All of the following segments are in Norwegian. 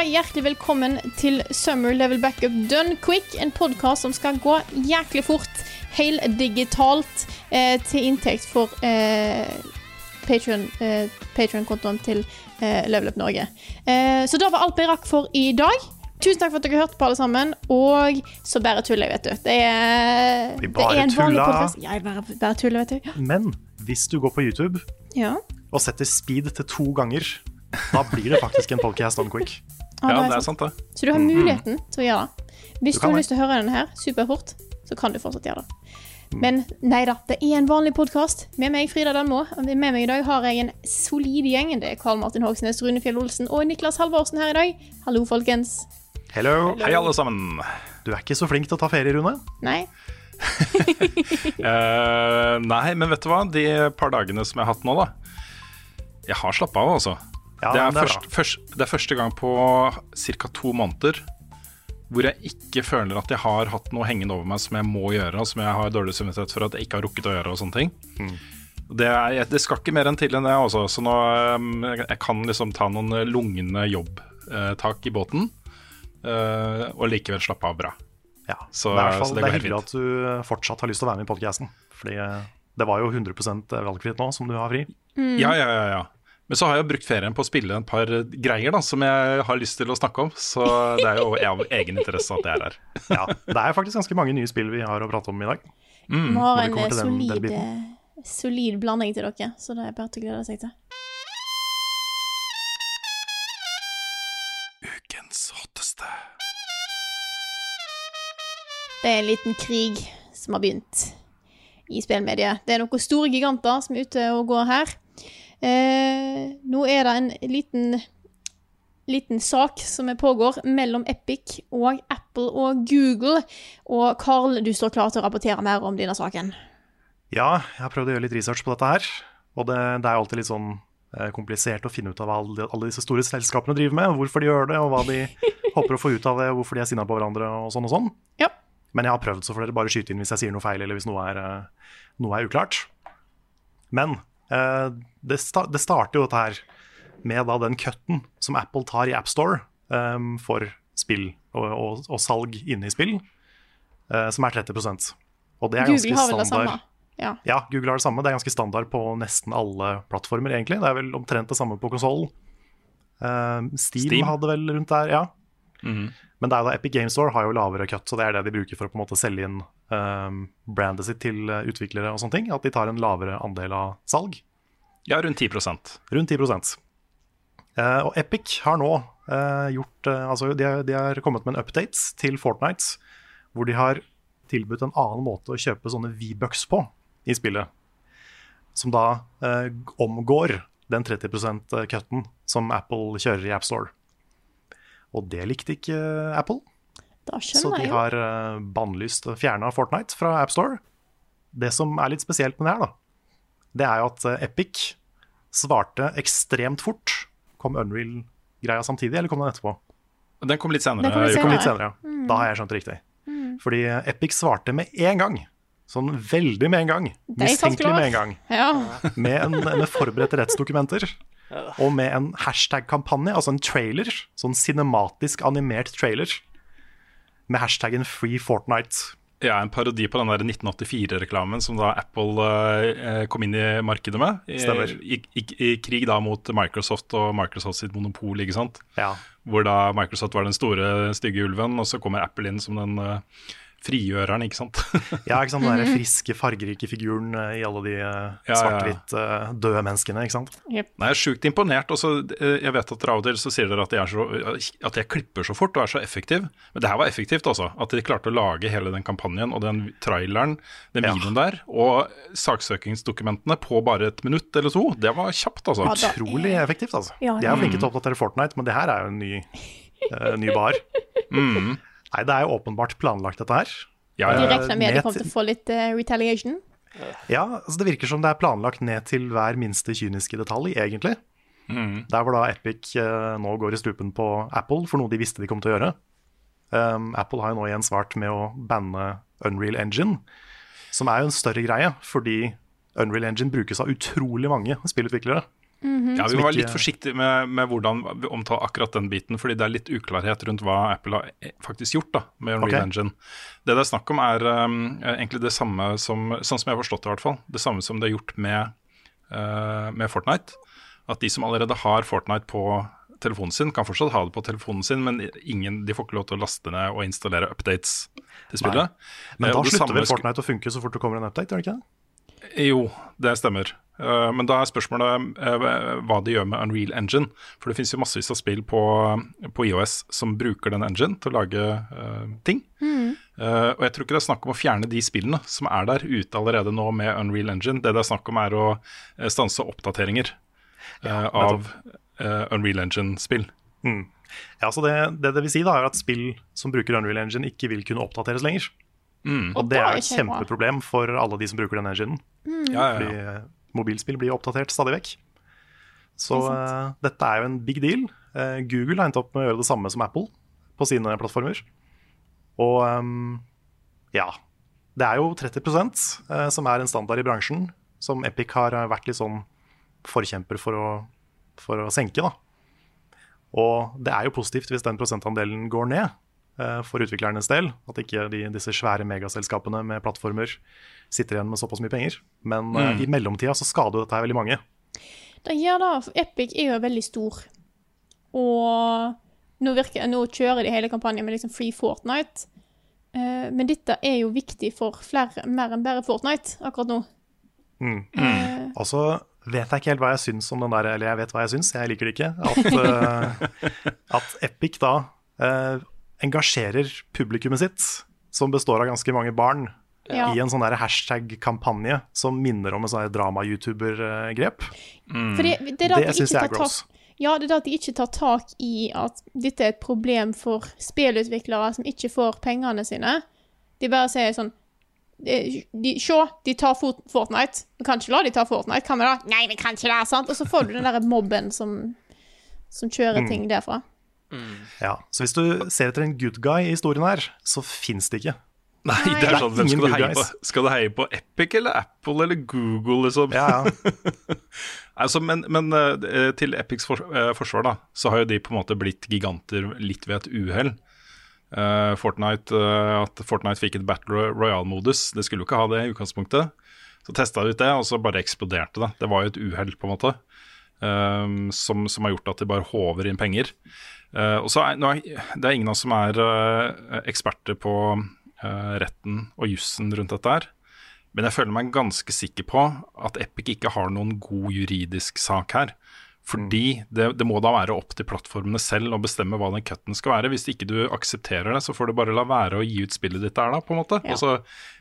Ønske hjertelig velkommen til Summer Level Backup Done Quick, en podkast som skal gå jæklig fort, heldigitalt, eh, til inntekt for eh, Patrion-kontoen eh, til eh, Level Up Norge. Eh, så da var alt vi rakk for i dag. Tusen takk for at dere hørte på, alle sammen. Og så bare tuller jeg, vet du. Det er, Vi det er en vanlig podkast. Ja, jeg bare, bare tuller, vet du. Ja. Men hvis du går på YouTube ja. og setter speed til to ganger, da blir det faktisk en podcast on quick. Ah, Ja, det det er sant, det. Så du har muligheten til å gjøre det. Hvis Du du, har det. lyst til å høre denne her superfort, så kan du fortsatt gjøre det. Men nei da, det er en vanlig podkast. Med meg, Frida Danmo. Og Med meg i dag har jeg en solid gjeng. Det er Karl Martin Hogsnes, Rune Fjell Olsen og Niklas Halvorsen her i dag. Hallo, folkens. Hello. Hei, alle sammen. Du er ikke så flink til å ta ferie, Rune. Nei? uh, nei, men vet du hva? De par dagene som jeg har hatt nå, da. Jeg har slappa av, altså. Ja, det, er det er først, først, det er første gang på ca. to måneder hvor jeg ikke føler at jeg har hatt noe hengende over meg som jeg må gjøre, og som jeg har dårlig samvittighet for at jeg ikke har rukket å gjøre. og sånne ting det, er, det skal ikke mer enn til enn det, også, Så nå um, jeg, kan liksom ta noen lugne jobbtak i båten, eh, og likevel slappe av bra. Ja, Så- det er, i hvert fall, så det det er hyggelig at du fortsatt har lyst til å være med i podkasten. Fordi eh, det var jo 100% valgfritt nå som du har fri. Ja, ja, ja, ja. Men så har jeg brukt ferien på å spille en par greier da, som jeg har lyst til å snakke om. Så det er jo av egen interesse at jeg er her. Ja, det er faktisk ganske mange nye spill vi har å prate om i dag. Vi har en eh, den- den solid, biten. eh, solid blanding til dere, så det er bare til å glede seg til. Ukens hotteste. Det er en liten krig som har begynt i spillmediet. Det er noen store giganter som er ute og går her. Eh, nå er det en liten, liten sak som er pågår mellom Epic og Apple og Google. Og Carl, du står klar til å rapportere mer om denne saken. Ja, jeg har prøvd å gjøre litt research på dette her. Og det, det er alltid litt sånn eh, komplisert å finne ut av hva alle, alle disse store selskapene driver med, hvorfor de gjør det, og hva de håper å få ut av det, og hvorfor de er sinna på hverandre, og sånn og sånn. Ja. Men jeg har prøvd, så får dere bare skyte inn hvis jeg sier noe feil, eller hvis noe er, eh, noe er uklart. Men det, sta det starter jo dette her med da den cutten som Apple tar i AppStore um, for spill og, og, og salg inne i spill, uh, som er 30% Og det er ganske Google har vel det standard. samme. Ja. Ja, Google har det samme. Det er ganske standard på nesten alle plattformer, egentlig. Det er vel omtrent det samme på konsoll. Steam, Steam. hadde vel rundt der, ja. Men det er jo da Epic Game Store har jo lavere cut, så det er det de bruker for å på en måte selge inn um, brandet sitt til eh, utviklere og sånne ting. At de tar en lavere andel av salg. Ja, rundt 10% Rundt 10 uh, Og Epic har nå uh, gjort uh, Altså, de, har- de har kommet med en update til Fortnite, hvor de har tilbudt en annen måte å kjøpe sånne V-bucks på i spillet. Som da eh, omgår den 30 %-cutten som Apple kjører i AppStore. Og det likte ikke eh, Apple, Da så skjønner de jeg jo. har uh, bannlyst og fjerna Fortnite fra AppStore. Det som er litt spesielt med det her, da, det er jo at eh, Epic svarte ekstremt fort. Kom Unreal-greia samtidig, eller kom den etterpå? Den kom litt senere. Kom litt senere. kom litt Senere. ja. mm. Da har jeg skjønt det riktig. Fordi eh, Epic svarte med en gang. Sånn veldig med en gang. Mistenkelig med en gang. Ja. Med, en, med forberedte rettsdokumenter. Og med en hashtag-kampanje, altså en trailer. Sånn cinematisk animert trailer. Med hashtaggen Free Fortnite. Ja, en parodi på den der 1984-reklamen som da Apple eh, kom inn i markedet med. I, Stemmer. I, i, I krig da mot Microsoft og Microsoft sitt monopol, ikke sant. Ja. Hvor da Microsoft var den store, stygge ulven, og så kommer Apple inn som den eh, frigjøreren, ikke sant. Ja, ikke sant? Den der friske, fargerike figuren eh, i alle de eh, Ja, ja. svart-hvitt eh, døde menneskene, ikke sant? Yep. Nei, Jeg er sjukt imponert. Også, jeg vet at Raudel så sier dere at jeg, er så, at jeg klipper så fort og er så effektiv. Men det her var effektivt, altså. At de klarte å lage hele den kampanjen og den traileren, den Ja. videoen der, og saksøkingsdokumentene på bare et minutt eller to. Det var kjapt, altså. Ja, da- Utrolig effektivt, altså. Ja, De er flinke til å oppdatere Fortnite, men det her er jo en ny, uh, ny bar. Mm. Nei, det er jo åpenbart planlagt, dette her. Ja, De ja. regner med de ned kommer til- til å få litt uh, retaliation. Ja, altså det virker som det er planlagt ned til hver minste kyniske detalj, egentlig. Mm. Der hvor da Epic uh, nå går i stupen på Apple for noe de visste de kom til å gjøre. Um, Apple har jo nå igjen svart med å banne Unreal Engine, som er jo en større greie, fordi Unreal Engine brukes av utrolig mange spillutviklere. Ja, Vi må være litt forsiktige med, med hvordan vi omtaler akkurat den biten, fordi det er litt uklarhet rundt hva Apple har eh, faktisk gjort da, med Unreal okay. Engine. Det det er snakk om, er um, egentlig det samme som Sånn som jeg har forstått det, i hvert fall. Det samme som det er gjort med, uh, med Fortnite. At de som allerede har Fortnite på telefonen sin, kan fortsatt ha det på telefonen sin, men ingen, de får ikke lov til å laste ned og installere updates til spillet. Men Eh, da slutter vel Fortnite å funke så fort det kommer en update, gjør det ikke det? Jo, det stemmer. Eh, men da er spørsmålet eh, hva de gjør med Unreal Engine. For det finnes jo massevis av spill på, på IOS som bruker den engine til å lage uh, ting. Eh, og jeg tror ikke det er snakk om å fjerne de spillene som er der ute allerede nå med Unreal Engine. Det det er snakk om er å stanse oppdateringer eh, av Unreal Engine-spill. Ja, så det, det det vil si da, er at spill som bruker Unreal Engine ikke vil kunne oppdateres lenger. Og det er et kjempeproblem for alle de som bruker den enginen. Ja, ja, Fordi ja. Fordi mobilspill blir oppdatert stadig vekk. Så Det er eh, dette er jo en big deal. Uh, Google har endt opp med å gjøre det samme som Apple på sine plattformer. Og um, ja Det er jo 30 uh, som er en standard i bransjen, som Epic har eh, vært litt sånn forkjemper for å, for å senke. da. Og det er jo positivt hvis den prosentandelen går ned eh, for utviklernes del. At ikke de, disse svære megaselskapene med plattformer sitter igjen med såpass mye penger. Men eh, i mellomtida så skader jo dette her veldig mange. Det gjør det, Epic er jo veldig stor. Og nå, virker, nå kjører de hele kampanjen med liksom Free Fortnite. Eh, men dette er jo viktig for flere, mer enn bare Fortnite akkurat nå. Og Altså vet jeg ikke helt hva jeg syns om den der, eller jeg vet hva jeg syns, jeg liker det ikke. At, uh, at Epic da eh, engasjerer publikummet sitt, som består av ganske mange barn, Ja. i en sånn hashtag-kampanje som minner om en sånn drama-youtuber-grep. Mm. det, det er syns jeg er gross. ja, det er at de ikke tar tak i at dette er et problem for spillutviklere som ikke får pengene sine. De bare sier sånn de, de, Se, de tar Fort- Fortnite. Vi kan ikke la de ta Fortnite, kan vi da? Nei, vi kan ikke det, sant? Og så får du den derre mobben som, som Mm. kjører ting derfra. Ja, så hvis du ser etter en good guy i historien her, så fins det ikke. Nei, det er sånn, hvem Ingen skal du heie på? Skal du heie på Epic eller Apple eller Google, liksom? Ja, ja. Altså, men men eh, til Epics for, eh, forsvar, da, så har jo de på en måte blitt giganter litt ved et uhell. Eh, Fortnite, eh, at Fortnite fikk et Battle Royale-modus. Det skulle jo ikke ha det i utgangspunktet. Så testa de ut det, og så bare eksploderte det. Det var jo et uhell, på en måte, eh, som, som har gjort at de bare håver inn penger. Eh, og så er, nå er, Det er ingen av oss som er uh, eksperter på uh, retten og jussen rundt dette her. Men jeg føler meg ganske sikker på at Epic ikke har noen god juridisk sak her. Fordi det, det må da være opp til plattformene selv å bestemme hva den cutten skal være. Hvis ikke du aksepterer det, så får du bare la være å gi ut spillet ditt der, da, på en måte. Ja. Altså,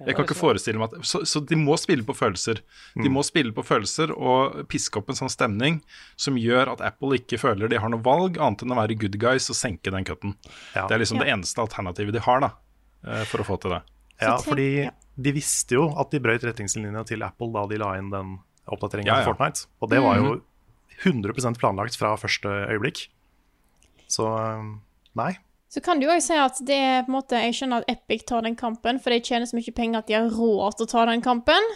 jeg kan ikke forestille meg at så, så de må spille på følelser. De må spille på følelser og piske opp en sånn stemning som gjør at Apple ikke føler de har noe valg annet enn å være good guys og senke den cutten. Ja. Det er liksom Ja. det eneste alternativet de har, da, eh, for å få til det. Ja, fordi de visste jo at de brøyt retningslinjene til Apple da de la inn den oppdateringen Ja, ja. til Fortnite. Og det var jo 100% planlagt fra første øyeblikk. Så um, nei. Så kan du jo si at det er på en måte Jeg skjønner at Epic tar den kampen, for de tjener så mye penger at de har råd til å ta den kampen.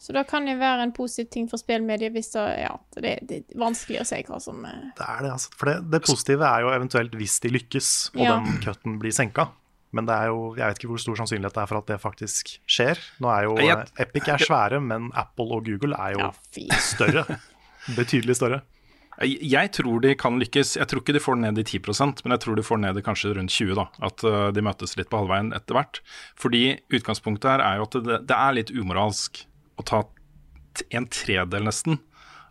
Så da kan det være en positiv ting for spillmediet hvis det, ja, det, det er vanskelig å si hva som eh, Det er det, altså. For det, det positive er jo eventuelt hvis de lykkes og Ja. den cutten blir senka. Men det er jo, jeg vet ikke hvor stor sannsynlighet det er for at det faktisk skjer. Nå er jo Jeg- Epic er svære, men Apple og Google er jo Ja, større. Betydelig større. Jeg tror de kan lykkes. Jeg tror ikke de får den ned i 10% men jeg tror de får ned i kanskje rundt 20 da. At uh, de møtes litt på halvveien etter hvert. Fordi utgangspunktet her er jo at det, det er litt umoralsk å ta en tredel nesten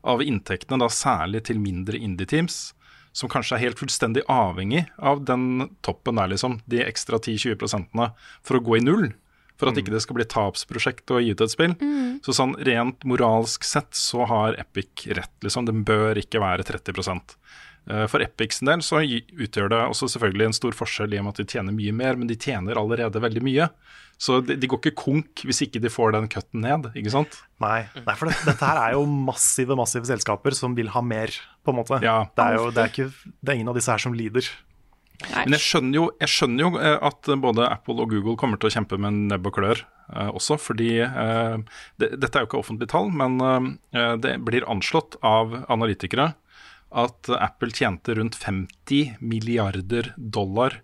av inntektene, da særlig til mindre indie-teams, som kanskje er helt fullstendig avhengig av den toppen der, liksom. De ekstra 10-20 prosentene for å gå i null. For at ikke det skal bli tapsprosjekt å gi ut et spill. Så sånn rent moralsk sett så har Epic rett, liksom. Den bør ikke være 30 Eh, For Epics del så utgjør det også selvfølgelig en stor forskjell i og med at de tjener mye mer, men de tjener allerede veldig mye. Så de, de går ikke konk hvis ikke de får den cutten ned, ikke sant? Nei, nei for det, dette her er jo massive massive selskaper som vil ha mer, på en måte. Ja. Det, er jo, det, er ikke, det er ingen av disse her som lider. Men jeg skjønner jo, jeg skjønner jo eh, at både Apple og Google kommer til å kjempe med nebb og klør eh, også, fordi eh, det, dette er jo ikke offentlige tall, men eh, det blir anslått av analytikere at Apple tjente rundt 50 milliarder dollar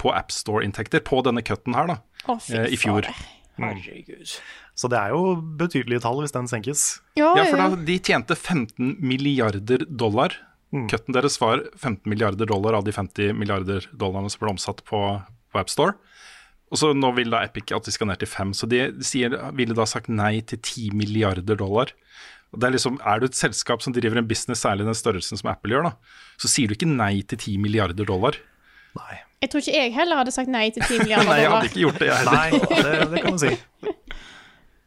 på AppStore-inntekter på denne cutten her, da, Å, eh, i fjor. Herregud. Så det er jo betydelige tall hvis den senkes. Ja, Ja, for da, de tjente 15 milliarder dollar. Cutten deres var 15 milliarder dollar av de 50 milliarder dollarene som ble omsatt på, på AppStore. Og så nå vil da Epic at de skal ned til 5, så de sier, ville da sagt nei til 10 milliarder dollar. Og det Er liksom, er du et selskap som driver en business, særlig den størrelsen som Apple gjør, da, så sier du ikke nei til 10 milliarder dollar. Nei, Jeg tror ikke jeg heller hadde sagt nei til 10 milliarder dollar. Nei, jeg hadde ikke gjort det, jeg heller. nei det, det kan du si.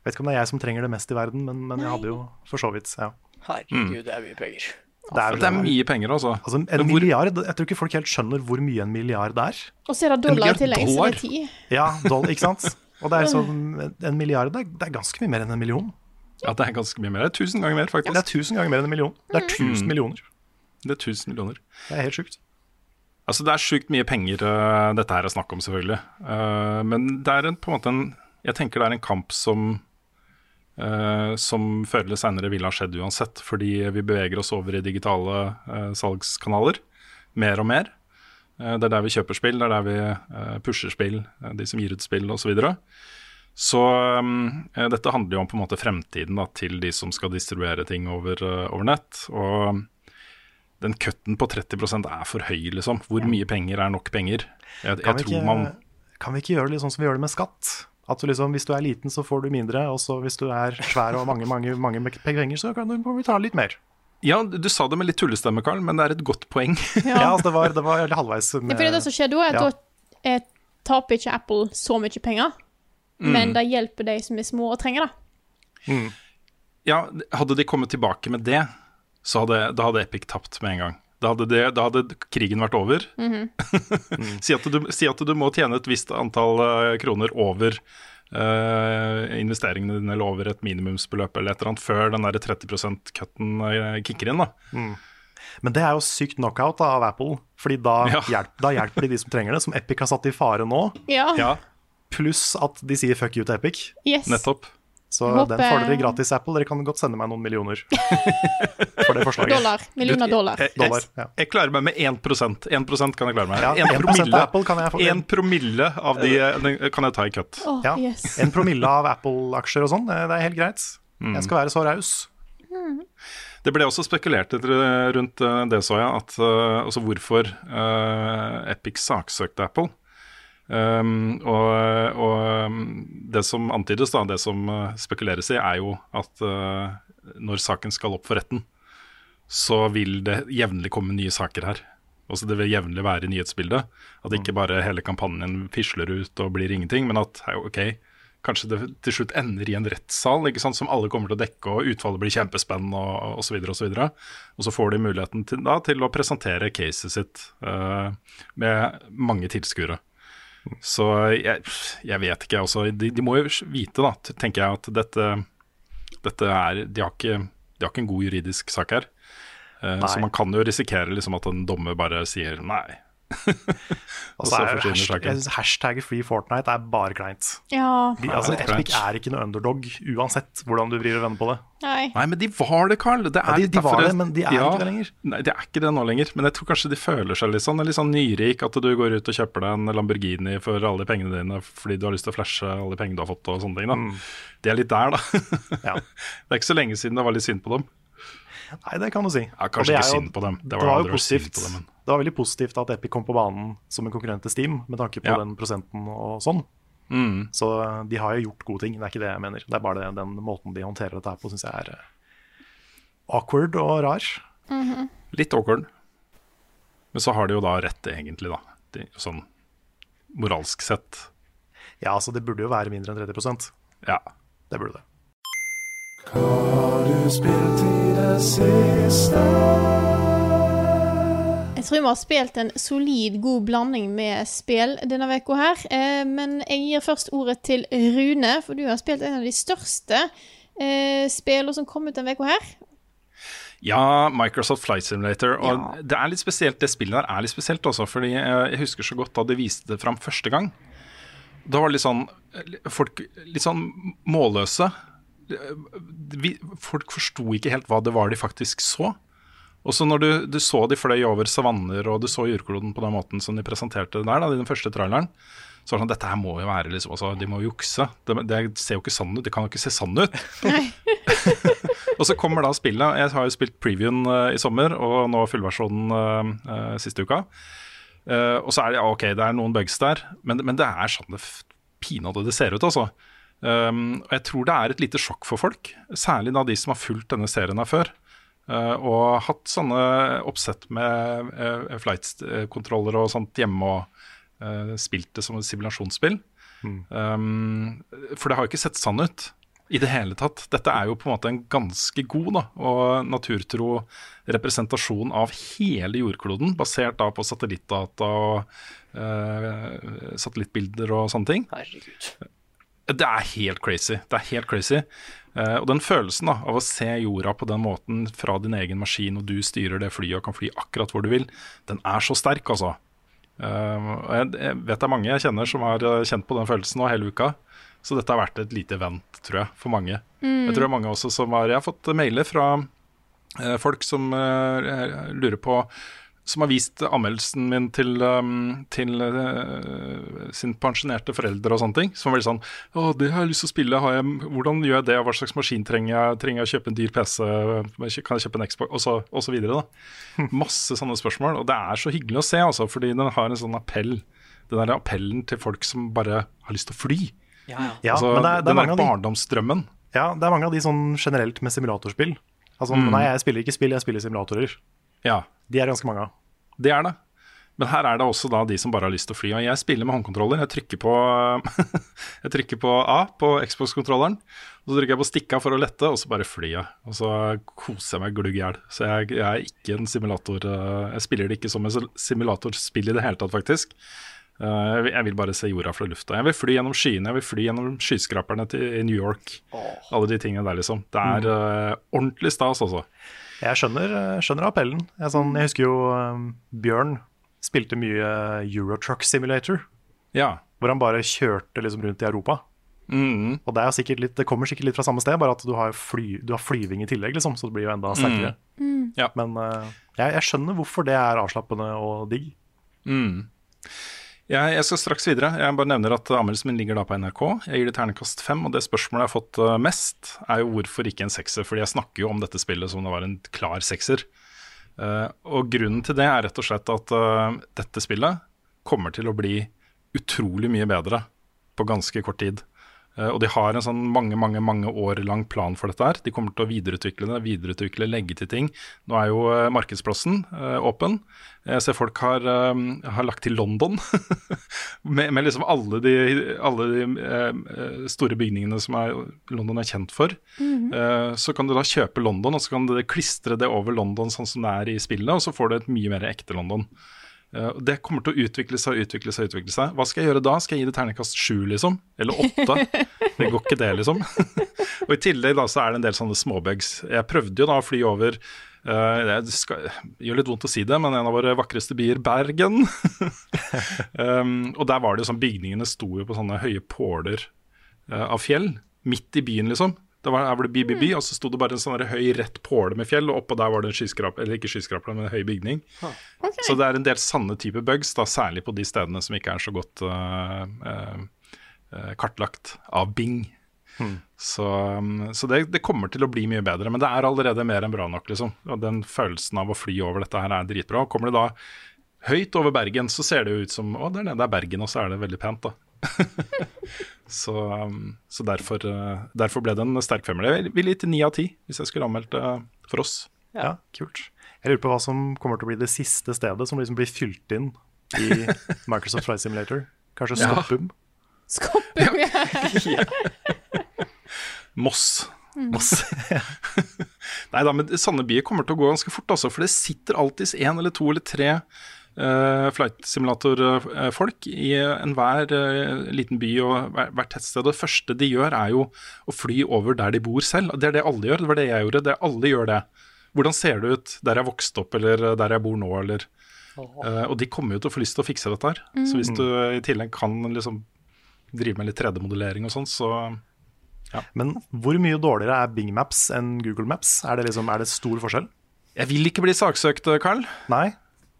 Vet ikke om det er jeg som trenger det mest i verden, men, men jeg hadde jo for så vidt ja. Herregud, det er mye penger. Det er, Det er mye penger, altså. Altså, en hvor- milliard, Jeg tror ikke folk helt skjønner hvor mye en milliard er. Og så er det dollar i lengst tillegg, så det dollar? er 10. Ja, doll, ikke sant? Og det er sånn, En milliard det er, det er ganske mye mer enn en million. Ja, det er ganske mye mer. Det er tusen ganger mer, faktisk. Det er tusen ganger mer enn en million. Det er tusen millioner. Det er tusen millioner. Det er helt sjukt. Altså Det er sjukt mye penger uh, dette her er snakk om, selvfølgelig. Uh, men det er en, på en måte en Jeg tenker det er en kamp som øh, Som før eller senere ville ha skjedd uansett. Fordi vi beveger oss over i digitale uh, salgskanaler mer og mer. Uh, det er der vi kjøper spill, det er der vi pusher spill, de som gir ut spill osv. Så, videre. så um, dette handler jo om på en måte fremtiden da, til de som skal distribuere ting over, over nett. Og den cutten på 30 er for høy, liksom. Hvor mye penger er nok penger? Jeg, jeg tror ikke, man kan vi ikke gjøre det litt sånn som vi gjør det med skatt? At du liksom, Hvis du er liten, så får du mindre, og så hvis du er svær og har mange, mange, mange penger, så kan du, ta litt mer. Ja, du sa det med litt tullestemme, Karl, men det er et godt poeng. Ja, altså det var, det var halvveis Ja, med for det som skjer da, er at Ja. da eh, taper ikke Apple så mye penger, Mm. men det hjelper de som er små og trenger det. Ja, hadde de kommet tilbake med det, så hadde, da hadde Epic tapt med en gang. Da hadde, det, da hadde krigen vært over. si, at du, si at du må tjene et visst antall eh, kroner over eh, investeringene dine, eller over et minimumsbeløp eller et eller annet, før den der 30 %-cutten uh, kicker inn. da. Men det er jo sykt knockout da, av Apple, Fordi da, Ja. hjelp, da hjelper de de som trenger det, som Epic har satt i fare nå. Ja, Ja, Pluss at de sier fuck you til Epic. yes. nettopp. Så håper- den får dere gratis, Apple. Dere kan godt sende meg noen millioner for det forslaget. Dollar. Millioner dollar. Jeg, Dollar, ja. jeg klarer meg med 1 1 kan jeg klare meg Ja, En 1% promille, kan jeg få. 1 promille av de kan jeg ta i cut. Oh, Ja, yes. En promille av Apple-aksjer og sånn, eh, det er helt greit. Jeg skal være så raus. Det ble også spekulert etter, rundt eh, det, så jeg, at eh, altså hvorfor uh, Epic saksøkte Apple. Um, og, og um, det som antydes, da, det som eh, spekuleres i, er jo at uh, når saken skal opp for retten, så vil det jevnlig komme nye saker her. Altså Det vil jevnlig være i nyhetsbildet. At ikke bare hele kampanjen fisler ut og blir ingenting, men at ok, kanskje det til slutt ender i en rettssal ikke sant, som alle kommer til å dekke, og utfallet blir kjempespennende og osv. Og, så videre, og så får de muligheten til, da, til å presentere caset sitt uh, med mange tilskuere. Så jeg, jeg vet ikke. Altså, de, de må jo vite, da, tenker jeg, at dette, dette er de har, ikke, de har ikke en god juridisk sak her. Uh, så man kan jo risikere liksom at en dommer bare sier nei. Og så er hashtag, jeg synes hashtag free Fortnite er bare kleint. Ja. De, altså. Epic er ikke noe underdog, uansett hvordan du vrir og vender på det. Nei. Nei, men de var det, Carl. Det er Ja, de- de var det, men de er ikke det lenger. Nei, de er ikke det nå lenger. Men jeg tror kanskje de føler seg litt sånn, litt sånn nyrik. At du går ut og kjøper deg en Lamborghini for alle de pengene dine fordi du har lyst til å flashe alle de pengene du har fått og sånne ting. da. De er litt der, da. Ja. Det er ikke så lenge siden det var litt synd på dem. Nei, det kan du si. Ja, kanskje ikke synd på dem. Det Det var var, jo positivt. på dem, men- Det var veldig positivt at Epic kom på banen som en konkurrent til Steam, med tanke på Ja. den prosenten og sånn. Mm. Så eh, de har jo gjort gode ting, det er ikke det jeg mener. Det er bare det, den måten de håndterer dette her på, syns jeg er eh, awkward og rar. Litt awkward. Men så har de jo da rett, egentlig, da. De, sånn moralsk sett. Ja, altså det burde jo være mindre enn 30% Ja. Det burde det. Jeg tror vi har spilt en solid, god blanding med spill denne uka her. Eh, men jeg gir først ordet til Rune, for du har spilt en av de største eh, spillene som kom ut denne uka her. Ja, Microsoft Flight Simulator. Og det er litt spesielt, det spillet der er litt spesielt også, fordi jeg jeg husker så godt da de viste det fram første gang. Da var det litt sånn Folk litt sånn målløse. Folk forsto ikke helt hva det var de faktisk så. Og så når du, du så de fløy over savanner, og du så jordkloden på den måten som de presenterte det der, da, i den første traileren, så var det sånn Dette her må jo være liksom altså, De må jo jukse. Det, det ser jo ikke sånn ut. Det kan jo ikke se sånn ut. og så kommer da spillet. Jeg har jo spilt previewen uh, i sommer, og nå fullversjonen uh, siste uka. Og så er det ja, ok, det er noen bugs der, men, men det er sånn det pinadø det ser ut, altså. Um, og jeg tror det er et lite sjokk for folk, særlig da de som har fulgt denne serien her før. Eh, og hatt sånne oppsett med uh, flight-kontroller og sånt hjemme og eh, spilt det som et simulasjonsspill. Um, for det har jo ikke sett sånn ut i det hele tatt. Dette er jo på en måte en ganske god da, og naturtro representasjon av hele jordkloden, basert da på satellittdata og uh, satellittbilder og sånne ting. Herregud. Det er helt crazy. Det er helt crazy. Uh, og den følelsen da, av å se jorda på den måten fra din egen maskin, og du styrer det flyet og kan fly akkurat hvor du vil, den er så sterk, altså. Uh, jeg, vet det er mange jeg kjenner som har eh, kjent på den følelsen nå hele uka. Så dette har vært et lite event, tror jeg, for mange. Jeg tror det er mange også som har Jeg har fått mailer fra folk som lurer på Som har vist anmeldelsen min til, um, til uh, sin pensjonerte foreldre og sånne ting. Som var veldig sånn Å, det har jeg lyst til å spille. Har jeg, hvordan gjør jeg det? Hva slags maskin trenger jeg? Trenger jeg å kjøpe en dyr PC? Kan jeg kjøpe en Xbox? Og så, og så videre, da. Masse sånne spørsmål. Og det er så hyggelig å se, altså, fordi den har en sånn appell. Den der appellen til folk som bare har lyst til å fly. Ja, ja. Ja, altså, ja det er, det er den der barndomsdrømmen. Ja, det er mange av de sånn generelt med simulatorspill. Altså, Mm. Nei, jeg spiller ikke spill, jeg spiller simulatorer. Ja, De er ganske mange av. det er det. Men her er det også da de som bare har lyst til å fly. Og jeg spiller med håndkontroller. Jeg trykker på, jeg trykker på A på Xbox-kontrolleren. Så trykker jeg på stikka for å lette, og så bare flyr jeg. Og så koser jeg meg glugg i hjel. Så jeg, jeg er ikke en simulator eh, Jeg spiller det ikke som et simulatorspill i det hele tatt, faktisk. Eh, Jeg vil, bare se jorda fra lufta. Jeg vil fly gjennom skyene, jeg vil fly gjennom skyskraperne til i New York. Alle de tingene der, liksom. Det er eh, ordentlig stas, altså. Jeg skjønner, skjønner appellen. Jeg, sånn, jeg husker jo um, Bjørn spilte mye Eurotruck Simulator, Ja. hvor han bare kjørte liksom rundt i Europa. Mm. Og det, er litt, det kommer sikkert litt fra samme sted, bare at du har, fly, du har flyving i tillegg, liksom, så det blir jo enda sterkere. Ja. Men uh, jeg, jeg skjønner hvorfor det er avslappende og digg. Mm. Jeg, jeg skal straks videre. Jeg bare nevner at anmeldelsen min ligger da på NRK. Jeg gir det ternekast fem, og det spørsmålet jeg har fått eh, mest, er jo hvorfor ikke en sekser? Fordi jeg snakker jo om dette spillet som det var en klar sekser. Uh, og grunnen til det er rett og slett at uh, dette spillet kommer til å bli utrolig mye bedre på ganske kort tid. Eh, og de har en sånn mange mange, mange år lang plan for dette. her. De kommer til å videreutvikle det, videreutvikle, legge til ting. Nå er jo eh, markedsplassen eh, åpen. Jeg ser folk har, har lagt til London, med, med liksom alle de, alle de store bygningene som er, London er kjent for. Eh, så kan du da kjøpe London, og så kan du klistre det over London sånn som det er i spillet, og så får du et mye mer ekte London. Eh, det kommer til å utvikle seg og utvikle seg. utvikle seg. Hva skal jeg gjøre da? Skal jeg gi det terningkast sju, liksom? Eller åtte? det går ikke det, liksom. og i tillegg da så er det en del sånne småbugs. Jeg prøvde jo da å fly over Uh, det skal, gjør litt vondt å si det, men en av våre vakreste byer, Bergen. um, og der var det sånn Bygningene sto jo på sånne høye påler uh, av fjell, midt i byen, liksom. Det var, her var det BBB, og så sto det bare en sånn høy, rett påle med fjell, og oppå der var det en skyskraper, eller ikke skyskraper, men en høy bygning. Så det er en del sanne type bugs, da, særlig på de stedene som ikke er så godt uh, uh, eh, kartlagt av Bing. Så, um, så det, det kommer til å bli mye bedre. Men det er allerede mer enn bra nok, liksom. Og den følelsen av å fly over dette her er dritbra. Kommer det da høyt over Bergen, så ser det jo ut som Å, der nede er Bergen, og så er det veldig pent, da. så um, så derfor, uh, derfor ble det en sterk femmer. Jeg ville gitt ni av ti hvis jeg skulle anmeldt det for oss. Ja, kult. Jeg lurer på hva som kommer til å bli det siste stedet som liksom blir fylt inn i Microsoft Flight Simulator. Kanskje Ja. Skoppum? Skoppum, ja. Moss. Moss. Nei da, men sånne byer kommer til å gå ganske fort, altså. For det sitter alltids én eller to eller tre flight simulator-folk i enhver uh, liten by og hver- hvert tettsted. Det første de gjør, er jo å fly over der de bor selv. Det er det alle gjør. Det var det jeg gjorde. Det, alle gjør det. Hvordan ser det ut der jeg vokste opp, eller der jeg bor nå, eller uh, Og de kommer jo til å få lyst til å fikse dette her. Så hvis du i tillegg kan liksom drive med litt 3D-modellering og sånn, så Men hvor mye dårligere er Bing Maps enn Google Maps? Er det, liksom, er det stor forskjell? Jeg vil ikke bli saksøkt, Carl. Nei?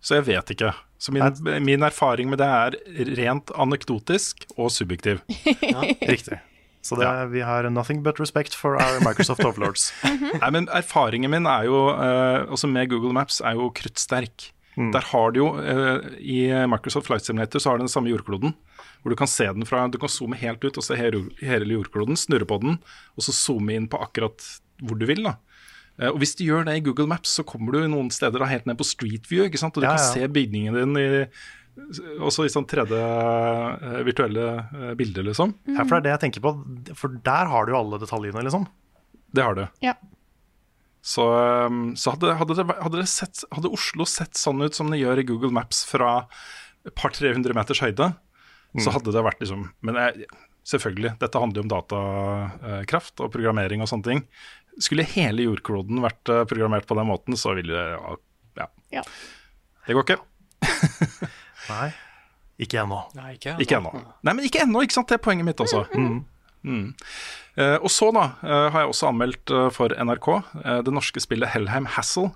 Så jeg vet ikke. Så min, min erfaring med det er rent anekdotisk og subjektiv. Riktig. Så det, vi har nothing but respect for our Microsoft overlords. Nei, men Erfaringen min er jo, eh, også med Google Maps, er jo kruttsterk. Der har du jo, eh, I Microsoft Flight Simulator så har du den samme jordkloden. Hvor du kan se den fra, du kan zoome helt ut og se hele, hele jordkloden, snurre på den, og så zoome inn på akkurat hvor du vil. da. Eh, Og Hvis du gjør det i Google Maps, så kommer du noen steder da helt ned på Street View. ikke sant? Og du Ja, kan ja. se bygningen din i, også i sånn tredje eh, virtuelle eh, bilder, liksom. Ja, for det er det jeg tenker på, for der har du jo alle detaljene, liksom. Det har du. Ja. Så, så hadde, hadde, det, hadde, det sett, hadde Oslo sett sånn ut som det gjør i Google Maps fra et par 300 meters høyde, så hadde det vært liksom Men jeg, selvfølgelig, dette handler jo om datakraft og programmering og sånne ting. Skulle hele jordkloden vært eh, programmert på den måten, så ville det ja, Ja. Det går ikke. Nei, ikke ennå. Nei, ikke Ikke ennå. Nei, men ikke ennå, ikke sant? Det er poenget mitt også. Mm. Eh, og så da eh, har jeg også anmeldt eh, for NRK eh, det norske spillet Hellheim Hassle.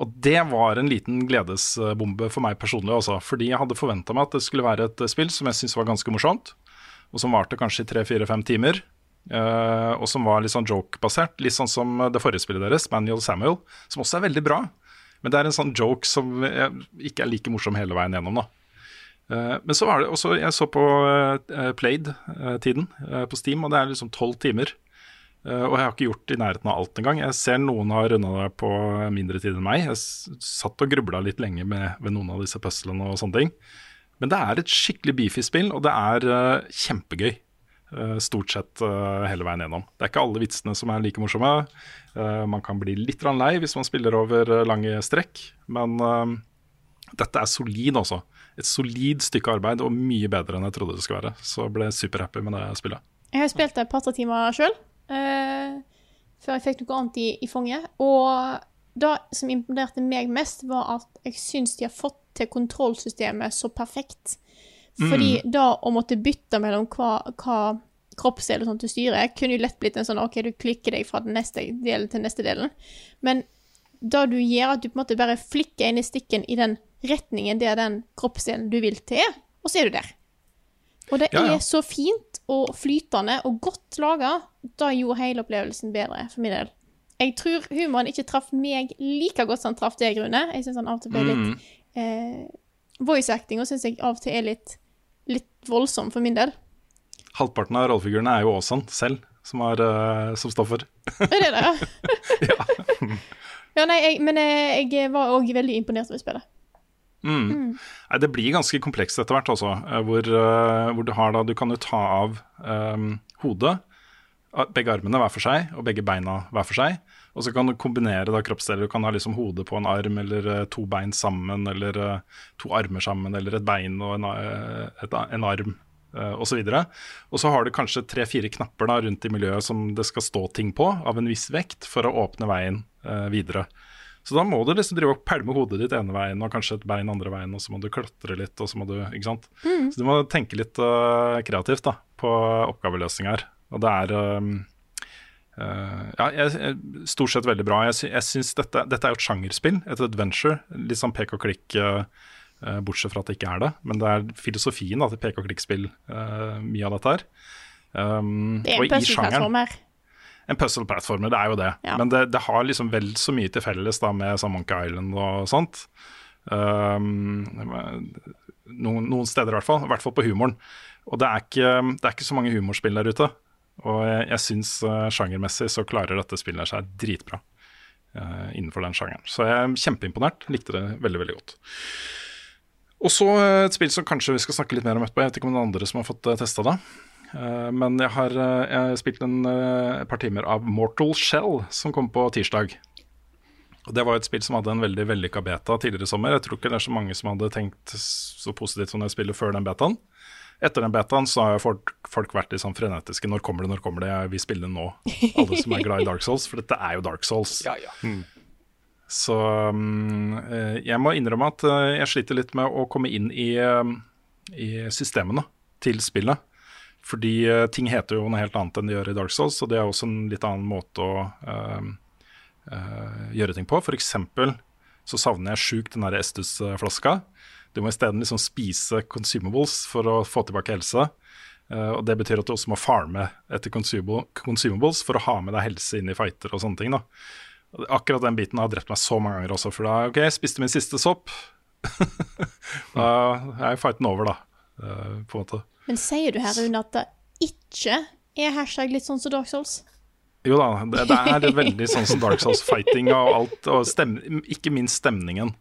Og det var en liten gledesbombe for meg personlig også. Fordi jeg hadde forventa meg at det skulle være et spill som jeg syntes var ganske morsomt. Og som varte kanskje i tre-fire-fem timer. Eh, og som var litt sånn joke-basert. Litt sånn som det forrige spillet deres, Manuel Samuel. Som også er veldig bra. Men det er en sånn joke som eh, ikke er like morsom hele veien gjennom, da. Eh, Men så var det også Jeg så på Played-tiden eh, på Steam, og det er liksom tolv timer. Eh, og jeg har ikke gjort i nærheten av alt engang. Jeg ser noen har runda det på mindre tid enn meg. Jeg satt og grubla litt lenge med, ved noen av disse puzzlene og sånne ting. Men det er et skikkelig beefy spill, og det er eh, kjempegøy. Eh, stort sett eh, hele veien gjennom. Det er ikke alle vitsene som er like morsomme. Eh, man kan bli litt lei hvis man spiller over lange strekk, men dette er solid, altså. Et solid stykke arbeid, og mye bedre enn jeg trodde det skulle være. Så jeg ble superhappy med det spillet. Jeg har spilt det et par-tre timer sjøl, før jeg fikk noe annet i, i fanget. Og det som imponerte meg mest, var at jeg syns de har fått til kontrollsystemet så perfekt. Fordi da å måtte bytte mellom hva, hva kroppsdel og sånt du styrer, kunne jo lett blitt en sånn OK, du klikker deg fra den neste delen til neste delen. Men det du gjør, at du på en måte bare flikker inn i stikken i den retningen der den kroppsdelen du vil til, er, og så er du der. Og det Ja, ja. er så fint og flytende og godt laga. Det gjorde hele opplevelsen bedre for min del. Jeg tror humoren ikke traff meg like godt som han traff deg, Rune. Jeg syns han av og til ble litt Mm. eh, Voice actinga syns jeg av og til er litt, litt voldsom for min del. Halvparten av rollefigurene er jo Aasan selv som, har, uh, som står for. Er det det? ja. ja, nei, jeg, men eh, jeg var òg veldig imponert over spillet. Mm. Nei, det blir ganske komplekst etter hvert, altså. eh, Hvor, uh, hvor du har da Du kan jo ta av um, hodet, begge armene hver for seg, og begge beina hver for seg. Og så kan du kombinere da kroppsdeler. Du kan ha liksom hodet på en arm, eller eh, to bein sammen, eller eh, to armer sammen, eller et bein og en, eh, et, en arm. Uh, og så videre. Og så har du kanskje tre-fire knapper da, rundt i miljøet som det skal stå ting på, av en viss vekt, for å åpne veien eh, videre. Så da må du liksom drive og pælme hodet ditt ene veien, og kanskje et bein andre veien, og så må du klatre litt, og så må du Ikke sant. Så du må tenke litt uh, kreativt da, på oppgaveløsning her. Og det er um, ja, jeg, jeg- stort sett veldig bra. Jeg, sy jeg synes dette, dette er jo et sjangerspill, et adventure. Litt sånn pek og klikk, eh, eh, bortsett fra at det ikke er det. Men det er filosofien da, til pek og klikk-spill, eh, mye av dette her. Um, Det er en puzzle-plattformer. En puzzle-plattformer, det er jo det. Ja. Men det, det har liksom vel så mye til felles da med sånn Monkey Island og sånt. Um, noen, noen steder i hvert fall, i hvert fall på humoren. Og det er ikke, det er ikke så mange humorspill der ute. Og jeg, jeg syns uh, sjangermessig så klarer dette spillet seg dritbra uh, innenfor den sjangeren. Så jeg er kjempeimponert. Likte det veldig, veldig godt. Og så uh, et spill som kanskje vi skal snakke litt mer om etterpå. Jeg vet ikke om det er andre som har fått testa det. Men jeg har, jeg har spilt en, par timer av Mortal Shell, som kom på tirsdag. Og Det var et spill som hadde en veldig vellykka beta tidligere i sommer. Jeg tror ikke det er så mange som hadde tenkt så positivt som det spillet før den betaen. Etter den betaen så har folk, folk vært litt sånn frenetiske. Når kommer det, når kommer det? Jeg vil spille det nå. Alle som er glad i Dark Souls, for dette er jo Dark Souls. Ja, ja. Så um, eh, jeg må innrømme at eh, jeg sliter litt med å komme inn i, um, i systemene til spillet. Fordi eh, ting heter jo noe helt annet enn de gjør i Dark Souls, og det er også en litt annen måte å um, uh, gjøre ting på. For eksempel så savner jeg sjukt den der Estus-flaska. Du må isteden liksom spise consumables for å få tilbake helse. Eh, og Det betyr at du også må farme etter consumables for å ha med deg helse inn i fighter og sånne ting. da Akkurat den biten har drept meg så mange ganger også. For da ok, jeg spiste min siste sopp. da er fighten over, da. eh, på en måte. Men sier du her, Rune, at det ikke er hashtag litt sånn som Dark Souls? Jo da, det, det er veldig sånn som Dark Souls-fighting og alt, og stem, ikke minst stemningen.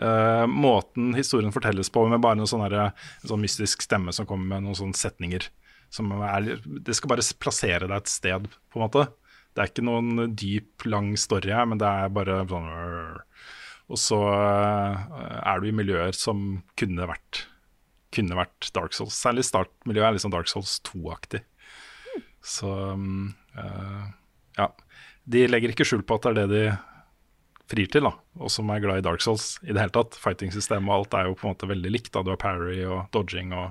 Eh, måten historien fortelles på, med bare noen sånne, en sånn mystisk stemme som kommer med noen sånne setninger. Som er, det skal bare plassere deg et sted, på en måte. Det er ikke noen dyp, lang story her, men det er bare sånn Og så eh, er du i miljøer som kunne vært, kunne vært Dark Souls. Særlig startmiljøet er liksom Dark Souls 2-aktig. Så eh, ja. De legger ikke skjul på at det er det de frir til, da. Og som er glad i Dark Souls i det hele tatt. Fighting-systemet og alt er jo på en måte veldig likt. da Du har parry og dodging og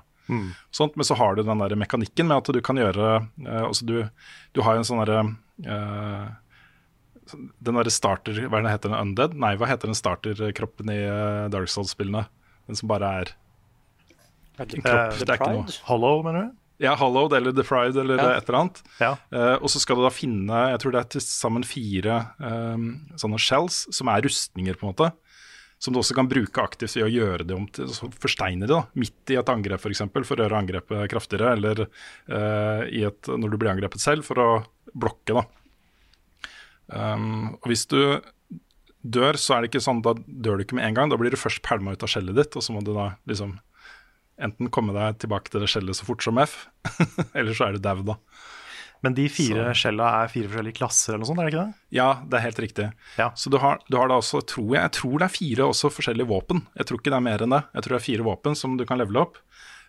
sånt. Men så har du den der mekanikken med at du kan gjøre eh, altså du, du har jo en sånn derre eh, Den derre starter Hva er heter den? Undead? Nei, hva heter den starterkroppen i eh, Dark Souls-spillene? Den som bare er en kropp, Uh, det er ikke noe. Hollow, mener du? Ja, Hollowed eller The Pride eller Ja. et eller annet. Ja. Uh, og så skal du da finne jeg tror det er til sammen fire um, sånne shells, som er rustninger, på en måte. Som du også kan bruke aktivt i å gjøre det om til så Forsteine det, da. Midt i et angrep, f.eks. For, eksempel, for å gjøre angrepet kraftigere. Eller uh, i et, når du blir angrepet selv, for å blokke, da. Um, og hvis du dør, så er det ikke sånn, da dør du ikke med en gang. Da blir du først pælma ut av skjellet ditt, og så må du da liksom enten komme deg tilbake til det skjellet så fort som F, eller så er du dau, da. Men de fire skjella er fire forskjellige klasser eller noe sånt, er det ikke det? Ja, det er helt riktig. Ja. Så du har, du har da også, tror jeg, jeg tror det er fire også forskjellige våpen. Jeg tror ikke det er mer enn det. Jeg tror det er fire våpen som du kan levele opp.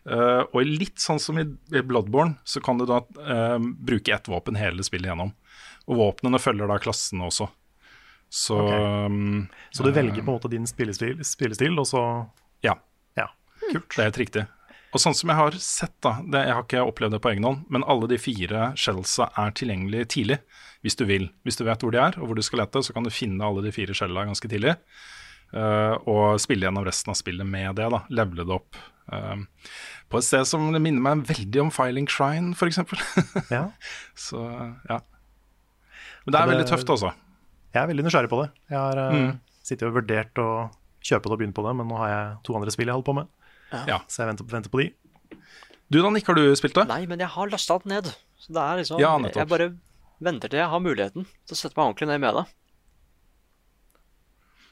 Uh, og litt sånn som i i Bloodborne, så kan du da uh, bruke ett våpen hele spillet gjennom. Og våpnene følger da klassene også. Så um, Så du velger på en måte din spillestil, spillestil og så Ja. Kult. Det er helt riktig. Og sånn som jeg har sett, da, det, jeg har ikke opplevd det på egen hånd, men alle de fire skjellsa er tilgjengelige tidlig, hvis du vil. Hvis du vet hvor de er, og hvor du skal lete, så kan du finne alle de fire skjella ganske tidlig. Uh, og spille gjennom resten av spillet med det, da. Levele det opp. Uh, på et sted som minner meg veldig om Filing Shrine, f.eks. ja. så ja. Men det er det- veldig tøft, altså. Jeg er veldig nysgjerrig på det. Jeg har eh, Mm. sittet og vurdert å kjøpe det og begynne på det, men nå har jeg to andre spill jeg holder på med. Ja. Så jeg venter, venter på de. Du da, Nick, har du spilt det? Nei, men jeg har lasta det ned. Så det er liksom Ja. Jeg bare venter til jeg har muligheten til å sette meg ordentlig ned med det.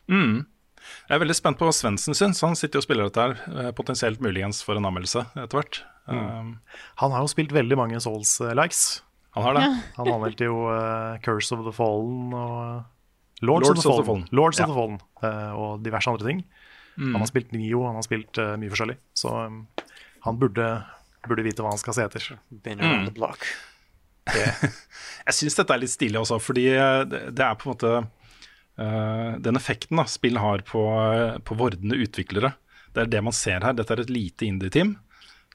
Mm. Jeg er veldig spent på Svendsen syns. han sitter jo og spiller dette her. eh, Potensielt muligens for en anmeldelse etter hvert. Um, Han har jo spilt veldig mange Souls-likes. han har det. Han anmeldte jo uh, Curse of the Fallen og Lords, of the Fallen, Lords Ja. of the Fallen uh, og diverse andre ting. Mm. Han har spilt Nio, han har spilt uh, mye forskjellig. Så um, han burde, burde vite hva han skal se etter. Been Mm. the block. Jeg syns dette er litt stilig også, fordi eh, det, det er på en måte uh, den effekten da, spill har på, på vordende utviklere. Det er det man ser her. Dette er et lite indie-team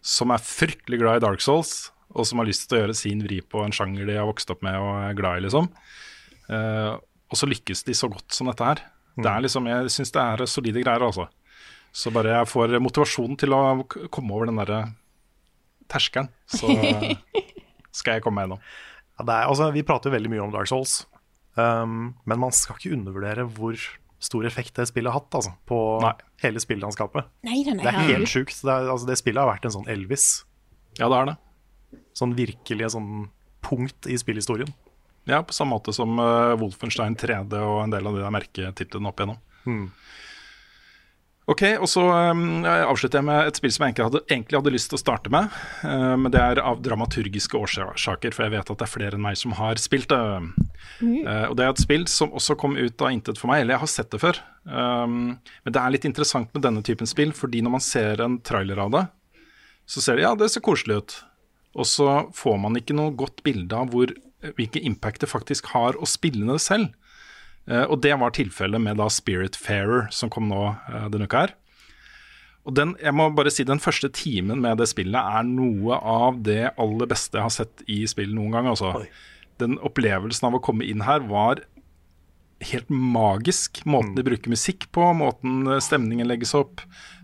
som er fryktelig glad i Dark Souls, og som har lyst til å gjøre sin vri på en sjanger de har vokst opp med og er glad i, liksom. Uh, og så lykkes de så godt som dette her. Det er liksom, Jeg syns det er solide greier, altså. Så bare jeg får motivasjon til å komme over den derre terskelen, så, skal jeg komme meg gjennom. Ja, det er, altså, vi prater jo veldig mye om Dark Souls, um, men man skal ikke undervurdere hvor stor effekt det spillet har hatt altså, på Nei. hele spillandskapet. Nei, nei, nei. Det er helt sjukt. Det, er, altså, det spillet har vært en sånn Elvis. Ja, det er det. Sånn virkelig sånn punkt i spillhistorien. Ja, på samme måte som uh, Wolfenstein 3D og en del av de der merketitlene opp igjennom. Hmm. Ok, og så um, avslutter jeg med et spill som jeg egentlig hadde, egentlig hadde lyst til å starte med. Uh, men det er av dramaturgiske årsaker, for jeg vet at det er flere enn meg som har spilt det. Eh, og det er et spill som også kom ut av intet for meg, eller jeg har sett det før. Um, men det er litt interessant med denne typen spill, fordi når man ser en trailer av det, så ser det ja, det ser koselig ut. Og så får man ikke noe godt bilde av hvor, hvilken impact det faktisk har å spille det selv. Eh, og det var tilfellet med da Spiritfarer, som kom nå eh, denne uka her. Og den, jeg må bare si den første timen med det spillet er noe av det aller beste jeg har sett i spill noen gang. Altså. Den opplevelsen av å komme inn her var helt magisk. Måten de bruker musikk på, måten eh, stemningen legges opp,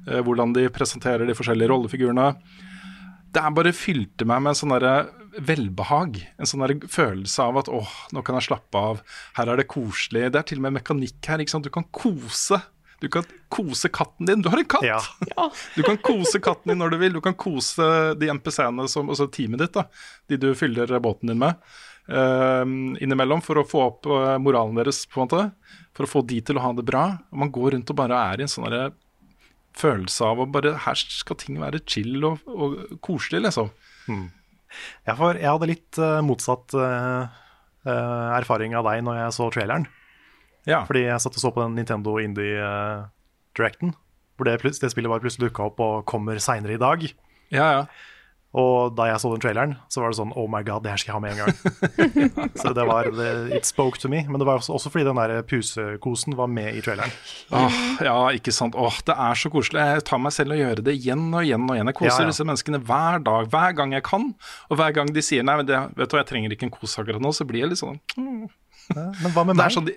hvordan de presenterer de forskjellige rollefigurene. Det er bare fylte meg med en sånn derre velbehag. En sånn følelse av at åh, nå kan jeg slappe av. Her er det koselig. Det er til og med mekanikk her. ikke sant? Du kan kose. Du kan kose katten din. Du har en katt! Ja. Du kan kose katten din når du vil. Du kan kose de MPC-ene, som, altså teamet ditt, da, de du fyller båten din med, Uh, innimellom, for å få opp uh, moralen deres, på en måte. For å få de til å ha det bra. Og man går rundt og bare er i en sånn følelse av å bare Her skal ting være chill og, og koselig, liksom. Ja, for jeg hadde litt uh, motsatt uh, erfaring av deg når jeg så traileren. Ja. Fordi jeg satt og så på den Nintendo Indie-directen. hvor det, det spillet bare plutselig dukka opp og kommer seinere i dag. ja, ja. Og da jeg så den traileren, så var det sånn Oh my god, det her skal jeg ha med en gang. så det var det, It spoke to me. Men det var også, også fordi den der pusekosen var med i traileren. Åh, ja, ikke sant. Åh, det er så koselig. Jeg tar meg selv og gjør det igjen og igjen og igjen. Jeg koser Ja, ja. disse menneskene hver dag, hver gang jeg kan. Og hver gang de sier nei, men det, vet du hva, jeg trenger ikke en kos akkurat nå, så blir jeg litt sånn Men hva med Det er meg? sånn de,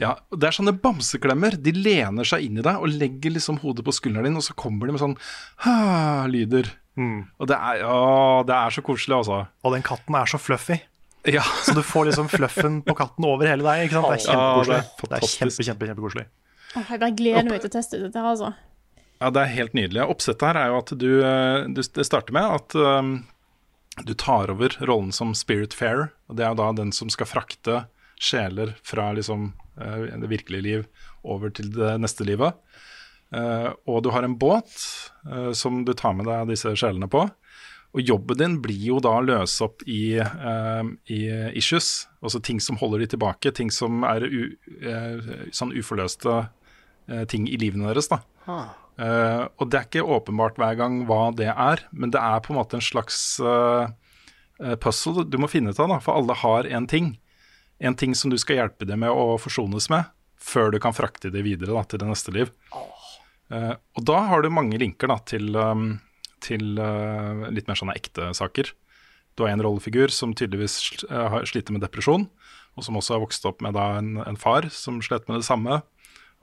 ja, det er sånne bamseklemmer. De lener seg inn i deg og legger liksom hodet på skulderen din, og så kommer de med sånn ha-lyder. Mm. Og det er, å, det er så koselig, altså. Og den katten er så fluffy. Ja, Så du får liksom fluffen på katten over hele deg. Ikke sant? Det er Ja, kjempekoselig. det er det er kjempe, kjempe, kjempekoselig. Oh, jeg bare gleder meg til å teste dette her, altså. Ja, det er helt nydelig. Oppsettet her er jo at du, eh, du Det starter med at um, du tar over rollen som Spirit Fair. Og det er jo da den som skal frakte sjeler fra liksom eh, det virkelige liv over til det neste livet. Eh, og du har en båt eh, som du tar med deg disse sjelene på. Og jobben din blir jo da å løse opp i, eh, i issues, altså ting som holder de tilbake, ting som er u, sånn uforløste ting i livene deres. da. Eh, og det er ikke åpenbart hver gang hva det er, men det er på en måte en slags eh, puzzle du må finne ut av, da, for alle har en ting. En ting som du skal hjelpe dem med å forsones med, før du kan frakte det videre da, til det neste liv. Eh, og da har du mange linker da, til, um, til uh, litt mer sånne ekte saker. Du har en rollefigur som tydeligvis eh, sliter med depresjon, og som også har vokst opp med da, en, en far som slet med det samme,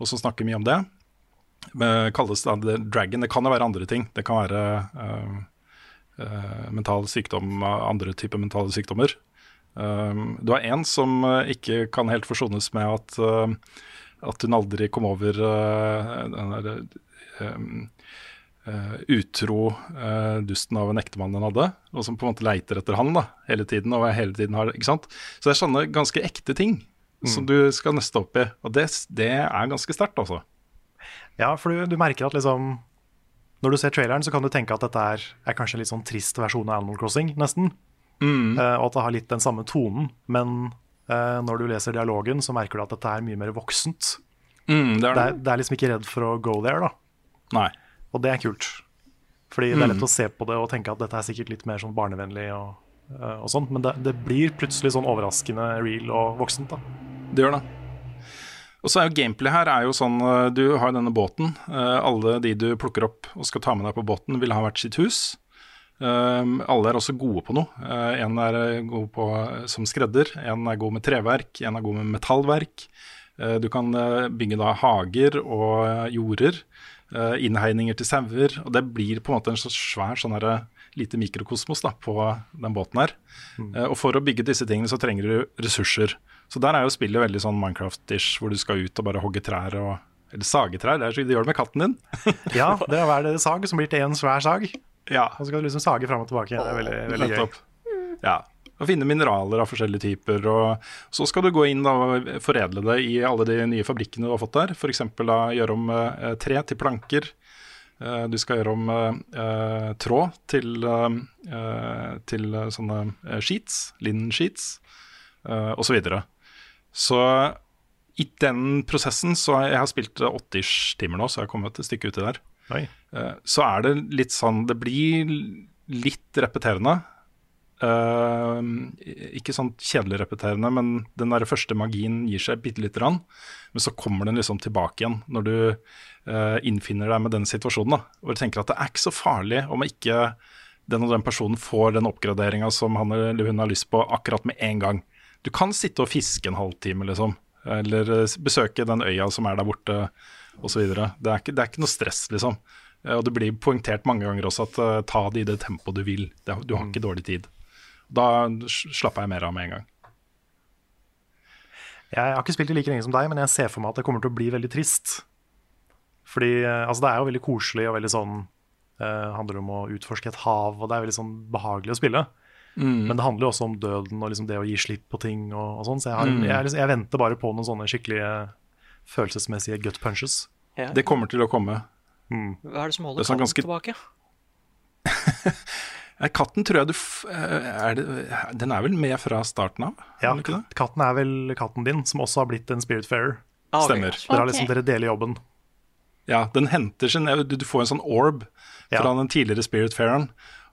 og som snakker mye om det. Eh, kalles da The Dragon. Det kan jo være andre ting. Det kan være mental sykdom, andre typer mentale sykdommer. Du har en som ikke kan helt forsones med at, at hun aldri kom over eh, den derre um, utro dusten av en ektemann hun hadde, og som på en måte leiter etter han da, hele tiden. og hele tiden har, ikke sant? Så det er sånne ganske ekte ting som du skal nøste opp i, og det, det er ganske sterkt, altså. Ja, for du, du merker at liksom Når du ser traileren, så kan du tenke at dette er, er kanskje en litt sånn trist versjon av Animal Crossing, nesten. Eh, og at det har litt den samme tonen. Men når du leser dialogen, så merker du at dette er mye mer voksent. Mm, det er Det det. er, det er liksom ikke redd for å go there, da. Nei. Og det er kult. Fordi det er lett å se på det og tenke at dette er sikkert litt mer sånn barnevennlig og, eh, og sånt, men det, det blir plutselig sånn overraskende real og voksent, da. Det gjør det. Og så er jo gameplay her er jo sånn eh, Du har denne båten. eh, Alle de du plukker opp og skal ta med deg på båten, vil ha hvert sitt hus. Um, alle er også gode på noe. Uh, en er eh, god på eh, som skredder, en er god med treverk, en er god med metallverk. Uh, du kan uh, bygge da hager og jorder, innhegninger til sauer. Og det blir på en måte en så svær sånn herre lite mikrokosmos da, på den båten her. Eh, og for å bygge disse tingene så trenger du ressurser. Så der er jo spillet veldig sånn Minecraft-ish, hvor du skal ut og bare hogge trær og Eller sage trær, det er så de gjør det med katten din. Ja, det er hver deres sag som blir til én svær sag. Ja, Og så kan du liksom sage fram og tilbake. Det er veldig, veldig gøy. Ja. Og finne mineraler av forskjellige typer. Og så skal du gå inn da, og foredle det i alle de nye fabrikkene du har fått der. F.eks. gjøre om eh, tre til planker. Eh, du skal gjøre om eh, eh, tråd til, eh, til sånne sheets, linen sheets, eh, osv. Så, videre. så i den prosessen, så jeg har spilt 80 timer nå, så jeg har kommet et stykke uti der. Oi. Eh, så er det litt sånn Det blir litt repeterende. Eh, ikke sånn kjedelig repeterende, men den der første magien gir seg bitte lite grann. Men så kommer den liksom tilbake igjen når du eh, innfinner deg med den situasjonen. da, Hvor du tenker at det er ikke så farlig om ikke den og den personen får den oppgraderinga som han eller hun har lyst på akkurat med en gang. Du kan sitte og fiske en halvtime, liksom. Eller besøke den øya som er der borte, osv. Det, er ikke- det er ikke noe stress, liksom. Eh, Og det blir poengtert mange ganger også at uh, ta det i det tempoet du vil. Det, du har ikke dårlig tid. Da slapper jeg mer av med en gang. Jeg har ikke spilt det like lenge som deg, men jeg ser for meg at det kommer til å bli veldig trist. Fordi eh, altså, det er jo veldig koselig og veldig sånn uh, handler om å utforske et hav, og det er veldig sånn behagelig å spille. Men det handler jo også om døden og liksom det å gi slipp på ting og, og sånn, så jeg, har, jeg, er liksom, jeg venter bare på noen sånne skikkelige følelsesmessige gut punches. Ja. Det kommer til å komme. Hva er det som holder det sånn katten ganske- tilbake? Eh, Katten tror jeg du f eh, er det, Den er vel med fra starten av? Ja, katten er vel katten din, som også har blitt en spiritfarer. Ah, okay. Stemmer. Dere har liksom, dere deler jobben. Ja, den henter sin Du, du får en sånn orb fra Ja. den tidligere Spiritfareren.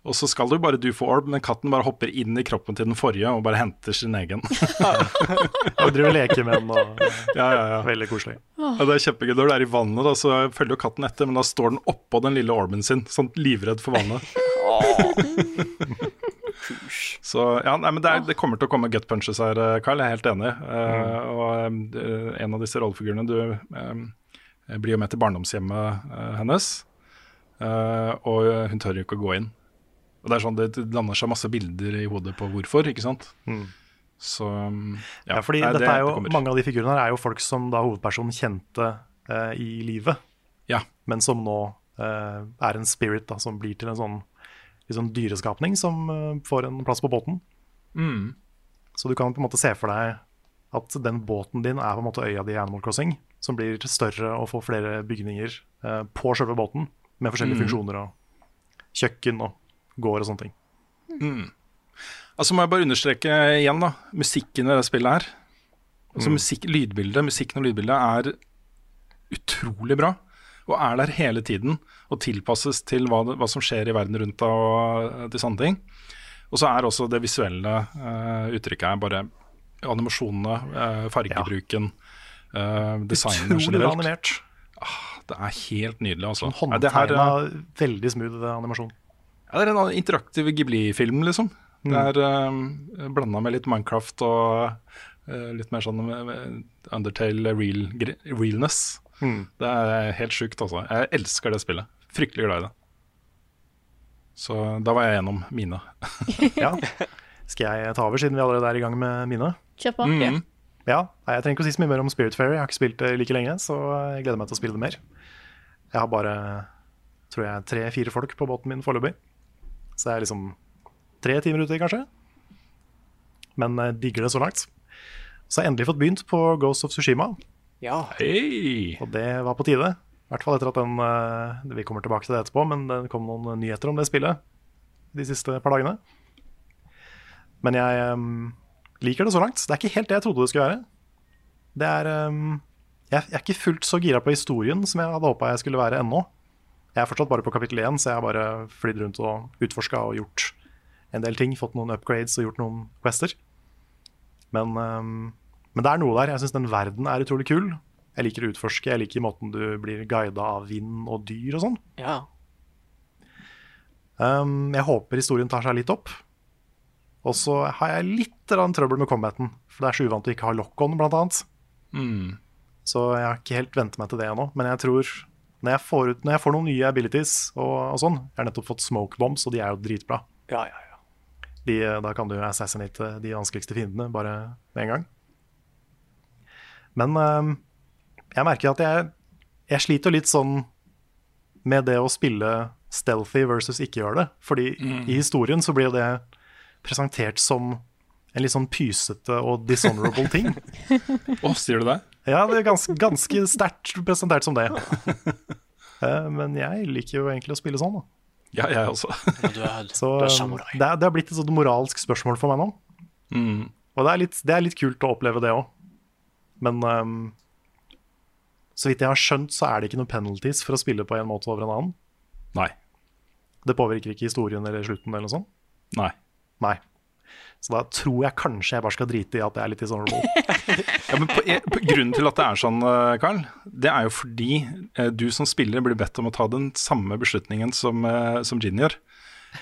Og så skal du bare du få orb, men katten bare hopper inn i kroppen til den forrige og bare henter sin egen. Og driver og leker med den. Og, ja, ja, ja. veldig koselig. Ja, det er kjempegøy. Når du er i vannet, da, så følger jo katten etter, men da står den oppå den lille orben sin, sånn livredd for vannet. Så ja, nei, men det, er, det kommer til å komme gut punches her, eh, Carl. Jeg er helt enig. Eh, og uh, en av disse rollefigurene Du uh, blir jo med til barndomshjemmet eh, hennes, eh, og hun tør jo ikke å gå inn. Og Det er sånn, det lander seg masse bilder i hodet på hvorfor, ikke sant. Så ja, Ja, fordi det, dette er jo, det mange av de figurene her er jo folk som da hovedpersonen kjente eh, i livet, Ja. men som nå eh, er en spirit da, som blir til en sånn liksom dyreskapning som eh, får en plass på båten. Mm. Så du kan på en måte se for deg at den båten din er på en måte øya di i Animal Crossing, som blir større og får flere bygninger eh, på selve båten, med forskjellige funksjoner og kjøkken og gård og sånne ting. Altså må jeg bare understreke igjen da Musikken i det spillet her Altså musikk, lydbildet, Musikken og lydbildet er utrolig bra Og er der hele tiden Og tilpasses til hva, hva som skjer i verden rundt deg Og eh, til sånne ting Og så er også det visuelle uh, uttrykket her Bare animasjonene, uh, fargebruken uh, Designet Utrolig generelt animert. Det er helt nydelig altså. Sånn håndtegna, veldig smooth animasjon. Ja, det er en interaktiv Ghibli-film, liksom. Det er um, blanda med litt Minecraft og uh, litt mer sånn eh, Undertale real, realness. realness. Det er helt sjukt, altså. Jeg elsker det spillet. Fryktelig glad i det. Så da var jeg gjennom mine. Ja. Skal jeg ta over, siden vi allerede er i gang med mine? Kjør på. Mm. Ja, Jeg trenger ikke å si så mye mer om Spirit Fairy. Jeg har ikke spilt det like lenge, så jeg gleder meg til å spille det mer. Jeg har bare tror jeg, tre-fire folk på båten min foreløpig. Så jeg er liksom tre timer ute, kanskje. Men jeg digger det så langt. Så jeg har endelig fått begynt på Ghost of Tsushima, Ja. Hei! og det var på tide. I hvert fall etter at den eh, Vi kommer tilbake til det etterpå, men det kom noen nyheter om det spillet de siste par dagene. Men jeg um, liker det så langt. Det er ikke helt det jeg trodde det skulle være. Det er um, jeg, jeg er ikke fullt så gira på historien som jeg hadde håpa jeg skulle være ennå. Jeg er fortsatt bare på kapittel én, så jeg har bare flydd rundt og utforska og gjort en del ting. Fått noen upgrades og gjort noen quester. Men, um, men det er noe der. Jeg syns den verden er utrolig kul. Jeg liker å utforske, jeg liker måten du blir guida av vind og dyr og sånn. ja. Um, jeg håper historien tar seg litt opp. Og så har jeg litt trøbbel med combaten, for det er så uvant å ikke ha lock-on, blant annet. Mm. Så jeg har ikke helt vent meg til det ennå. Men jeg tror når jeg, får ut, når jeg får noen nye abilities og, og sånn Jeg har nettopp fått smoke bombs, og de er jo dritbra. Ja, ja, ja. De, da kan du assassinate de vanskeligste fiendene bare med en gang. Men eh, jeg merker at jeg, jeg sliter litt sånn med det å spille stealthy versus ikke gjøre det. Fordi i historien så blir jo det presentert som en litt sånn pysete og dishonorable ting. Å, sier du det? Ja, det er ganske, ganske sterkt presentert som det. Eh, Men jeg liker jo egentlig å spille sånn, da. Ja, jeg også. Du er, Så du er um, det, er, det har blitt et sånt moralsk spørsmål for meg nå. Mm. Og det er litt, det er litt kult å oppleve det òg. Men um, så vidt jeg har skjønt, så er det ikke noen penalties for å spille på en måte over en annen. Nei. Det påvirker ikke historien eller slutten eller noe sånt. Nei. Nei. Så da tror jeg kanskje jeg bare skal drite i at det er litt dishonorable. Ja, men på, på, grunnen til at det er sånn, eh, Carl, det er jo fordi eh, du som spiller blir bedt om å ta den samme beslutningen som, eh, som Gin gjør.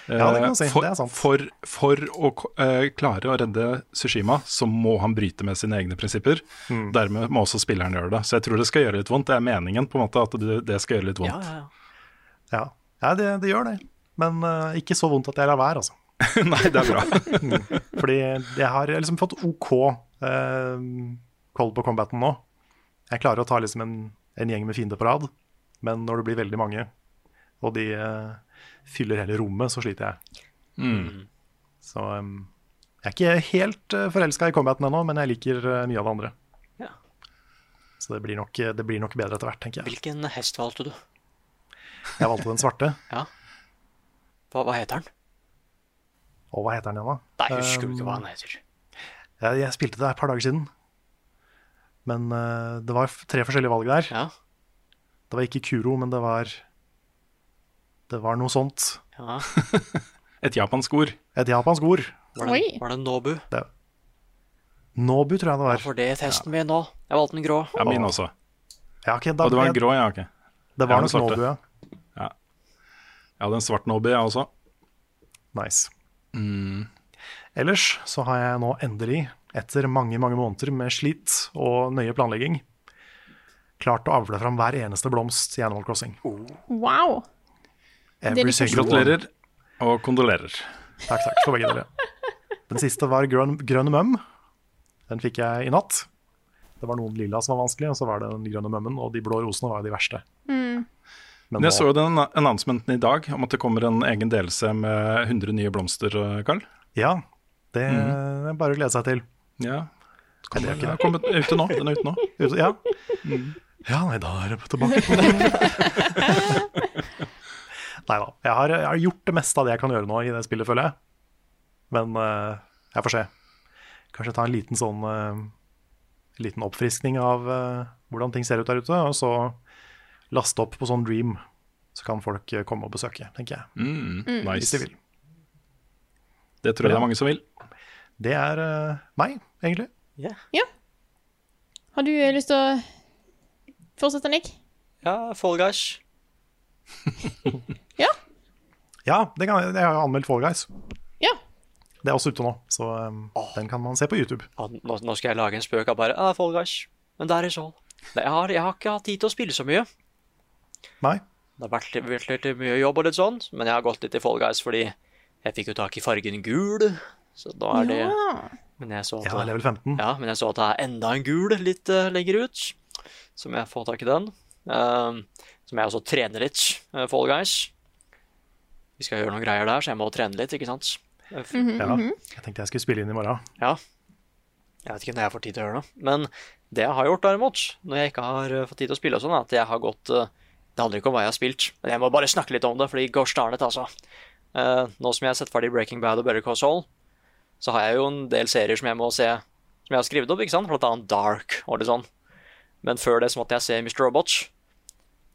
Ja, det kan du si. For, Det er sant. for, for å eh, klare å redde Sushima, så må han bryte med sine egne prinsipper. Mm. Dermed må også spilleren gjøre det. Så jeg tror det skal gjøre litt vondt. Det er meningen på en måte at det, det skal gjøre litt vondt. ja, ja. Ja, ja det, det gjør det. Men uh, ikke så vondt at jeg lar være, altså. Nei, det er bra. Fordi jeg har liksom fått OK eh, koll på combaten nå. Jeg klarer å ta liksom en, en gjeng med fiender på rad, men når det blir veldig mange, og de eh, fyller hele rommet, så sliter jeg. Mm. Så um, jeg er ikke helt uh, forelska i combaten ennå, men jeg liker eh, mye av det andre. Ja. Så det blir, nok, det blir nok bedre etter hvert, tenker jeg. Hvilken hest valgte du? Jeg valgte den svarte. Ja. Hva, hva heter den? Og hva heter den igjen, da? Nei, husker du ikke hva han den heter? Jeg, jeg spilte det et par dager siden. Men uh, det var tre forskjellige valg der. Ja. Det var ikke Kuro, men det var Det var noe sånt. ja. Et japansk ord. Et japansk ord. Var, det, var det Nobu? Nobu, tror jeg det Ja, var. for det testen min nå. Jeg valgte den grå. Ja, min også. Ja, okay, da, Og det var en grå, ja. Okay. Det var nok. Nobu, ja. Jeg hadde en svart Nobu, jeg også. Nice. Mm. Ellers så har jeg nå endelig, etter mange mange måneder med slit og nøye planlegging, klart å avle fram hver eneste blomst i Animal Crossing. Wow. Gratulerer og kondolerer. Takk, takk for begge dere. Den siste var grønn, grønn møm. Den fikk jeg i natt. Det var noen lilla som var vanskelig, og så var det den grønne mømmen, og de blå rosene var jo de verste. Men Men jeg så jo den annonsementen i dag om at det kommer en egen delelse med 100 nye blomster, Karl. Carl. Ja, det er bare å glede seg til. Ja. Kommer, det er ikke kommet ute nå. Den er ute nå. Ute- Ja. ja, nei, da er jeg tilbake på det. Nei da. Jeg har, jeg har gjort det meste av det jeg kan gjøre nå i det spillet, føler jeg. Men uh, jeg får se. Kanskje ta en liten sånn uh, liten oppfriskning av uh, hvordan ting ser ut der ute, og så laste opp på sånn Dream. Så kan folk eh, komme og besøke, tenker jeg. Mm, Hvis de vil. Det tror jeg det er mange som vil. Det er uh, meg, egentlig. Ja Har du eh, lyst til å fortsette, Nick? Ja, Fall Guys. Ja, det kan, jeg har anmeldt Fall Guys. Ja. Det er også ute nå, så eh, den kan man se på YouTube. Ja, nå, nå skal jeg lage en spøk av bare ah, Fall Guys. Men der er sånn. Jeg jeg har ikke hatt tid til å spille så mye. Nei? Det har vært, litt- litt mye jobb og litt sånn, men jeg har gått litt i Fall Guys fordi jeg fikk jo tak i fargen gul. Så da er det Ja. Men jeg så at Ja, level 15. Ja, men jeg så at det er enda en gul litt uh, lenger ut, så må jeg få tak i den. Uh, så må jeg også trene litt, uh, Fall Guys. Vi skal gjøre noen greier der, så jeg må trene litt, ikke sant? Mm -hmm. Ja, jeg tenkte jeg skulle spille inn i morgen. Ja. Jeg vet ikke når jeg får tid til å gjøre det. Men det jeg har gjort, derimot, når jeg ikke har uh, fått tid til å spille og sånn, er at jeg har gått uh, Det handler ikke om hva jeg har spilt, men jeg må bare snakke litt om det, fordi gosh darn it, altså. Uh, nå som jeg har sett ferdig Breaking Bad og Better Call Saul, så har jeg jo en del serier som jeg må se Som jeg har skrevet opp, ikke sant? Blant annet Dark og litt sånn. Men før det så måtte jeg se Mr. Robots.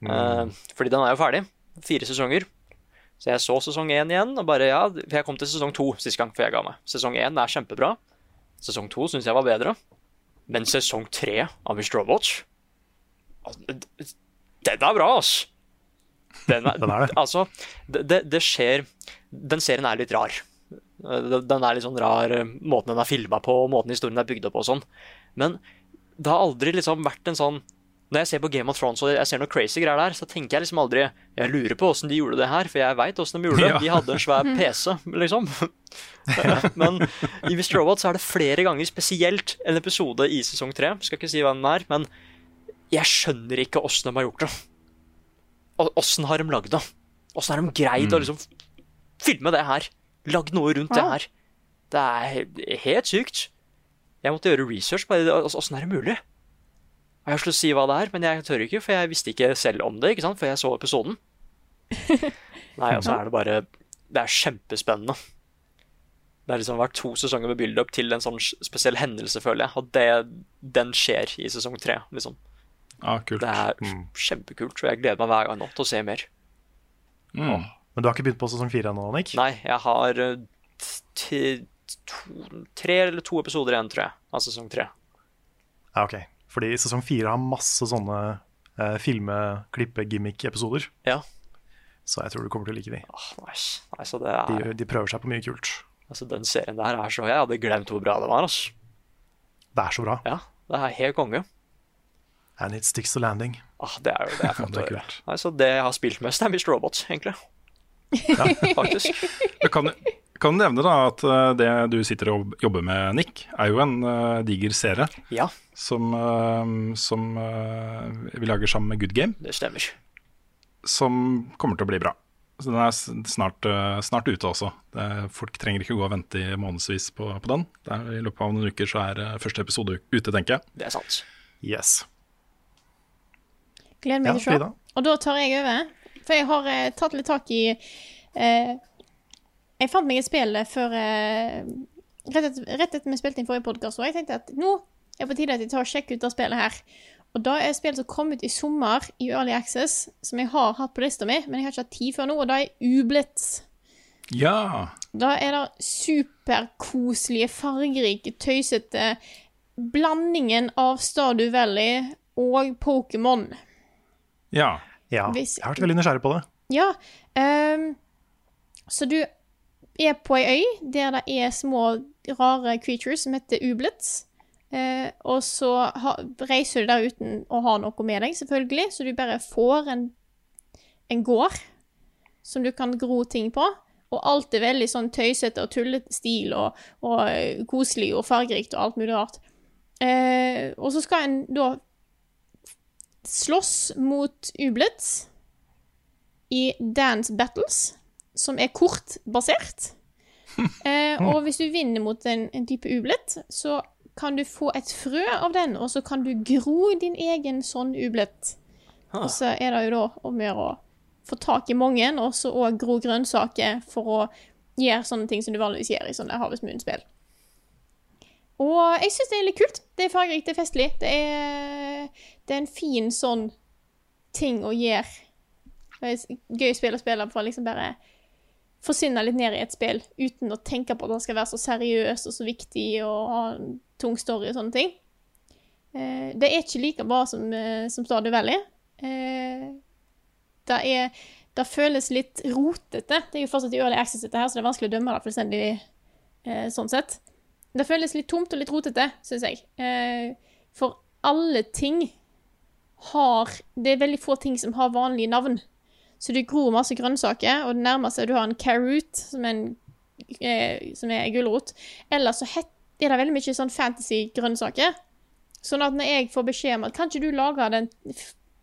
Mm. Uh, fordi den er jo ferdig. Fire sesonger. Så jeg så sesong én igjen, og bare ja, jeg kom til sesong to sist gang, før jeg ga meg. Sesong én er kjempebra. Sesong to syns jeg var bedre. Men sesong tre av Mr. Robot Den er bra, ass! Den er, Den er det. Altså, det, det, skjer Den serien er litt rar. Eh, Den er litt sånn rar eh, måten den er filma på, og måten historien er bygd opp på og sånn. Men det har aldri liksom vært en sånn Når jeg ser på Game of Thrones og jeg ser noe crazy greier der, så tenker jeg liksom aldri Jeg lurer på åssen de gjorde det her, for jeg veit åssen de gjorde det. De hadde en svær PC, liksom. men i Mr. Robot så er det flere ganger spesielt en episode i sesong tre. Skal ikke si hva den er, men jeg skjønner ikke åssen de har gjort det. Åssen har de lagd det? Åssen har de greid å liksom filme det her? Lagd noe rundt det her? Det er helt sykt. Jeg måtte gjøre research på det. Åssen er det mulig? Jeg har lyst til å si hva det er, men jeg tør ikke, for jeg visste ikke selv om det. ikke sant? Før jeg så episoden. Nei, altså er det bare Det er kjempespennende. Det har liksom vært to sesonger med build-up til en sånn spesiell hendelse, føler jeg. Og det, den skjer i sesong tre. liksom. Ja, kult. Det er kjempekult, og jeg gleder meg hver gang nå til å se mer. Mm. Men du har ikke begynt på sesong fire ennå, Nick? Nei, jeg har eh, to, tre eller to episoder igjen, tror jeg, av sesong tre. Ja, ok. Fordi sesong fire har masse sånne eh, filme-klippe-gimmick-episoder. Ja. Så jeg tror du kommer til å like de. Åh, nice. Nei, så det er, de. De prøver seg på mye kult. altså, den serien der er så Jeg hadde glemt hvor bra det var. altså. Det er så bra. Ja, det er helt konge. And it sticks to landing. Ah, det er jo det er flott Det er kult. Nei, så det jeg har spilt mest, er Mr. Robot, egentlig. Faktisk. Jeg kan, kan nevne da at eh, det du sitter og jobber med, Nick, er jo en uh, diger serie Ja, som, uh, som uh, vi lager sammen med Good Game, det stemmer. som kommer til å bli bra. Så den er snart, snart ute også. Det, folk trenger ikke gå og vente i månedsvis på, på den. Det er, I løpet av noen uker så er første episode ute, tenker jeg. Det er sant. Yes. Gleder meg til å se. Og da tar jeg over. For jeg har eh, tatt litt tak i eh, Jeg fant meg et spill før eh, Rett etter, etter vi spilte inn forrige podkast, og jeg tenkte at nå er det på tide at jeg tar og sjekker ut det spillet her. Og da er spillet spill som kom ut i sommer i Early Access, som jeg har hatt på lista mi, men jeg har ikke hatt tid før nå, og det er Ublitz. Ja! Da er det superkoselige, fargerike, tøysete blandingen av Stardew Valley og Pokémon. Ja. Ja, Hvis- jeg har vært veldig nysgjerrig på det. Ja, Um, så du er på ei øy der det er små, rare creatures som heter ublets. Uh, og så ha, reiser du der uten å ha noe med deg, selvfølgelig, så du bare får en, en gård som du kan gro ting på. Og alt er veldig sånn tøysete og tullete stil og, og eh, koselig og fargerikt og alt mulig rart. Uh, og så skal en da slåss mot ublets i Dance Battles, som er kortbasert. Eh, og hvis du vinner mot en, en type ublet, så kan du få et frø av den, og så kan du gro din egen sånn ublet. Og så er det jo da om å gjøre å få tak i mange, og så òg gro grønnsaker for å gjøre sånne ting som du vanligvis gjør i sånne Harvest Moon-spill. Og jeg syns det er litt kult. Det er fargerikt, det er festlig. Det er, det er en fin sånn ting å gjøre. Det er gøy spill å spille for å liksom bare forsvinne litt ned i et spill uten å tenke på at han skal være så seriøs og så viktig og ha en tung story og sånne ting. Eh, det er ikke like bra som, eh, som Stardew Valley. Eh, det er Det føles litt rotete. Det er jo fortsatt i early access, dette her, så det er vanskelig å dømme det fullstendig eh, sånn sett. Det føles litt tomt og litt rotete, syns jeg. Eh, for alle ting har Det er veldig få ting som har vanlige navn. Så du gror masse grønnsaker, og det nærmeste du har en carrot, som er, en, eh, som er gulrot. Eller så er det veldig mye sånn fantasy-grønnsaker. Sånn at når jeg får beskjed om at kan ikke du lage den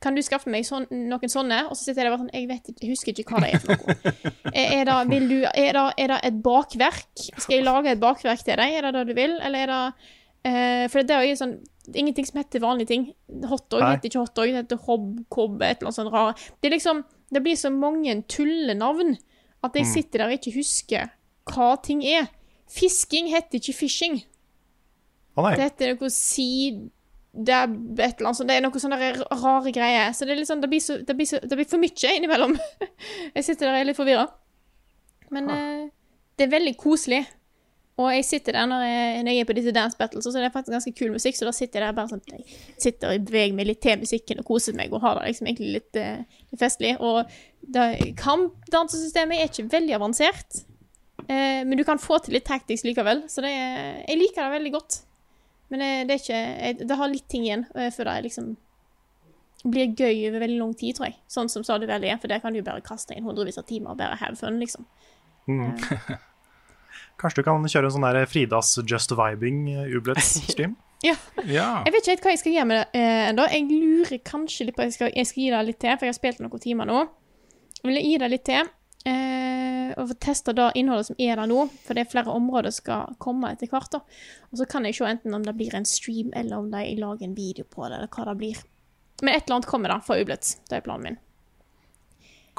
Kan du skaffe meg sån, noen sånne? Og så sitter jeg der sånn Jeg vet ikke, jeg husker ikke hva det er for noe. Er, er, det, du, er, det, er det et bakverk? Skal jeg lage et bakverk til deg? Er det det du vil? Eller er det eh, For det er jo sånn det er ingenting som heter vanlige ting. Hotdog Nei. heter ikke hotdog, det heter hobcob, et eller annet sånt rart. Det liksom Det blir så mange tullenavn at jeg sitter der og ikke husker hva ting er. Fisking heter ikke fishing. Å nei. Det heter noe seed dab, et eller annet sånt. Det er noe sånne rare greier. Så det sånn, det blir, så, det blir, så, det blir for mye innimellom. jeg sitter der og er litt forvirra. Men eh, det er veldig koselig. Og jeg sitter der når jeg, når jeg er på disse dance battles, og så er det faktisk ganske kul musikk, så da sitter jeg der bare sånn Jeg sitter og beveger meg litt til musikken og koser meg og har det liksom egentlig litt, eh, litt festlig. Og kampdansesystemet er ikke veldig avansert, eh, men du kan få til litt tactics likevel, så det er, jeg liker det veldig godt. Men det, det er ikke jeg, Det har litt ting igjen eh, før det liksom blir gøy over veldig lang tid, tror jeg. Sånn som stadig vel er, for der kan du bare kaste inn hundrevis av timer og bare have fun, liksom. Kanskje du kan kjøre en sånn der Fridas Just Vibing eh, Ublets-stream? Ja. Ja. Jeg vet ikke helt hva jeg skal gjøre med det eh, ennå. Jeg lurer kanskje litt på jeg skal, jeg skal gi det litt til, for jeg har spilt noen timer nå. Jeg vil gi det litt til. Eh, og få testa det innholdet som er der nå, for det er flere områder som skal komme etter hvert. da. Og så kan jeg se enten om det blir en stream, eller om de lager en video på det, eller hva det blir. Men et eller annet kommer da fra Ublets. Det er planen min.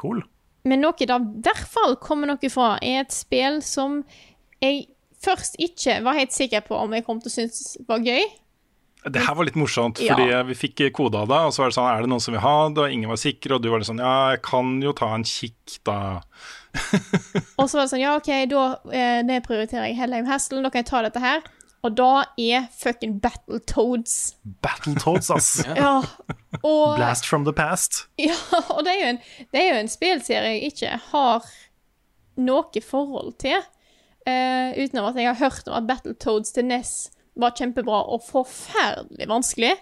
Cool. Men noe det i hvert fall kommer noe fra, er et spill som jeg først ikke var helt sikker på om jeg kom til å synes var gøy. Det her var litt morsomt, Ja. fordi vi fikk kode av det, og så var det sånn Er det noen som vil ha det? Og ingen var sikre, og du var litt sånn Ja, jeg kan jo ta en kikk, da. Og så var det sånn, ja, OK, da eh, nedprioriterer jeg Hellheim Hassel, da kan jeg ta dette her. Og da er fucking Battletoads. Battletoads, ass. Ja. Og, Blast from the past. ja, og det er, jo en, det er jo en spillserie jeg ikke har noe forhold til. Uh, utenom at jeg har hørt om at Battletoads til NES var kjempebra og forferdelig vanskelig.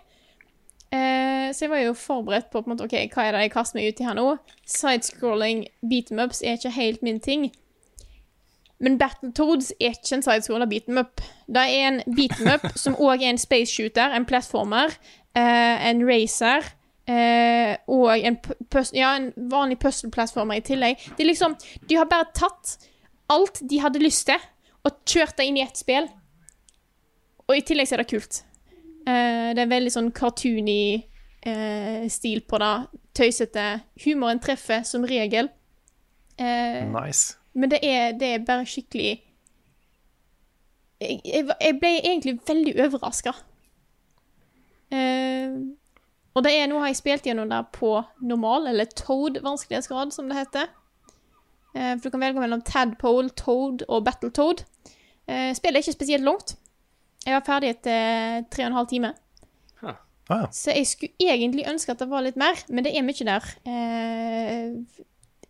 Uh, så jeg var jo forberedt på, på måte, ok, hva er det jeg kaster meg ut i her nå. Sidescrolling beatmups ups er ikke helt min ting. Men Battletoads er ikke en sidescroller beatmup. up. Det er en beatmup up som òg er en space shooter, en platformer, uh, en racer Uh, og en, ja, en vanlig puzzle-platformer i tillegg. Det er liksom De har bare tatt alt de hadde lyst til, og kjørt det inn i ett spill. Og i tillegg så er det kult. Uh, det er veldig sånn cartoony uh, stil på det. Tøysete. Humoren treffer som regel. Uh, Nice. men det er, det er bare skikkelig jeg, jeg, jeg ble egentlig veldig overraska. og det er nå har jeg spilt gjennom det på normal, eller Toad vanskelighetsgrad, som det heter. Eh, for du kan velge mellom Tadpole, Toad og Battletoad. Uh, spillet er ikke spesielt langt. Jeg var ferdig etter tre og en halv time. Ah, ja. Så jeg skulle egentlig ønske at det var litt mer, men det er mye der. Eh,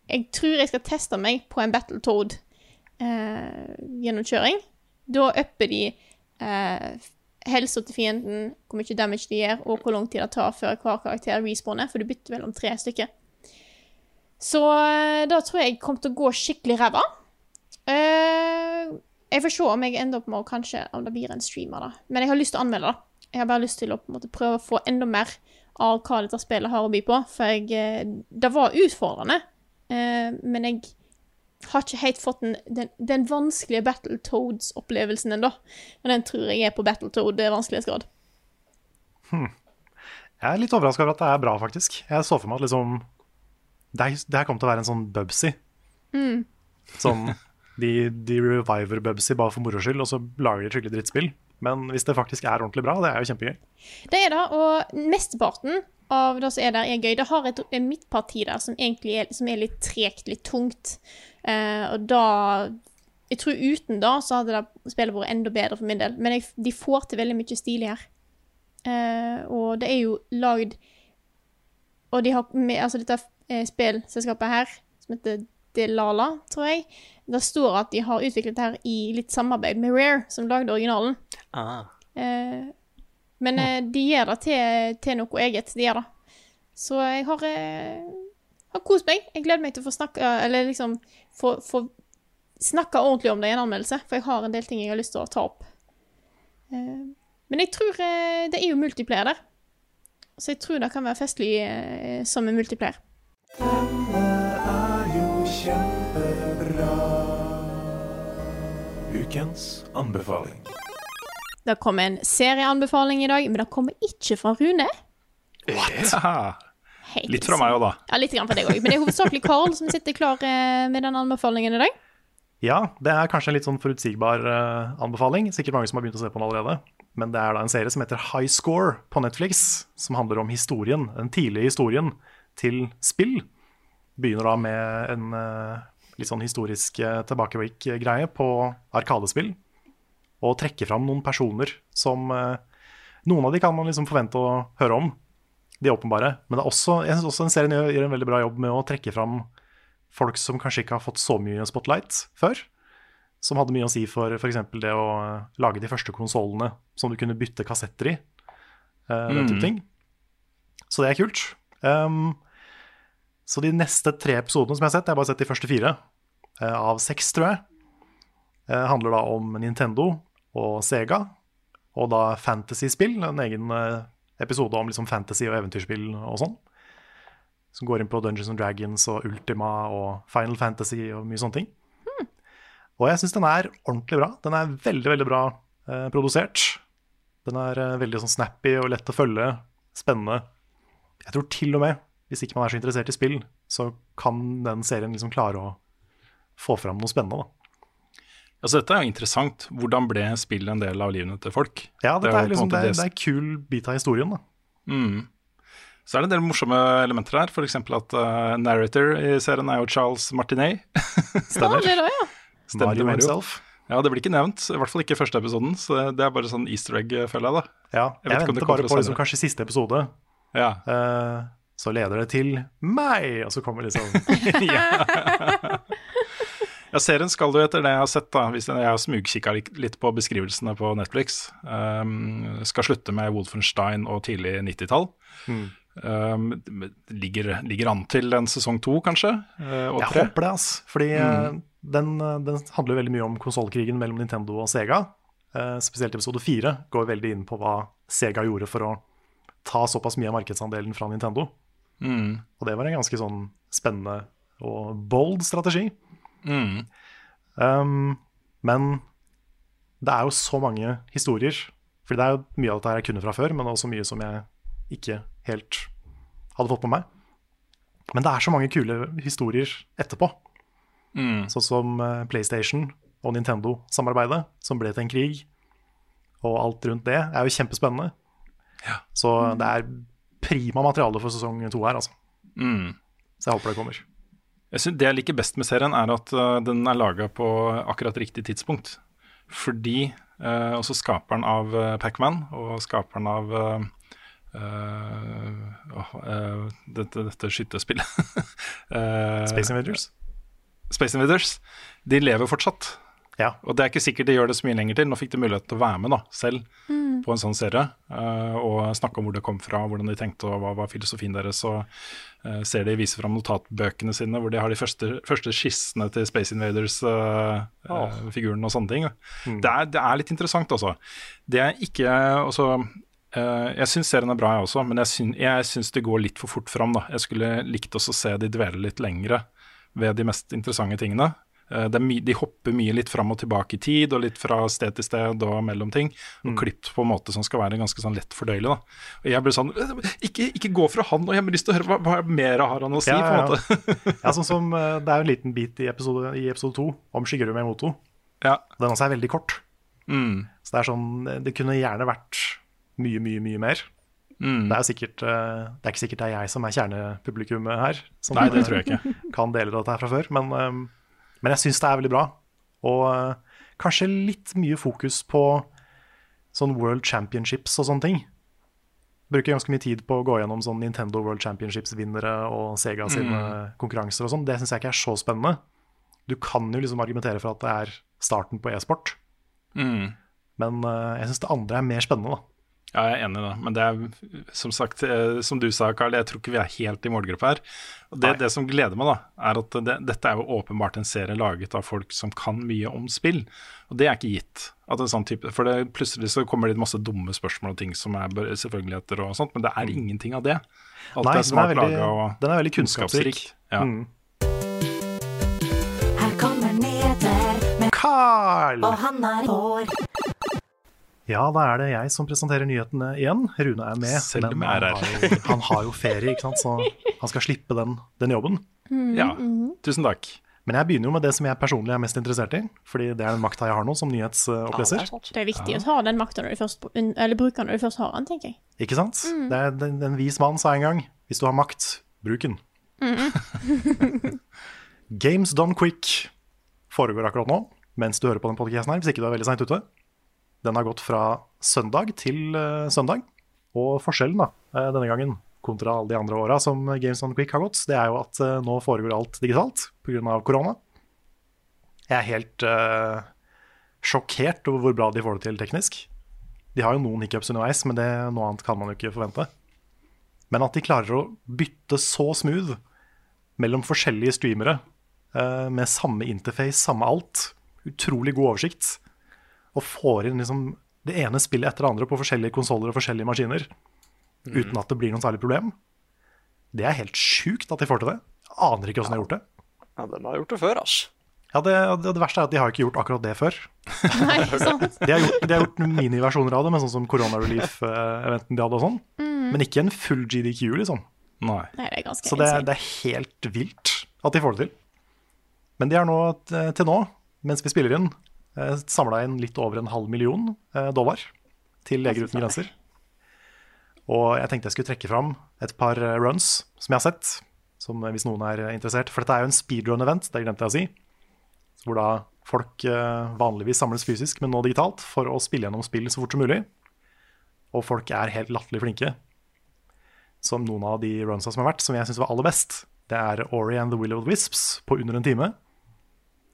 jeg tror jeg skal teste meg på en Battletoad eh, gjennomkjøring. Da upper de eh, helsa til fienden, hvor mye damage de gjør, og hvor lang tid det tar før hver karakter respawner, for du bytter vel om tre stykker. Så eh, da tror jeg jeg kommer til å gå skikkelig ræva. Uh, jeg får se om jeg ender opp med å kanskje om det blir en streamer, da. Men jeg har lyst til å anmelde det. Jeg har bare lyst til å måte prøve å få enda mer av hva dette spillet har å by på. For jeg, eh, det var utfordrende, uh, men jeg har ikke helt fått den, den, den vanskelige Battletoads-opplevelsen ennå. Men den tror jeg er på Battletoad-vanskelighetsgrad. Jeg er litt overraska over at det er bra, faktisk. Jeg så for meg at liksom Det, er- det her kommer til å være en sånn Bubsy. Sånn de, de reviver Bubsy bare for moro skyld, og så lager de et skikkelig drittspill. Men hvis det faktisk er ordentlig bra, det er jo kjempegøy. Det er det, og mesteparten av det som er der, er gøy. Det har et, et midtparti der som egentlig er, som er litt tregt, litt tungt. Eh, og da Jeg tror uten da så hadde det spillet vært enda bedre for min del. Men jeg, de får til veldig mye stilig her. Eh, og det er jo lagd Og de har med, Altså dette spillselskapet her, som heter Delala, tror jeg, det står at de har utviklet det her i litt samarbeid med Rare, som lagde originalen. Ah. Eh, men eh, de gjør det til, til noe eget. De gjør det. Så jeg har, eh, har kost meg. Jeg gleder meg til å få snakke Eller liksom få, få snakke ordentlig om det i en anmeldelse, for jeg har en del ting jeg har lyst til å ta opp. Eh, men jeg tror eh, det er jo multiplayer der. Så jeg tror det kan være festlig eh, som en multiplayer. Ukens anbefaling. Det kom en serieanbefaling i dag, men det kommer ikke fra Rune. Haha. Helt Litt fra meg òg, da. Ja, litt grann fra deg òg. Men det er hovedsakelig Carl som sitter klar eh, med den anbefalingen i dag. Ja, det er kanskje en litt sånn forutsigbar eh, anbefaling. Sikkert mange som har begynt å se på den allerede. Men det er da en serie som heter High Score på Netflix, som handler om historien, den tidlige historien til spill. Begynner da med en eh, litt sånn historisk uh, tilbakeblikk-greie på Arkadespill. Og trekker fram noen personer som eh, Noen av de kan man liksom forvente å høre om, de åpenbare. Men det er også, jeg synes også den serien gjør, gjør en veldig bra jobb med å trekke fram folk som kanskje ikke har fått så mye spotlight før. Som hadde mye å si for f.eks. det å eh, lage de første konsollene som du kunne bytte kassetter i. eh, den type Mm. ting. Så det er kult. Um, så de neste tre episodene som jeg har sett, jeg har bare sett de første fire, eh, av seks, tror jeg, eh, handler da om Nintendo og Sega, og da fantasy-spill, en egen eh, episode om liksom fantasy og eventyrspill og sånn. Som går inn på Dungeons and Dragons og Ultima og Final Fantasy og mye sånne ting. Og jeg syns den er ordentlig bra. Den er veldig, veldig bra eh, produsert. Den er eh, veldig sånn snappy og lett å følge. Spennende. Jeg tror til og med, hvis ikke man er så interessert i spill, så kan den serien liksom klare å få fram noe spennende. da. Altså, dette er jo interessant. Hvordan ble spill en del av livene til folk? Ja, dette jo er, liksom, det, er, det er en kul bit av historien. da. Mm. Så er det en del morsomme elementer her. F.eks. at uh, narrator i serien er jo Charles Martinet. Ja, det er det, ja. Stemmer Mario himself. Ja, det blir ikke nevnt. I hvert fall ikke i første episoden. Så det er bare sånn easter egg, føler jeg. da. Ja, Jeg jeg, det venter bare på liksom, kanskje siste episode. Ja. Eh, så leder det til meg, og så kommer liksom Ja, Serien skal jo etter det jeg har sett, da, hvis jeg har smugkikka litt på beskrivelsene på Netflix, um, skal slutte med Wolfenstein og tidlig 90-tall. Mm. Um, ligger, ligger an til en sesong to, kanskje? uh, og Jeg tre. håper det, ass. Fordi Mm. den, eh, den handler veldig mye om konsollkrigen mellom Nintendo og Sega. Uh, spesielt episode fire går veldig inn på hva Sega gjorde for å ta såpass mye av markedsandelen fra Nintendo. Mm. Og det var en ganske sånn spennende og bold strategi. Mm. Um, men det er jo så mange historier. For det er jo mye av dette jeg kunne fra før, men også mye som jeg ikke helt hadde fått med meg. Men det er så mange kule historier etterpå. Mm. Sånn som eh, PlayStation og Nintendo-samarbeidet, som ble til en krig. Og alt rundt det er jo kjempespennende. Så det er prima materiale for sesong to her, altså. Mm. Så jeg håper det kommer. Jeg synes Det jeg liker best med serien, er at uh, den er laga på akkurat riktig tidspunkt. Fordi uh, også skaperen av uh, Pac-Man og skaperen av uh, uh, uh, dette, dette skytespillet Uh, Space Invaders. Space Invaders. De lever fortsatt. Ja. Og det er ikke sikkert de gjør det så mye lenger til. Nå fikk de mulighet til å være med da, selv Mm. på en sånn serie uh, og snakke om hvor det kom fra, hvordan de tenkte og hva var filosofien deres. Og uh, ser de vise fram notatbøkene sine hvor de har de første, første skissene til Space Invaders-figuren og sånne ting. Mm. Det, er, det er litt interessant, altså. Det er ikke også eh, Jeg syns serien er bra, jeg også, men jeg syns det går litt for fort fram. Da. Jeg skulle likt også å se de dvele litt lengre ved de mest interessante tingene. Eh, de hopper mye litt fram og tilbake i tid, og litt fra sted til sted og mellom ting. Og Mm. klipt på en måte som skal være ganske sånn lett fordøyelig. Da. Og jeg ble sånn ikke, ikke gå fra han, og jeg har lyst til å høre hva, hva mer har han å si. Ja, på en måte. ja, sånn som, eh, det er jo en liten bit i episode, i episode to om Shigeru Miyamoto. Ja. Den også er veldig kort. Mm. Så det er sånn Det kunne gjerne vært mye, mye, mye mer. Mm. Det er sikkert eh, Det er ikke sikkert det er jeg som er kjernepublikummet her. Som Nei, det tror jeg ikke. kan deler av dette her fra før. Men, eh, men jeg syns det er veldig bra. Og eh, kanskje litt mye fokus på sånn World Championships og sånne ting. Bruker ganske mye tid på å gå gjennom sånn Nintendo World Championships-vinnere og Sega sine Mm. konkurranser og sånn. Det syns jeg ikke er så spennende. Du kan jo liksom argumentere for at det er starten på e-sport, Mm. men uh, jeg syns det andre er mer spennende, da. Ja, jeg er enig i det. Men det er som sagt, eh, som du sa, Karl, jeg tror ikke vi er helt i målgruppa her. Og det, det som gleder meg, da, er at det, dette er jo åpenbart en serie laget av folk som kan mye om spill. Og det er ikke gitt. At en sånn type, for det, plutselig så kommer det masse dumme spørsmål og ting som er selvfølgeligheter og sånt, men det er ingenting av det. Alt Mm. Nei, er den er smart veldig- laga og den er veldig kunnskapsrik. Ja. Mm. Her kommer Neder med Carl! Og han er vår. Ja, da er det jeg som presenterer nyhetene igjen. Rune er med, Selv om jeg er han her. han har jo ferie, ikke sant? så han skal slippe den, den jobben. Ja, tusen takk. Men jeg begynner jo med det som jeg personlig er mest interessert i, fordi det er den makta jeg har nå som nyhetsoppleser. Det er viktig å ha den makta når du først Eller bruke den når du først har den, tenker jeg. Ikke sant? Det er den, den vis mann sa en gang hvis du har makt, bruk den. Games Done Quick foregår akkurat nå, mens du hører på den podcasten her, hvis ikke du er veldig seint ute. Den har gått fra søndag til eh, søndag. Og forskjellen da, eh, denne gangen kontra alle de andre åra som Games on Quick har gått, det er jo at eh, nå foregår alt digitalt pga. korona. Jeg er helt uh, sjokkert over hvor bra de får det til teknisk. De har jo noen hiccups underveis, men det, noe annet kan man jo ikke forvente. Men at de klarer å bytte så smooth mellom forskjellige streamere uh, med samme interface, samme alt, utrolig god oversikt, og får inn liksom det ene spillet etter det andre på forskjellige konsoller og forskjellige maskiner, uten at det blir noe særlig problem. Det er helt sjukt at de får til det. Jeg aner ikke åssen de har gjort det. Ja, de har gjort det før, altså. Ja, det, det, det verste er at de har ikke gjort akkurat det før. Nei, sant? De har gjort, de har gjort miniversjoner av det, med sånn som Corona Relief-eventen de hadde og sånn. Men ikke en full GDQ, liksom. Nei. Nei, det er Så det, det er helt vilt at de får det til. Men de har nå, til nå, mens vi spiller inn, samla inn litt over en halv million eh, dollar til Leger uten grenser. Og jeg tenkte jeg skulle trekke fram et par eh, runs som jeg har sett, som eh, hvis noen er eh, interessert. For dette er jo en speedrun-event, det glemte jeg å si. Hvor da folk eh, vanligvis samles fysisk, men nå digitalt, for å spille gjennom spill så fort som mulig. Og folk er helt latterlig flinke. Som noen av de runsa som har vært, som jeg syns var aller best, det er Ori and the Will of the Wisps på under en time.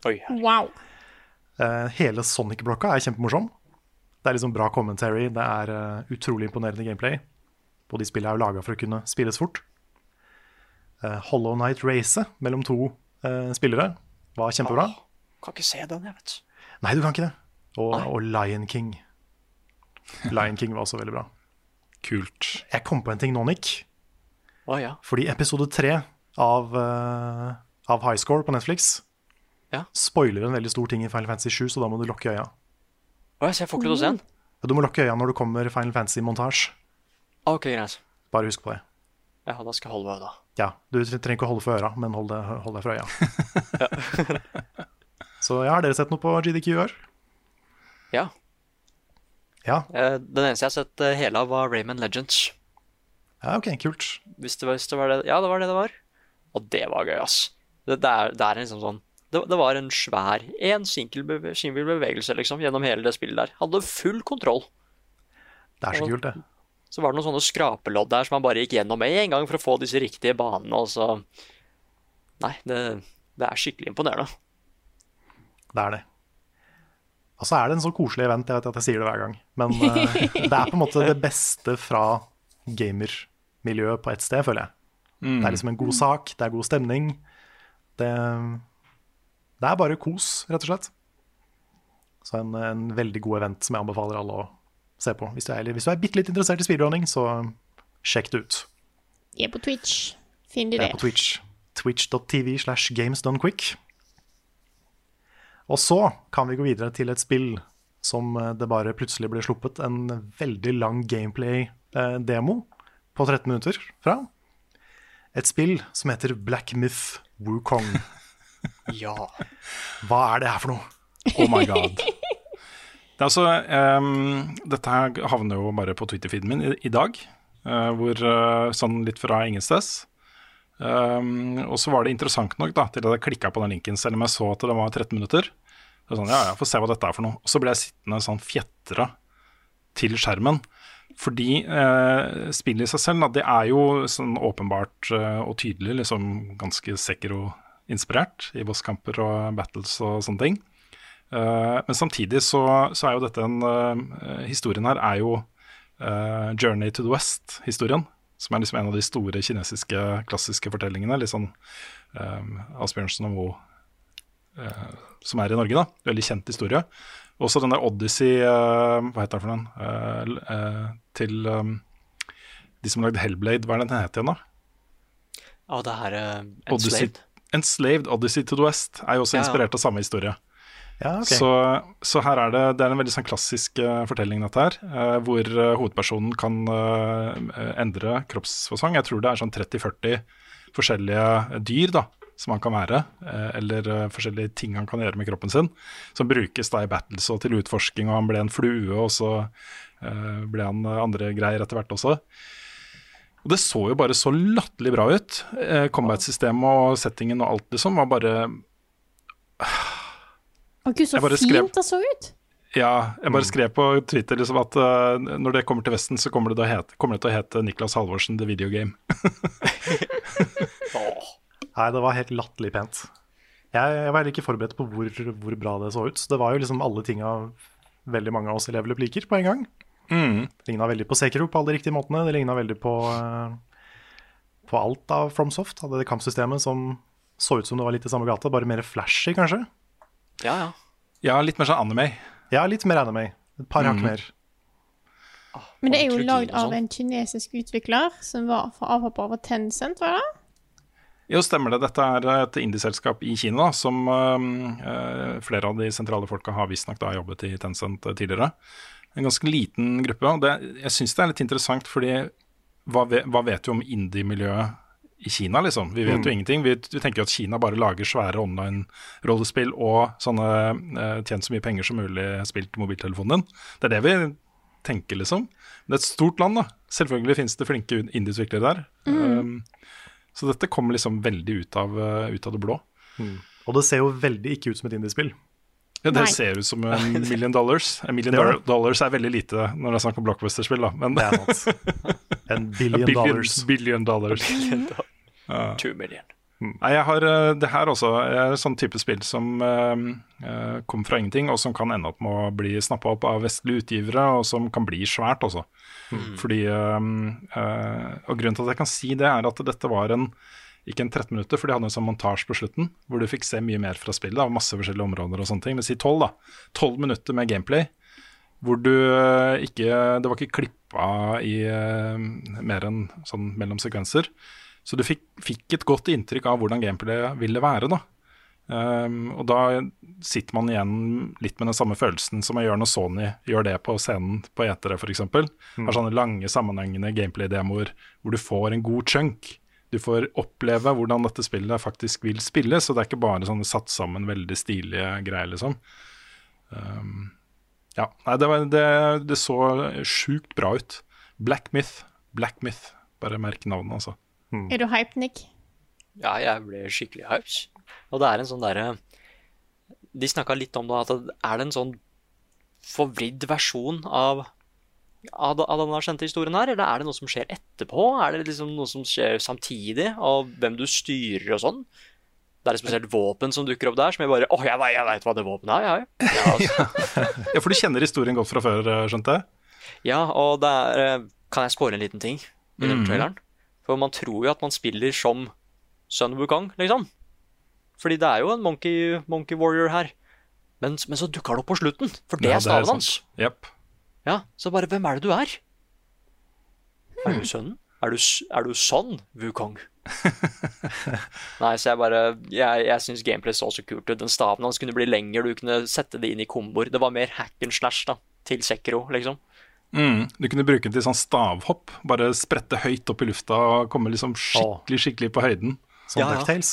Oi. Wow. Eh, hele Sonic-blokka er kjempemorsom. Det er liksom bra commentary, det er eh, utrolig imponerende gameplay. Og de spillene er jo laga for å kunne spilles fort. Uh, Hollow Night-racet mellom to eh, spillere var kjempebra. Kan ikke se den, jeg vet. Nei, du kan ikke det. Og, og Lion King. Lion King var også veldig bra. Kult. Jeg kom på en ting nå, Nick. Å ja. Fordi episode tre av, uh, av High Score på Netflix Ja. spoiler en veldig stor ting i Final Fantasy 7, så da må du lukke øya. Å, jeg får ikke lov til å se den. Du må lukke øya når du kommer Final Fantasy-montasje. Ok, greit. Bare husk på det. Ja, da skal jeg holde meg da. Ja, Du trenger ikke å holde for øra, men hold, det, hold deg for øya. så ja, har dere sett noe på GDQ i år? Ja. Ja, Eh, Den eneste jeg har sett eh, hele av, var Rayman Legends. ja ok, kult. Hvis det, var, hvis det var det Ja, det var det det var. Og det var gøy, ass. Det, det, er, det er liksom sånn det, det var en svær En sinkel beve, bevegelse liksom gjennom hele det spillet der. Hadde full kontroll. Det er så Og- kult, det. Så var det noen sånne skrapelodd der som man bare gikk gjennom med en gang for å få disse riktige banene, og så Nei, det, det er skikkelig imponerende. Det er det. Og så er det en så koselig event, jeg vet at jeg sier det hver gang. Men uh, det er på en måte det beste fra gamermiljøet på ett sted, føler jeg. Det er liksom en god sak, det er god stemning. Det, det er bare kos, rett og slett. Så en, en veldig god event som jeg anbefaler alle å se på. Hvis du er, hvis du er bitte litt interessert i speedrunning, så sjekk det ut. Jeg er på Twitch. Finn de Det Jeg er på Twitch. Twitch.tv slash games done quick. Og så kan vi gå videre til et spill som eh, det bare plutselig ble sluppet en veldig lang gameplay-demo på 13 minutter fra. Et spill som heter Black Myth Wukong. Ja. Hva er det her for noe? Oh my god. Det altså, um, dette her havner jo bare på Twitter-feeden min i, i dag, uh, hvor uh, sånn litt fra ingensteds. Um, og så var det interessant nok da, til at jeg klikka på den linken, selv om jeg så at det var 13 minutter. Var sånn, ja, ja, Få se hva dette er for noe. Og så ble jeg sittende sånn fjetra til skjermen. Fordi eh, spillet i seg selv, da, det er jo sånn åpenbart eh, og tydelig liksom ganske Sekiro-inspirert i bosskamper og battles og sånne ting. Eh, men samtidig så, så er jo dette en eh, Historien her er jo eh, Journey to the West-historien. Som er liksom en av de store kinesiske klassiske fortellingene. Litt sånn Asbjørnsen og Moe som er i Norge, da. Veldig kjent historie. Også den der Odyssey Hva heter den for den? Til de som lagde Hellblade. Hva er den het igjen, da? Ja, det her uh, Odyssey, Enslaved. Odyssey to the West er jo også inspirert av samme historie. Ja, okay. Så, så her er det, det er en veldig sånn klassisk uh, fortelling, dette her. Uh, hvor uh, hovedpersonen kan endre kroppsfasong. Jeg tror det er sånn 30-40 forskjellige dyr da, som han kan være. eller forskjellige ting han kan gjøre med kroppen sin. Som brukes da i battles og til utforsking. Og han ble en flue, og så ble han andre greier etter hvert også. Og det så jo bare så latterlig bra ut. Eh, Combat-systemet og settingen og alt liksom var bare Var gud, så fint skrev- det så ut. Ja, jeg bare skrev på Twitter liksom at uh, når det kommer til Vesten, så kommer det, til å hete, kommer det til å hete Niklas Halvorsen The Video Game. Nei, det var helt latterlig pent. Jeg, jeg var heller ikke forberedt på hvor, hvor bra det så ut. Så Det var jo liksom alle tinga veldig mange av oss i Level Up liker på en gang. Mm. Det ligna veldig på Sekiro på alle de riktige måtene. Det ligna veldig på, eh, på alt av FromSoft. Hadde det kampsystemet som så ut som det var litt i samme gate, bare mer flashy, kanskje. Ja, ja. Ja, litt mer sånn anime. Ja, litt mer anime. Et par hakk Mm. mer. Men det er jo lagd av sånn. en kinesisk utvikler som var for avhopper over Tencent, var det? Jo, stemmer det. Dette er et indieselskap i Kina som øh, flere av de sentrale folka har visstnok jobbet i Tencent tidligere. En ganske liten gruppe. og det, Jeg syns det er litt interessant, fordi hva, ve, hva vet du om indie-miljøet i Kina, liksom? Vi vet Mm. jo ingenting. Vi, vi tenker jo at Kina bare lager svære online-rollespill og sånne eh, tjent så mye penger som mulig spilt mobiltelefonen din. Det er det vi tenker, liksom. Det er et stort land, da. Selvfølgelig finnes det flinke indieutviklere der. Um, så dette kommer liksom veldig ut av, uh, ut av det blå. Og det ser jo veldig ikke ut som et indiespill. Ja, det Nei. ser ut som en million dollars. En million det. dollars er veldig lite når det er snakk om blockbuster-spill, da. Men Det er sant. En billion, billion billion, dollars. billion dollars. Two million. Nei, jeg har uh, det her også. er sånn type spill som uh, kom fra ingenting, og som kan ende opp med å bli snappa opp av vestlige utgivere, og som kan bli svært også. Fordi um, uh, Og grunnen til at jeg kan si det, er at dette var en ikke en 13 minutter, for de hadde en sånn montasje på slutten, hvor du fikk se mye mer fra spillet, av masse forskjellige områder og sånne ting. Men si 12, da. 12 minutter med gameplay, hvor du uh, ikke Det var ikke klippa i uh, mer enn sånn mellom sekvenser. Så du fikk, fikk et godt inntrykk av hvordan gameplayet ville være, da. Um, og da sitter man igjen litt med den samme følelsen som man gjør når Sony gjør det på scenen på E3 f.eks. Har sånne lange, sammenhengende gameplay-demoer hvor du får en god chunk. Du får oppleve hvordan dette spillet faktisk vil spilles, og det er ikke bare sånne satt sammen veldig stilige greier, liksom. Um, ja, nei, det, var, det, det så sjukt bra ut. Black Myth. Black Myth. Bare merk navnet, altså. Er du hype, Nick? Ja, jeg ble skikkelig hyped. Og det er en sånn derre De snakka litt om det, at det er det en sånn forvridd versjon av av, denne kjente historien her, eller er det noe som skjer etterpå? Er det liksom noe som skjer samtidig, av hvem du styrer og sånn? Det er et spesielt våpen som dukker opp der, som jeg bare Å, jeg, jeg veit hva det våpenet er, jeg. Ja, altså. Ja, for du kjenner historien godt fra før, eh, skjønte jeg? ja, og det er eh, Kan jeg spåre en liten ting i den Mhm. traileren? For man tror jo at man spiller som Sun Wukong, liksom. Fordi det er jo en monkey, monkey warrior her. Men, men så dukker det opp på slutten, for det Ja, er staven hans. Jepp. Ja, Så bare hvem er det du er? Er du sønnen? Er du, er du sånn, Wukong? Nei, så jeg bare Jeg, jeg syns gameplay så så kult ut. Den staven hans kunne bli lengre, du kunne sette det inn i komboer. Det var mer hack and slash da, til Sekiro, liksom. Mm, du kunne bruke den til sånn stavhopp. Bare sprette høyt opp i lufta og komme liksom skikkelig skikkelig på høyden. Sånn Ja, ja. DuckTales.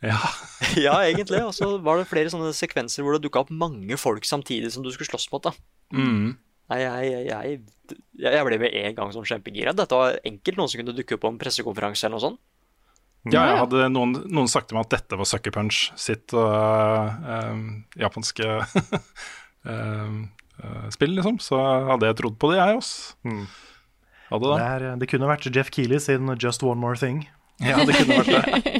Ja. Ja, egentlig. Og så var det flere sånne sekvenser hvor det dukka opp mange folk samtidig som du skulle slåss mot. da. Mm. Nei, jeg, jeg, jeg, ble med en gang sånn kjempegira. Dette var enkelt noen som kunne dukke opp på en pressekonferanse eller noe sånt. Ja, jeg hadde noen, noen sagt til meg at dette var Sucker Punch sitt øh, øh, japanske øh, øh, spill, liksom. Så hadde jeg trodd på det, jeg også. Mm. Hadde Det, det. er, det kunne vært Jeff Keeley sin Just One More Thing. Ja, det kunne vært det.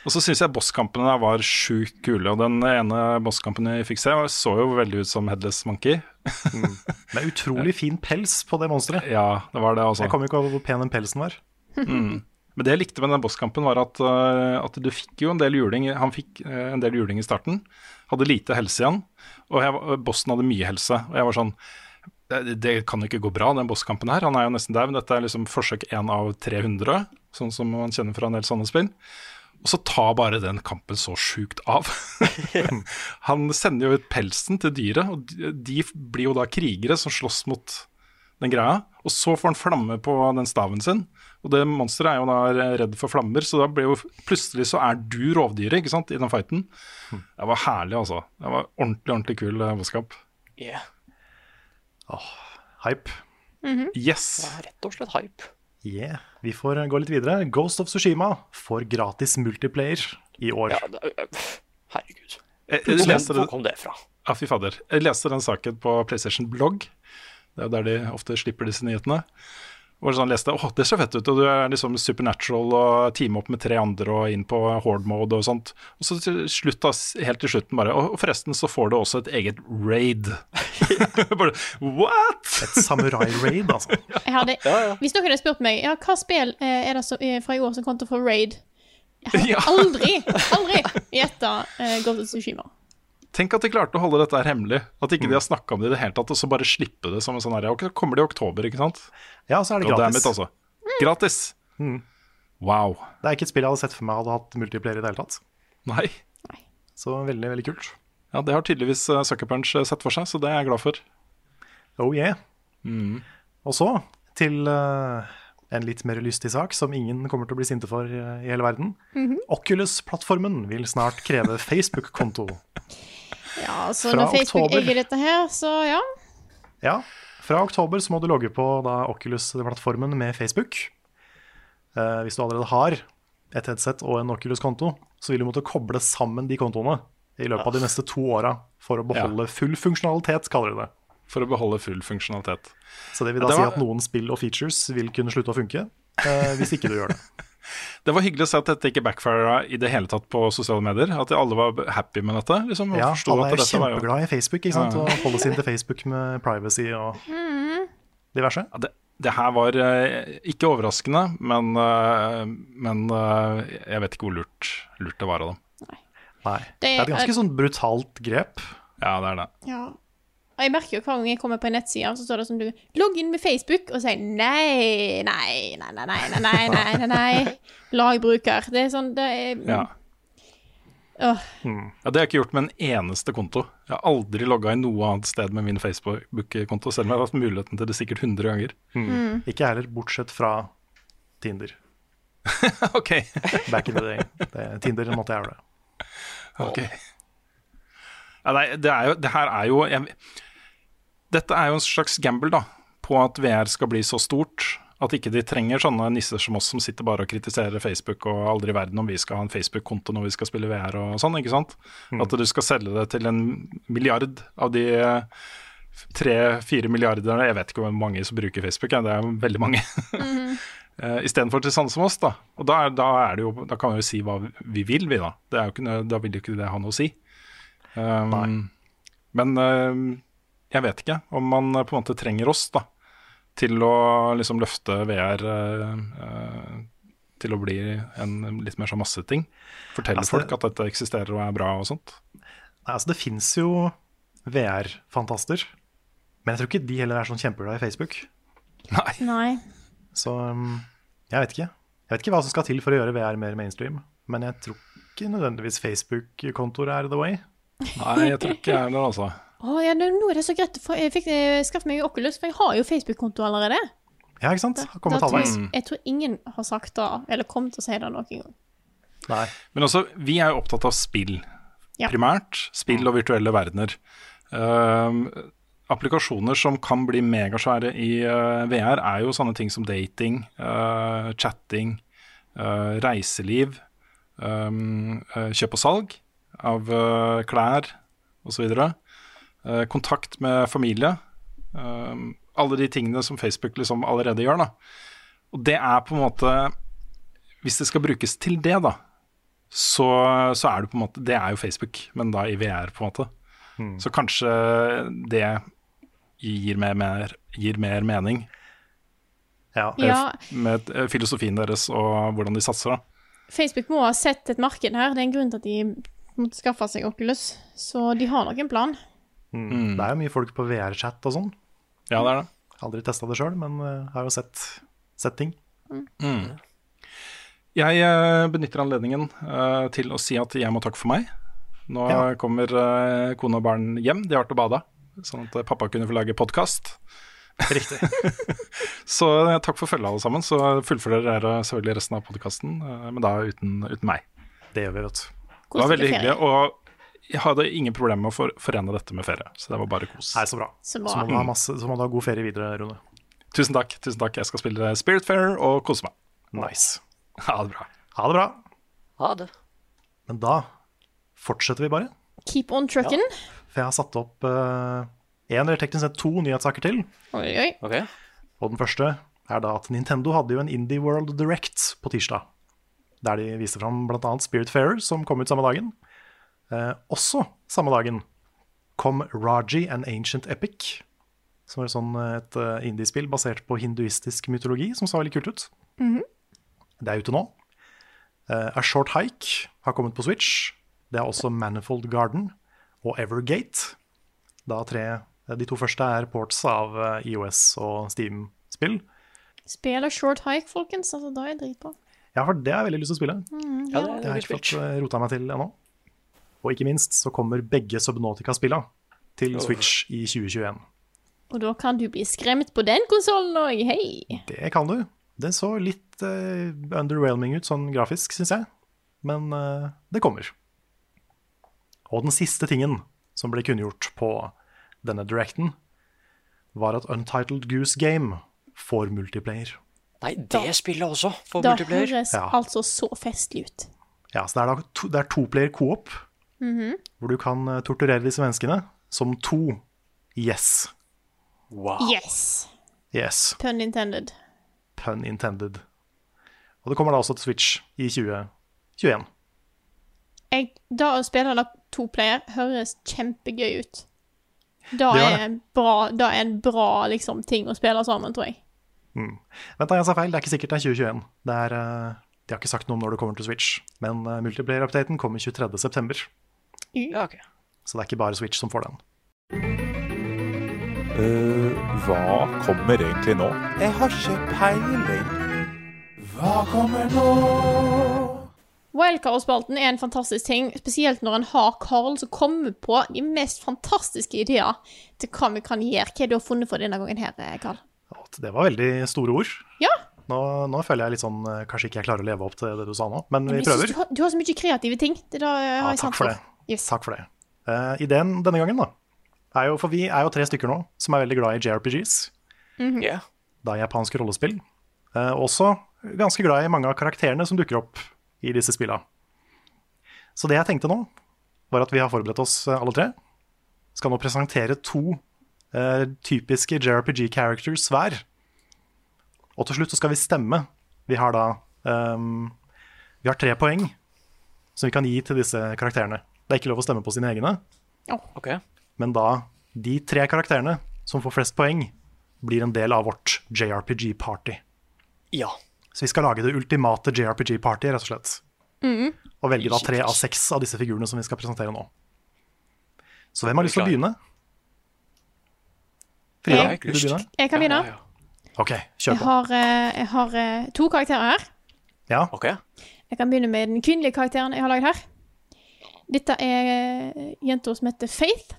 Og så syns jeg bosskampene der var sjukt kule. Og den ene bosskampen jeg fikk se, så jo veldig ut som Headless Monkey. Med utrolig fin pels på det monsteret. Ja, det var det, også. Jeg kom ikke over hvor pen den pelsen var. Mm. Men det jeg likte med den bosskampen, var at, øh, at du fikk jo en del juling. Han fikk øh, en del juling i starten. Hadde lite helse igjen. Og jeg, bossen hadde mye helse. Og jeg var sånn det, det kan jo ikke gå bra, den bosskampen her. Han er jo nesten der. Dette er liksom forsøk én av 300, sånn som man kjenner fra en del sånne spill. Og så tar bare den kampen så sjukt av. Han sender jo ut pelsen til dyret, og de- blir jo da krigere som slåss mot den greia. Og så får han flamme på den staven sin. Og det monsteret er jo da redd for flammer, så da blir jo plutselig så er du rovdyret ikke sant, i den fighten. Det var herlig, altså. Det var ordentlig, ordentlig kul eh, Yeah. Åh, Hype. Yes! Ja, rett og slett hype. Yeah. Vi får gå litt videre. Ghost of Tsushima får gratis multiplayer i år. Ja, det, herregud. Hvor kom, hvor det, kom det fra? ja, fy fader. Jeg leste den saken på PlayStation Blogg. Det er der de ofte slipper disse nyhetene. Hvor sånn leste åh, det ser fett ut, og du er liksom supernatural og teame opp med tre andre og inn på horde mode og sånt. Og så til slutt, da, helt til slutten bare Og forresten så får du også et eget raid. bare what?! Et samurai-raid, altså. Jeg hadde, Hvis dere hadde spurt meg ja, hva spill eh, er det som, er fra i år som kom til å få raid Jeg Ja. hadde aldri, aldri gjetta uh, Ghost of Tsushima. Tenk at de klarte å holde dette her hemmelig. At ikke de har snakka om det i det hele tatt, og så bare slippe det som en sånn her Ja, kommer det i oktober, ikke sant? Ja, så er det gratis. Goddammit, altså. Gratis! Wow. Det er ikke et spill jeg hadde sett for meg hadde hatt multiplayer i det hele tatt. Nei. Så veldig, veldig kult. Ja, det har tydeligvis eh, Sucker Punch eh, sett for seg, så det er jeg glad for. Oh yeah. Og så til eh, en litt mer lystig sak som ingen kommer til å bli sinte for eh, i hele verden. Oculus-plattformen vil snart kreve Facebook-konto. Ja, så Fra når Facebook oktober. eier dette her, så ja. Ja, fra oktober så må du logge på Oculus-plattformen med Facebook. Eh, hvis du allerede har et headset og en Oculus-konto, så vil du måtte koble sammen de kontoene i løpet av de neste to åra for å beholde full funksjonalitet, kaller de det. For å beholde full funksjonalitet. Så det vil da det si at noen spill og features vil kunne slutte å funke eh, hvis ikke du gjør det. Det var hyggelig å se at dette ikke backfira i det hele tatt på sosiale medier. At alle var happy med dette. Liksom, og Ja, alle at er dette var jo- kjempeglad i Facebook, ikke sant? Ja. og holder seg inn til Facebook med privacy og diverse. Ja, det, det her var eh, ikke overraskende, men, eh, men eh, jeg vet ikke hvor lurt, lurt det var av dem. Nei. Det Det er et er- ganske sånn brutalt grep. Ja, det er det. ja. Og jeg merker jo hver gang jeg kommer på en nettside, så står det sånn du Logg inn med Facebook, og sier nei, nei, nei, nei, nei, nei, nei, nei, nei, nei. Lag bruker. Det er sånn, det er Ja. Åh. Ja, Det har jeg ikke gjort med en eneste konto. Jeg har aldri logga inn noe annet sted med min Facebook-konto, selv om jeg har hatt muligheten til det sikkert 100 ganger. Mm. Ikke jeg heller, bortsett fra Tinder. ok. Back in the day. Det, Tinder måtte jeg gjøre det. Ok. Ja, nei, det, er jo, det her er jo jeg, Dette er jo en slags gamble da, på at VR skal bli så stort at ikke de trenger sånne nisser som oss som sitter bare og kritiserer Facebook og aldri i verden om vi skal ha en Facebook-konto når vi skal spille VR og sånn, ikke sant? At du skal selge det til en milliard av de tre-fire milliardene, jeg vet ikke hvor mange som bruker Facebook, ja, det er veldig mange. Mm. Istedenfor til sånne som oss, da. Og da, er- da, er det jo, da kan vi jo si hva vi vil, vi, da. Det er jo ikke, da vil jo ikke det ha noe å si. Um, men uh, jeg vet ikke om man uh, på en måte trenger oss, da. Til å liksom løfte VR uh, uh, til å bli en litt mer sånn masseting. Fortelle Altså, folk at dette eksisterer og er bra og sånt. Nei, altså, det fins jo VR-fantaster, men jeg tror ikke de heller er sånn kjempeglade i Facebook. Nei. Nei. Så um, jeg vet ikke. Jeg vet ikke hva som skal til for å gjøre VR mer mainstream, men jeg tror ikke nødvendigvis Facebook-kontoer er the way. Nei, jeg tror ikke jeg heller, altså. Å ja, nå er det så greit. For jeg fikk skaffet skaffe meg Oculus, for jeg har jo Facebook-konto allerede. Ja, ikke sant? Da, Da tror jeg, jeg tror ingen har sagt det, eller kommet til å si det noen gang. Nei. Men også, vi er jo opptatt av spill, Ja. primært. Spill og virtuelle verdener. Uh, applikasjoner som kan bli megasvære i uh, VR, er jo sånne ting som dating, uh, chatting, uh, reiseliv, um, uh, kjøp og salg av uh, klær osv. Uh, kontakt med familie. Um, alle de tingene som Facebook liksom allerede gjør. da. Og det er på en måte Hvis det skal brukes til det, da, så, så er det på en måte Det er jo Facebook, men da i VR, på en måte. Så kanskje det gir mer, mer, gir mer mening Ja. eh, Ja. med eh, filosofien deres og hvordan de satser, da. Facebook må ha sett et marked her. Det er en grunn til at de måtte skaffe seg Oculus. Så de har nok en plan. Mm. Det er jo mye folk på VR-chat og sånn. Ja, det er det. Aldri testa det sjøl, men uh, har jo sett, sett ting. Jeg eh, benytter anledningen eh, til å si at jeg må takke for meg. Nå Ja. kommer eh, kone og barn hjem, de har vært og bada, sånn at eh, pappa kunne få lage podkast. Riktig. Så eh, takk for følget, alle sammen. Så fullfører dere selvfølgelig resten av podkasten, men da uten, uten meg. Det gjør vi, vet du. Det var veldig hyggelig, og jeg hadde ingen problemer med å for, forene dette med ferie. Så det var bare kos. Nei, så bra. Så Så må, du ha masse, så må du ha god ferie videre, Rune. Tusen takk. tusen takk Jeg skal spille Spiritfarer og kose meg. Nice. Ha det bra. Ha det bra. Ha det. Men da fortsetter vi bare. Keep on trucking. For jeg har satt opp én, eller teknisk sett to nyhetssaker til. Oi, oi. Okay. Og den første er da at Nintendo hadde jo en Indie World Direct på tirsdag. Der de viste fram bl.a. Spirit Fair, som kom ut samme dagen. Eh, også samme dagen kom Raji and Ancient Epic, som er sånn eh, et eh, indiespill basert på hinduistisk mytologi, som så veldig kult ut. Det er ute nå. Eh, A Short Hike har kommet på Switch. Det er også Manifold Garden og Evergate. Da tre, eh, de to første er ports av IOS og Steam-spill. Spiller Short Hike, folkens. Altså, da er jeg dritbra. Ja, for det har jeg veldig lyst til å spille. Ja, det, Det har jeg ikke fått rota meg til ennå. Og ikke minst så kommer begge Subnautica-spillene til Switch i 2021. Og da kan du bli skremt på den konsollen òg. Hei! Det kan du. Det så litt uh, underwhelming ut sånn grafisk, syns jeg. Men uh, det kommer. Og den siste tingen som ble kunngjort på denne directen, var at Untitled Goose Game får multiplayer. Nei, det spillet også, Det multiplayer. høres Ja. altså så festlig ut. Ja, så det er da to, det er toplayer coop, hvor du kan eh, torturere disse menneskene som to yes. Wow. Yes! Yes. Pun intended. Pun intended. Og det kommer da også til Switch i 2021. Jeg, da å spille da to player høres kjempegøy ut. Da Det er, det. en bra, da er en bra liksom, ting å spille sammen, tror jeg. Vent, da, jeg sa feil. Det er ikke sikkert det er 2021. Det er, eh, de har ikke sagt noe om når det kommer til Switch. Men uh, multiplayer-updaten kommer 23.9., Ja, okay. så det er ikke bare Switch som får den. Uh, hva kommer egentlig nå? Jeg har ikke peiling. Hva kommer nå? Wildcard-spalten er en fantastisk ting, spesielt når en har Carl som kommer på de mest fantastiske ideer til hva vi kan gjøre. Hva har du har funnet for denne gangen her, Carl? Det var veldig store ord. Ja, Nå, nå føler jeg litt sånn eh, Kanskje ikke jeg klarer å leve opp til det du sa nå, men vi prøver. Du har, du har så mye kreative ting. Det da, eh, har Ja, jeg takk sans for det. Yes. Takk for det. Uh, ideen denne gangen, da, er jo For vi er jo tre stykker nå som er veldig glad i JRPGs. Ja. da japanske rollespill. Uh, også ganske glad i mange av karakterene som dukker opp i disse spilla. Så det jeg tenkte nå, var at vi har forberedt oss eh, alle tre. Skal nå presentere to uh, typiske JRPG characters hver. Og til slutt så skal vi stemme. Vi har da um, Vi har tre poeng som vi kan gi til disse karakterene. Det er ikke lov å stemme på sine egne, Okay. men da de tre karakterene som får flest poeng, blir en del av vårt JRPG-party. Ja. Så vi skal lage det ultimate JRPG-party, rett og slett. Og velge da tre av seks av disse figurene som vi skal presentere nå. Så hvem har lyst til å begynne? Frida, Jeg vil du begynne? Jeg kan begynne. Ja, ja, OK, kjør Jeg på. har, eh, jeg har eh, to karakterer her. Ja, Okay. Jeg kan begynne med den kvinnelige karakteren jeg har lagd her. Dette er eh, jenta som heter Faith.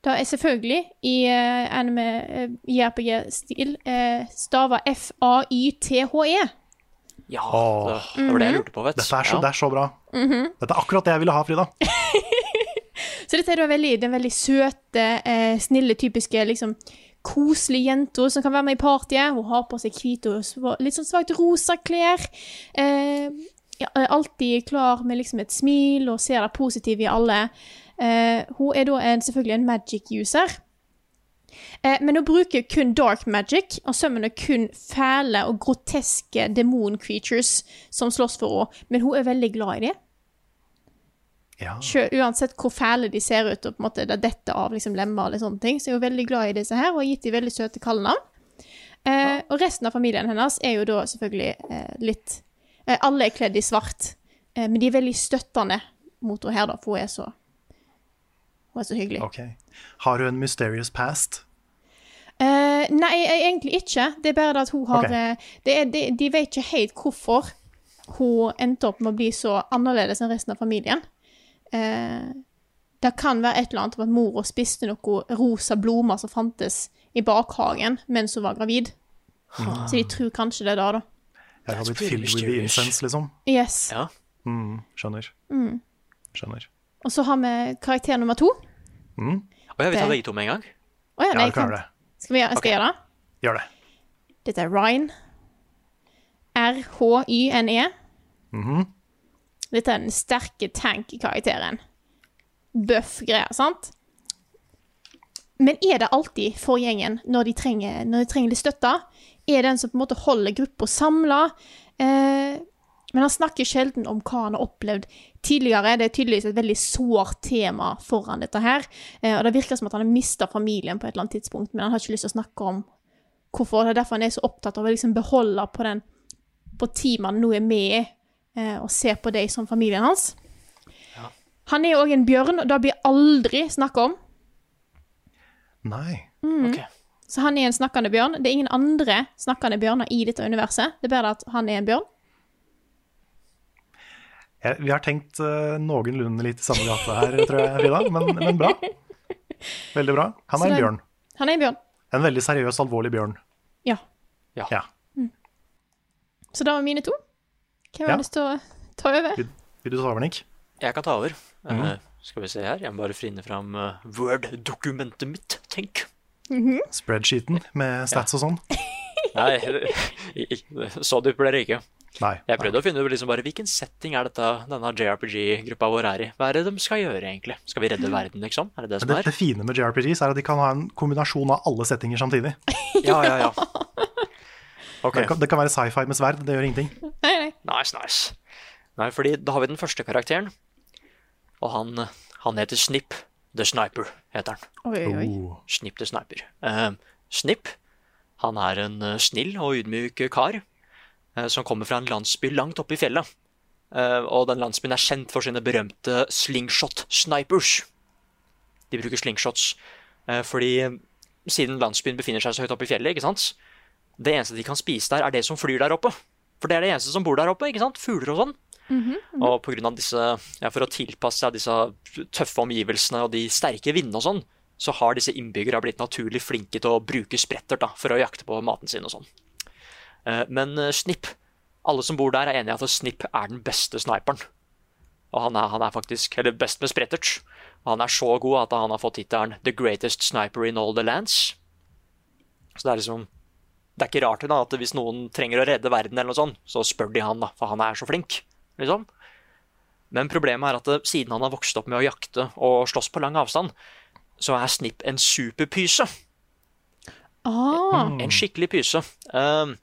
Det er selvfølgelig i uh, anime uh, JRPG-stil uh, stava F-A-Y-T-H-E. Ja, det, det var det jeg lurte på, vet du. dette er så, ja. det er så bra. Dette er akkurat det jeg ville ha, Frida. Så dette er da veldig, den veldig søte, eh, snille, typiske liksom koselige jente som kan være med i partyet. Hun har på seg hvite og litt sånn svakt rosa klær. Eh, alltid klar med liksom et smil og ser det positive i alle. Eh, hun er da en, selvfølgelig en magic-user. Eh, men hun bruker kun dark magic, og sømmene kun fæle og groteske demon-creatures som slåss for henne. Men hun er veldig glad i det. Ja. Uansett hvor fæle de ser ut, og på en måte det detter av liksom lemmer eller sånne ting, så er hun veldig glad i disse her, og har gitt dem veldig søte kallenavn. Eh, og resten av familien hennes er jo da selvfølgelig eh, litt Alle er kledd i svart, eh, men de er veldig støttende mot henne her, da, for hun er så Hun er så hyggelig. Ok. Har du en mysterious past? Uh, nei, egentlig ikke. Det er bare det at hun har Ok. eh, det er, de, de vet ikke helt hvorfor hun endte opp med å bli så annerledes enn resten av familien. Uh, det kan være et eller annet om at mora spiste noen rosa blomster som fantes i bakhagen mens hun var gravid. Så de tror kanskje det er det, da. Har blitt pretty filled with the incense, liksom. Yes. Ja. Mm, skjønner. Skjønner. Og så har vi karakter nummer to. Mm, Og jeg vil ta begge to med en gang. Å ja, ja, nei, du kan det. Skal, vi, gjøre- skal jeg gjøre det? Gjør det. Dette er Ryan. R-H-Y-N-E. Mhm. Dette er den sterke tank-karakteren. Bøff greier, sant? Men er det alltid for gjengen når de trenger, når de trenger litt støtte? Er den som på en måte holder gruppa samla. Eh, men han snakker sjelden om hva han har opplevd tidligere. Det er tydeligvis et veldig sårt tema foran dette her. Eh, og det virker som at han har mista familien på et eller annet tidspunkt, men han har ikke lyst til å snakke om hvorfor. Det er derfor han er så opptatt av å liksom beholde på den på teamet han nå er med i, eh, og se på deg som familien hans. Han er òg en bjørn, og det blir aldri snakka om. Nei. Mm. Ok. Så han er en snakkende bjørn. Det er ingen andre snakkende bjørner i dette universet. Det er bare at han er en bjørn. Jeg, vi har tenkt uh, noenlunde litt i samme gate her, tror jeg, Frida. Men, men bra. Veldig bra. Han er en bjørn. Han er en bjørn. En veldig seriøs, alvorlig bjørn. Ja. Ja. Ja. Så da var mine to. Hvem Ja. har lyst til å ta over? Vil, vil du ta over, Nick? Jeg kan ta over. Mm. Uh, skal vi se her. Jeg må bare finne fram uh, Word-dokumentet mitt, tenk. Spreadsheeten med stats og sånn? Nei, så dypt ble det ikke. Nei. Jeg prøvde å finne ut liksom bare hvilken setting er dette denne JRPG-gruppa vår er i. Hva er det de skal gjøre, egentlig? Skal vi redde verden, liksom? Er det det som det, er? det fine med JRPGs er at de kan ha en kombinasjon av alle settinger samtidig. Ja, ja, ja. Okay. Det, kan, det kan være sci-fi med sverd, det gjør ingenting. Nei, nei. Nice, nice. Nei, fordi da har vi den første karakteren. Og han, han heter Snip the Sniper, heter han. Oi, oi. Oh. Snip the Sniper. Eh, Snipp han er en eh, snill og ydmyk kar eh, som kommer fra en landsby langt oppe i fjellet. Eh, og den landsbyen er kjent for sine berømte slingshot snipers. De bruker slingshots eh, fordi siden landsbyen befinner seg så høyt oppe i fjellet, ikke sant? det eneste de kan spise der, er det som flyr der oppe. For det er det eneste som bor der oppe, ikke sant? Fugler og sånn. Og på grunn av disse, ja, for å tilpasse seg disse tøffe omgivelsene og de sterke vindene og sånn, så har disse innbyggere blitt naturlig flinke til å bruke sprettert for å jakte på maten sin og sånn. Eh, Men eh, Snipp, alle som bor der er enige i at Snipp er den beste sniperen. Og han er, han er faktisk, eller best med sprettert. Og han er så god at han har fått tittelen The Greatest Sniper in All the Lands. Så det er liksom Det er ikke rart da, at hvis noen trenger å redde verden, eller noe sånt, så spør de han, da, for han er så flink. Liksom. Men problemet er at siden han har vokst opp med å jakte og slåss på lang avstand, så er Snipp en superpyse. Ah, En skikkelig pyse. Um,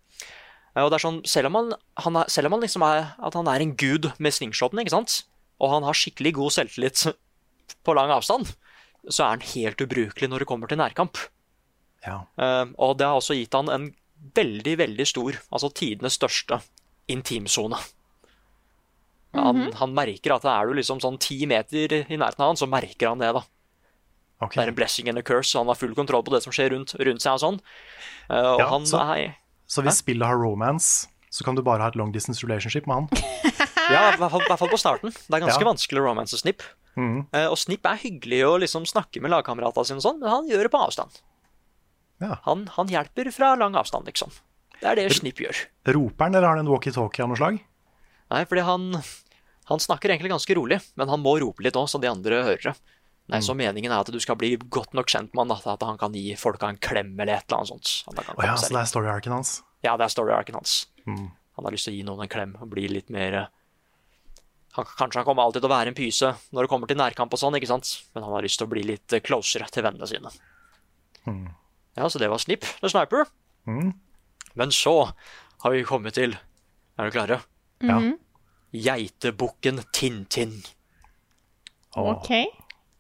og det er sånn, selv om han, han, er, selv om han liksom er at han er en gud med slingshoten, ikke sant? og han har skikkelig god selvtillit på lang avstand, så er han helt ubrukelig når det kommer til nærkamp. Ja. Uh, og det har også gitt han en veldig, veldig stor, altså tidenes største, intimsone. Han, han merker at er du liksom sånn ti meter i nærheten av han, så merker han det, da. Okay. Det er en blessing and a curse, så han har full kontroll på det som skjer rundt, rundt seg og sånn. Uh, og Ja, han så- er Så hvis spillet har romance, så kan du bare ha et long distance relationship med han. Ja, i hvert fall, på starten. Det er ganske Ja. vanskelig romance Snipp. Mm. Uh, og Snipp er hyggelig å liksom snakke med lagkameratene sine, og sånn, men han gjør det på avstand. Ja. Han, han hjelper fra lang avstand, liksom. Det er det Snipp gjør. Roper han, eller har han en walkietalkie av noe slag? Nei, fordi han, han snakker egentlig ganske rolig, men han må rope litt òg, så de andre hører det. Nei, så Meningen er at du skal bli godt nok kjent med han, at han kan gi folka en klem eller et eller annet sånt. Han ja, så det er story-arken hans. Ja, det er story-arken hans. Mm. Han har lyst til å gi noen en klem og bli litt mer eh, han, Kanskje han kommer alltid til å være en pyse når det kommer til nærkamp og sånn, ikke sant? Men han har lyst til å bli litt closer closere til vennene sine. Mm. Ja, så det var Snipp, the sniper. Mm. Men så har vi kommet til Er du klare? Ja. Geitebukken Tintin. Åh. OK.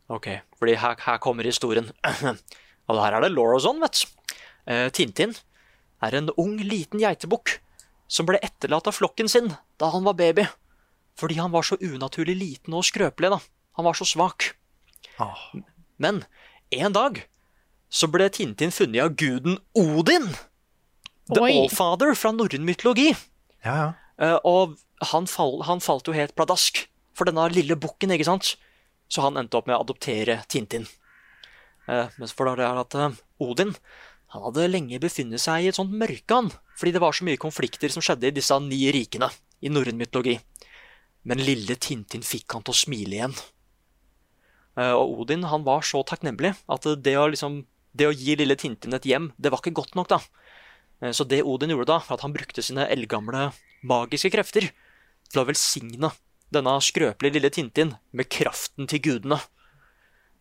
Ok, fordi her, her kommer historien. og her er det law og sånn, vet du. Eh, Tintin er en ung, liten geitebukk som ble etterlatt av flokken sin da han var baby. Fordi han var så unaturlig liten og skrøpelig, da. Han var så svak. Ah. Men en dag så ble Tintin funnet av guden Odin. The Oi. Allfather fra norrøn mytologi. Ja, ja. Eh, og han, fall, han falt jo helt pladask for denne lille bukken, ikke sant? Så han endte opp med å adoptere Tintin. Eh, men for det er at eh, Odin han hadde lenge befunnet seg i et sånt mørkeand, fordi det var så mye konflikter som skjedde i disse ni rikene i norrøn mytologi. Men lille Tintin fikk han til å smile igjen. Eh, og Odin han var så takknemlig at det å, liksom, det å gi lille Tintin et hjem, det var ikke godt nok, da. Så det Odin gjorde da, var at han brukte sine eldgamle magiske krefter til å velsigne denne skrøpelige lille Tintin med kraften til gudene.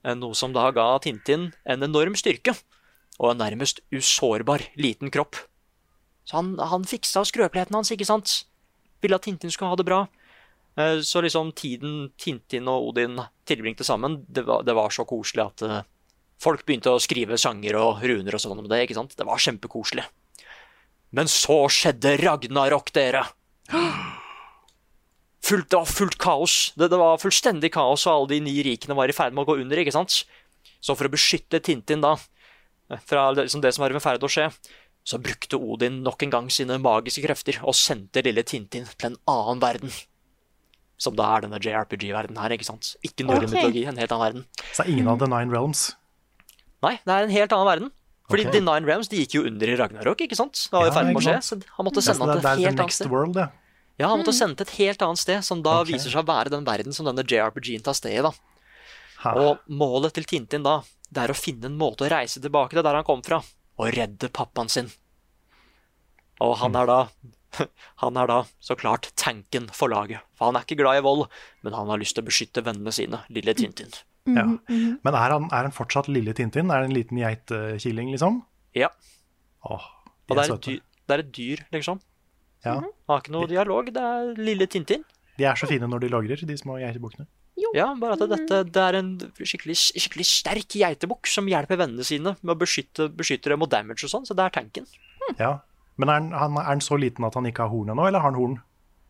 Eh, Noe som da ga Tintin en enorm styrke og en nærmest usårbar liten kropp. Så han, han fiksa skrøpeligheten hans, ikke sant? Ville at Tintin skulle ha det bra. Eh, Så liksom tiden Tintin og Odin tilbringte sammen, det var, det var så koselig at eh, folk begynte å skrive sanger og runer og sånn om det. ikke sant? Det var kjempekoselig. Men så skjedde Ragnarok, dere! Fullt, det var fullt kaos. Det, det var fullstendig kaos, og alle de ni rikene var i ferd med å gå under. ikke sant? Så for å beskytte Tintin da, fra liksom det som var i ferd med å skje, så brukte Odin nok en gang sine magiske krefter og sendte lille Tintin til en annen verden. Som da er denne JRPG-verdenen her, ikke sant? Ikke norrøn Ok. mytologi, en helt annen verden. Så det er ingen av The Nine Realms. Nei, det er en helt annen verden. Fordi okay. The Nine Realms de gikk jo under i Ragnarok, ikke sant? Det var jo Ja, ferdig med å skje, så han måtte Ja, så sende det, han det til er et The helt annet sted. World, det. Ja, han måtte sende til et helt annet sted, som da okay. viser seg å være den verden som denne JRPG-en tar sted i. da. Ha. Og målet til Tintin da, det er å finne en måte å reise tilbake til der han kom fra, og redde pappaen sin. Og han er da Han er da så klart tanken for laget. For han er ikke glad i vold, men han har lyst til å beskytte vennene sine, lille Tintin. Ja. Men er han, er han fortsatt lille Tintin? Er det en liten geitekilling, liksom? Ja. Åh, Og det er er, søte. dyr, det er et dyr, liksom. Ja. Han har ikke noe dialog, det er lille Tintin. De er så fine når de logrer, de små geitebukkene. Ja, bare at dette det er en skikkelig, skikkelig sterk geitebukk som hjelper vennene sine med å beskytte, beskytte dem mot damage og sånn, så det er tanken. Ja. Men er han, han, er han så liten at han ikke har horn ennå, eller har han horn?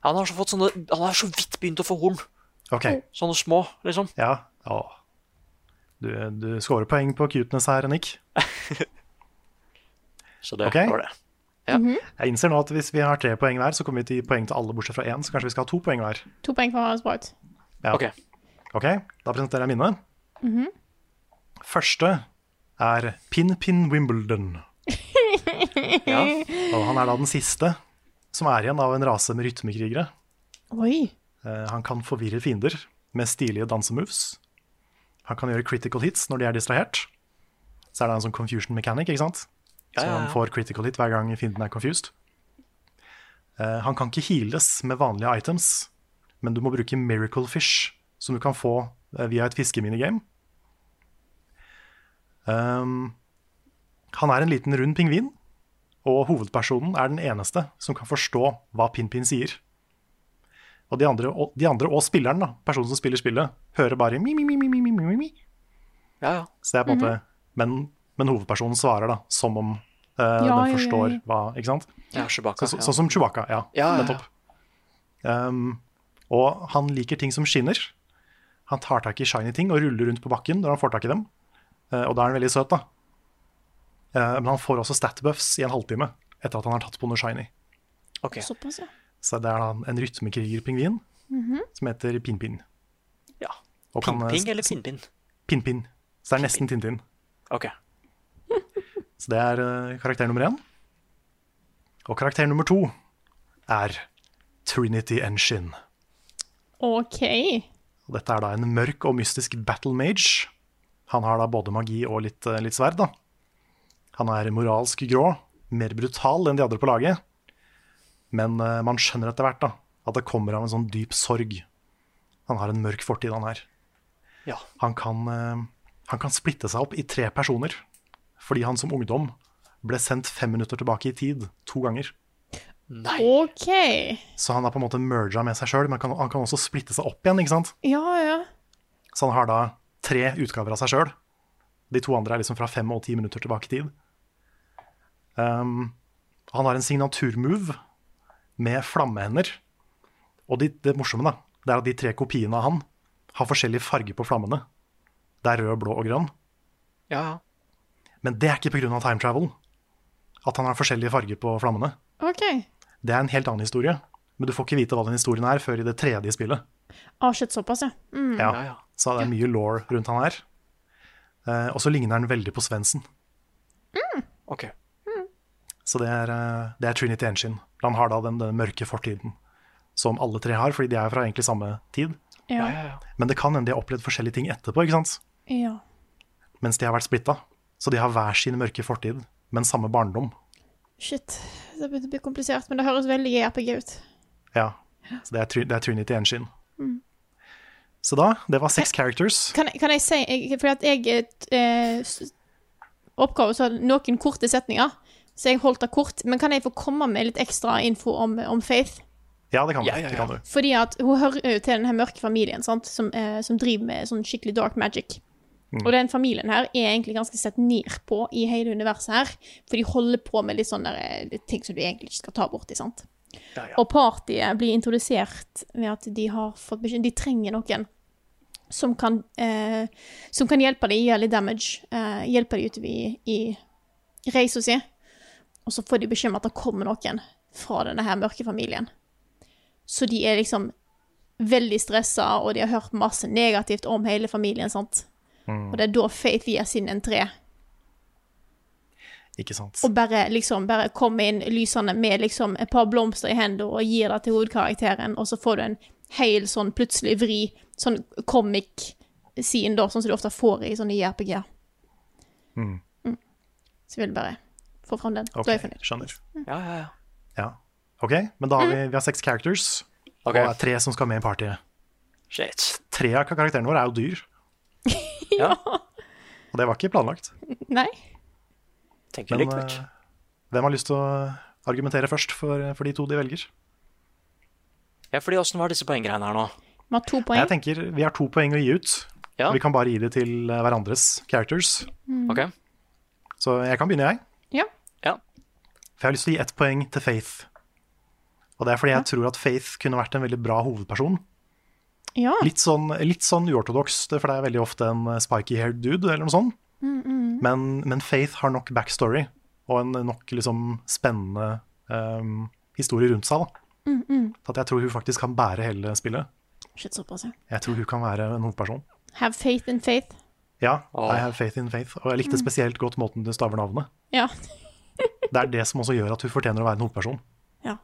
Han har så fått sånne Han har så vidt begynt å få horn. Okay. Sånne små, liksom. ja. Åh. Du, du scorer poeng på cuteness her, Nick. Så det okay. var det. Jeg innser nå at hvis vi har tre poeng hver, så kommer vi til poeng til alle bortsett fra én, så kanskje vi skal ha to poeng hver. To poeng for sport. Ja. Ok. Ok, da presenterer jeg mine. Første er Pin Pin Wimbledon. Ja. Og han er da den siste som er igjen av en rase med rytmekrigere. Oi. Eh, han kan forvirre fiender med stilige dansemoves. Han kan gjøre critical hits når de er distrahert. Så er det en sånn confusion mechanic, ikke sant? Ja, Så ja, han får critical hit hver gang fienden er confused. Uh, han kan ikke heales med vanlige items, men du må bruke miracle fish, som du kan få eh, via et fiskeminigame. Um, han er en liten rund pingvin, og hovedpersonen er den eneste som kan forstå hva Pinpin -Pin sier. Og de andre, og, de andre og spilleren, da, personen som spiller spillet, hører bare mi, mi, mi, mi, mi, mi, mi. Ja, ja. Så det er på en måte men, men hovedpersonen svarer da, som om eh, Ja, den ja, ja, forstår ja. hva Ikke sant? ja Chewbacca. Så, så, ja. Sånn som Chewbacca, ja. Ja, ja, ja. Nettopp. Um, og han liker ting som skinner. Han tar tak i shiny ting og ruller rundt på bakken når han får tak i dem. Uh, og da er han veldig søt, da. Uh, men han får også statbuffs i en halvtime etter at han har tatt på noe shiny. Okay. Såpass, ja. Så det er da en rytmekrigerpingvin som heter Pin-Pin. Ja. Ping-ping eller pin-pin? Pin-Pin. Så det er nesten Tintin. Ok. Så det er eh, karakter nummer én. Og karakter nummer to er Trinity Engine. OK. Og dette er da en mørk og mystisk battle mage. Han har da både magi og litt, eh, litt sverd, da. Han er moralsk grå, mer brutal enn de andre på laget. Men uh, man skjønner etter hvert da, at det kommer av en sånn dyp sorg. Han har en mørk fortid, han her. Ja. Han kan, uh, han kan splitte seg opp i tre personer, fordi han som ungdom ble sendt fem minutter tilbake i tid to ganger. Nei. OK. Så han har på en måte merga med seg sjøl, men kan, han kan også splitte seg opp igjen. ikke sant? Ja, ja. Så han har da tre utgaver av seg sjøl. De to andre er liksom fra fem og ti minutter tilbake i tid. Um, han har en signaturmove med flammehender. Og de, det morsomme da, det er at de tre kopiene av han har forskjellig farge på flammene. Det er rød, blå og grønn. Ja, ja. Men det er ikke pga. time travel. At han har forskjellige farger på flammene. OK. Det er en helt annen historie. Men du får ikke vite hva den historien er før i det tredje spillet. Ah, shit, såpass, ja. Mm. Ja, Ja, ja. Så det er mye law rundt han her. Eh, og så ligner han veldig på Svendsen. Ok. Så det er, eh, det er Trinity Engine. Han har da den, den mørke fortiden som alle tre har, fordi de er fra egentlig samme tid. Ja, Ja. ja, ja. Men det kan hende de har opplevd forskjellige ting etterpå, ikke sant? ja. mens de har vært splitta. Så de har hver sin mørke fortid, men samme barndom. Shit. Det blir- å bli komplisert, men det høres veldig RPG ut. Ja, Så det er, det er Trinity Engine. Så da, det var seks characters. Kan, jeg- kan jeg si jeg, Fordi at jeg eh, Oppgave så noen korte setninger, Så jeg holdt det kort. Men kan jeg få komme med litt ekstra info om, om Faith? Ja, det kan du. Ja, ja, Det ja. kan du. Fordi at hun hører jo til den mørke familien sant? Som, eh, som driver med sånn skikkelig dark magic. Og den familien her er egentlig ganske sett ned på i hele universet her. For de holder på med litt sånne der, eh, ting som du egentlig ikke skal ta borti. sant? Ja, ja. Og partyet blir introdusert ved at de har fått beskjed De trenger noen som kan, eh, som kan hjelpe dem, gjøre litt damage. Eh, hjelpe dem utover i, i reisa si. Og så får de beskjed om at det kommer noen fra denne her mørke familien. Så de er liksom veldig stressa, og de har hørt masse negativt om hele familien. sant? Og det er da Faith gir sin entré. Ikke sant. Og bare liksom bare komme inn lysende med liksom et par blomster i hendene og gir det til hovedkarakteren, og så får du en hel sånn plutselig vri, sånn comic-scene, da, sånn som du ofte får i sånne JRPG. Mm. Så jeg vil bare få fram den. Ok, Da er jeg fornøyd. skjønner. Ja, ja, ja. Ja. Ok, men da har vi, vi har seks characters, okay. og det er tre som skal med i partyet. Shit. Tre av karakterene våre er jo dyr, Ja, og det var ikke planlagt. Nei? tenker Men likt, eh, hvem har lyst til å argumentere først for, for de to de velger? Ja, fordi åssen var disse poenggreiene her nå? Vi har to Jeg poeng. tenker Vi har to poeng å gi ut. Ja. Vi kan bare gi det til eh, hverandres characters. Ok. Så jeg kan begynne, jeg. Ja. Ja. For jeg har lyst til å gi ett poeng til Faith. Og det er fordi jeg tror at Faith kunne vært en veldig bra hovedperson. Ja. Litt sånn, litt sånn uortodoks, for det er veldig ofte en eh, spiky-haired dude eller noe sånt. Men, men Faith har nok backstory og en nok liksom spennende um, historie rundt seg. da. Så at jeg tror hun faktisk kan bære hele spillet. Shit, såpass, ja. Jeg tror hun kan være en hovedperson. Have faith in faith. Ja, Åh. I have faith in faith. Og jeg likte spesielt godt måten du staver navnet. Ja. Det er det som også gjør at hun fortjener å være en hovedperson. Ja.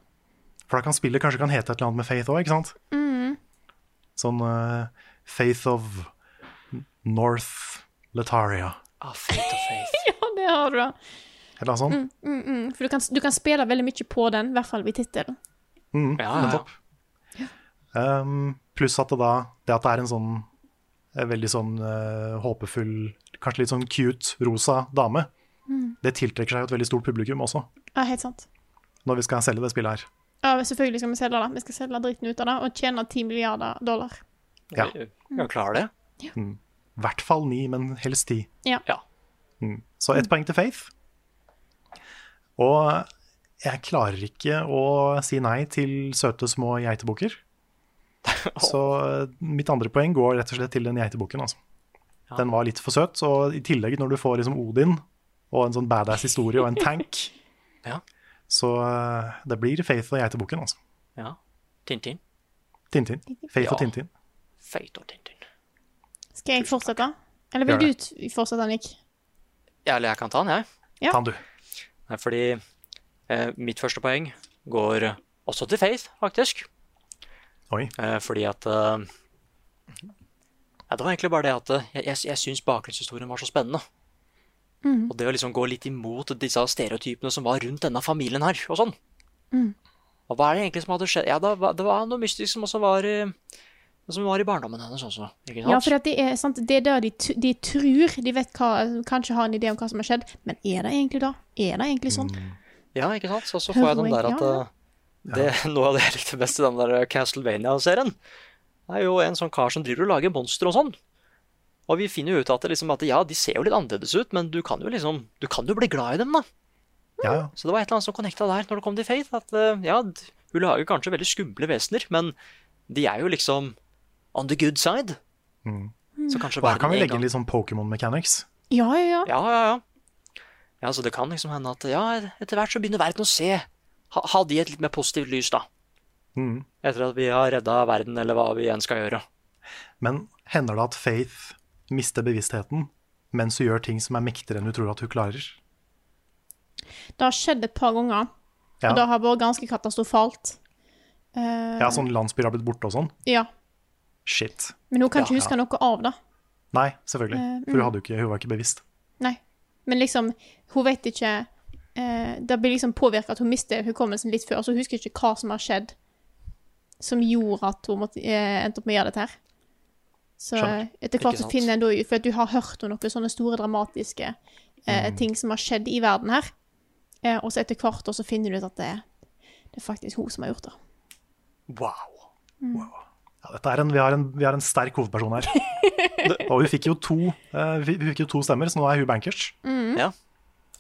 For da kan spillet kanskje kan hete et eller annet med Faith òg, ikke sant? Sånn uh, Faith of North Letaria, Ah, faith of faith. ja, det har du, da. eller noe sånt. Mm, for du kan, du kan spille veldig mye på den, i hvert fall ved tittelen. Mm, Ja, ja, ja. nettopp. Um, pluss at det da Det at det er en sånn en veldig sånn uh, håpefull, kanskje litt sånn cute, rosa dame, det tiltrekker seg jo et veldig stort publikum også, Ja, helt sant. når vi skal selge det spillet her. Ja, selvfølgelig skal vi selge det. Vi skal selge dritten ut av det og tjene 10 milliarder dollar. Ja. Vi kan klare det. I hvert fall ni, men helst ti. Ja. Ja. Så ett poeng til Faith. Og jeg klarer ikke å si nei til søte små geitebukker. Så mitt andre poeng går rett og slett til den geitebukken. Altså. Ja. Den var litt for søt, og i tillegg når du får liksom Odin og en sånn badass historie og en tank, Ja. Så eh, det blir Faith og jeg til boken, Altså. ja. Tintin. Tintin. Faith og Tintin. Faith og Tintin. Skal jeg fortsette? Eller vil du fortsette, Nick? Ja, eller jeg kan ta den, jeg. Ja. Ta den, du. Nei, fordi eh, mitt første poeng går også til Faith, faktisk. Oi. Eh, fordi at eh, ja, Det var egentlig bare det at eh, jeg, jeg, jeg syns bakgrunnshistorien var så spennende. Og det å liksom gå litt imot disse stereotypene som var rundt denne familien her, og sånn. Og hva er det egentlig som hadde skjedd? Ja, det var, det var noe mystisk som også var i, som var i barndommen hennes også. Ikke sant? Ja, for det er, sant, det er der de, de tror de vet hva, kanskje har en idé om hva som har skjedd, men er det egentlig da? Er det egentlig sånn? Ja, ikke sant? Så, så får jeg den der at Ja, eh, det, Noe av det jeg likte best i den der Castlevania-serien, er jo en sånn kar som driver og lager monstre og sånn. Og vi finner jo ut at, liksom, at ja, de ser jo litt annerledes ut, men du kan jo liksom Du kan jo bli glad i dem, da. Ja, ja. Så det var et eller annet som connecta der når det kom til Faith. At eh, ja, hun lager kanskje veldig skumle vesener, men de er jo liksom on the good side. Så kanskje Og her kan vi legge inn litt sånn Pokémon mechanics. Ja, ja, ja. Ja, ja, ja. Ja, Så det kan liksom hende at ja, etter hvert så begynner verden å se Ha, ha de et litt mer positivt lys, da. Mm. Etter at vi har redda verden, eller hva vi enn skal gjøre. Men hender det at Faith mister bevisstheten mens hun gjør ting som er mektigere enn hun tror at hun klarer? Det har skjedd et par ganger, Ja, og det har vært ganske katastrofalt. Uh, ja sånn landsbyer har blitt borte og sånn? ja. Shit. Men hun kan ikke Ja, huske noe av det. Nei, selvfølgelig. Eh, For hun, hadde ikke, hun var ikke bevisst. Nei. Men liksom, hun vet ikke uh, Det blir liksom påvirka at hun mister hukommelsen litt før, så hun husker ikke hva som har skjedd som gjorde at hun måtte, endte opp med å gjøre dette her. Så Skjønner. etter hvert så finner en da ut For at du har hørt om noen sånne store dramatiske eh, Mm. ting som har skjedd i verden her. Eh, og så etter hvert så finner du ut at det, det er faktisk hun som har gjort det. Wow. Ja, dette er en, vi, har en, vi har en sterk hovedperson her. Det- og vi fikk jo to, eh, vi vi fikk jo to stemmer, så nå er hun bankers. Ja.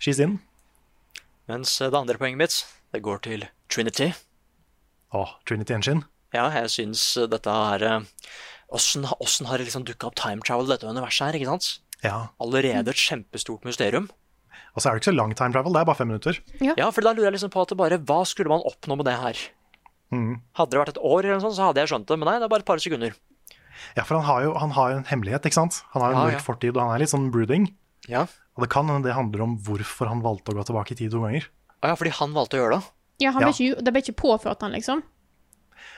She's in. Mens eh, det andre poenget mitt, det går til Trinity. Å, Trinity Engine. Ja, jeg syns eh, dette er eh, Åssen har det liksom dukka opp time travel i dette universet her, ikke sant? Ja. Allerede et kjempestort mysterium. Og så er det ikke så lang time travel, det er bare fem minutter. Ja, for da lurer jeg liksom på at det bare Hva skulle man oppnå med det her? Mm. Hadde det vært et år, eller noe sånt, så hadde jeg skjønt det, men nei, det er bare et par sekunder. Ja, for han har jo han har en hemmelighet, ikke sant? Han har en Ja, mørk ja. fortid, og han er litt sånn brooding. Ja. Og det kan hende det handler om hvorfor han valgte å gå tilbake i tid to ganger. Ja, fordi han valgte å gjøre det? Ja, han Ja. Ble ikke, Det ble ikke påført han, liksom?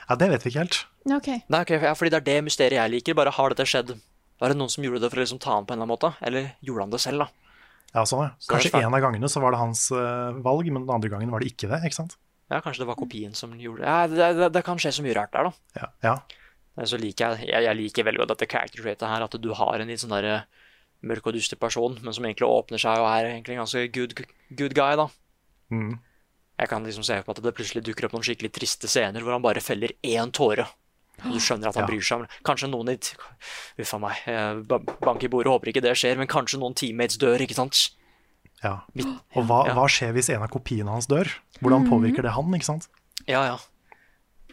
Ja, det vet vi ikke helt. Okay. OK. Nei, okay, ja, fordi det er det mysteriet jeg liker. Bare har dette skjedd? Var det noen som gjorde det for å liksom ta han på en eller annen måte? Eller gjorde han det selv, da? Ja, sånn, ja. Så Kanskje en av gangene så var det hans uh, valg, men den andre gangen var det ikke det, ikke sant? Ja, kanskje det var kopien som gjorde det. Ja, det, det, det kan skje så mye rart der, da. Ja. ja. Så liker jeg, jeg, jeg liker veldig godt dette character traitet her, at du har en litt sånn derre mørk og dyster person, men som egentlig åpner seg og er egentlig en ganske good, good guy, da. Mm. Jeg kan liksom se på at det plutselig dukker opp noen skikkelig triste scener hvor han bare feller én tåre. Og du skjønner at han Ja. bryr seg. men Kanskje noen i Uff a meg. eh, Bank i bordet, håper ikke det skjer, men kanskje noen teammates dør, ikke sant? ja. Og hva, Ja. hva skjer hvis en av kopiene hans dør? Hvordan påvirker det han, ikke sant? Ja, ja.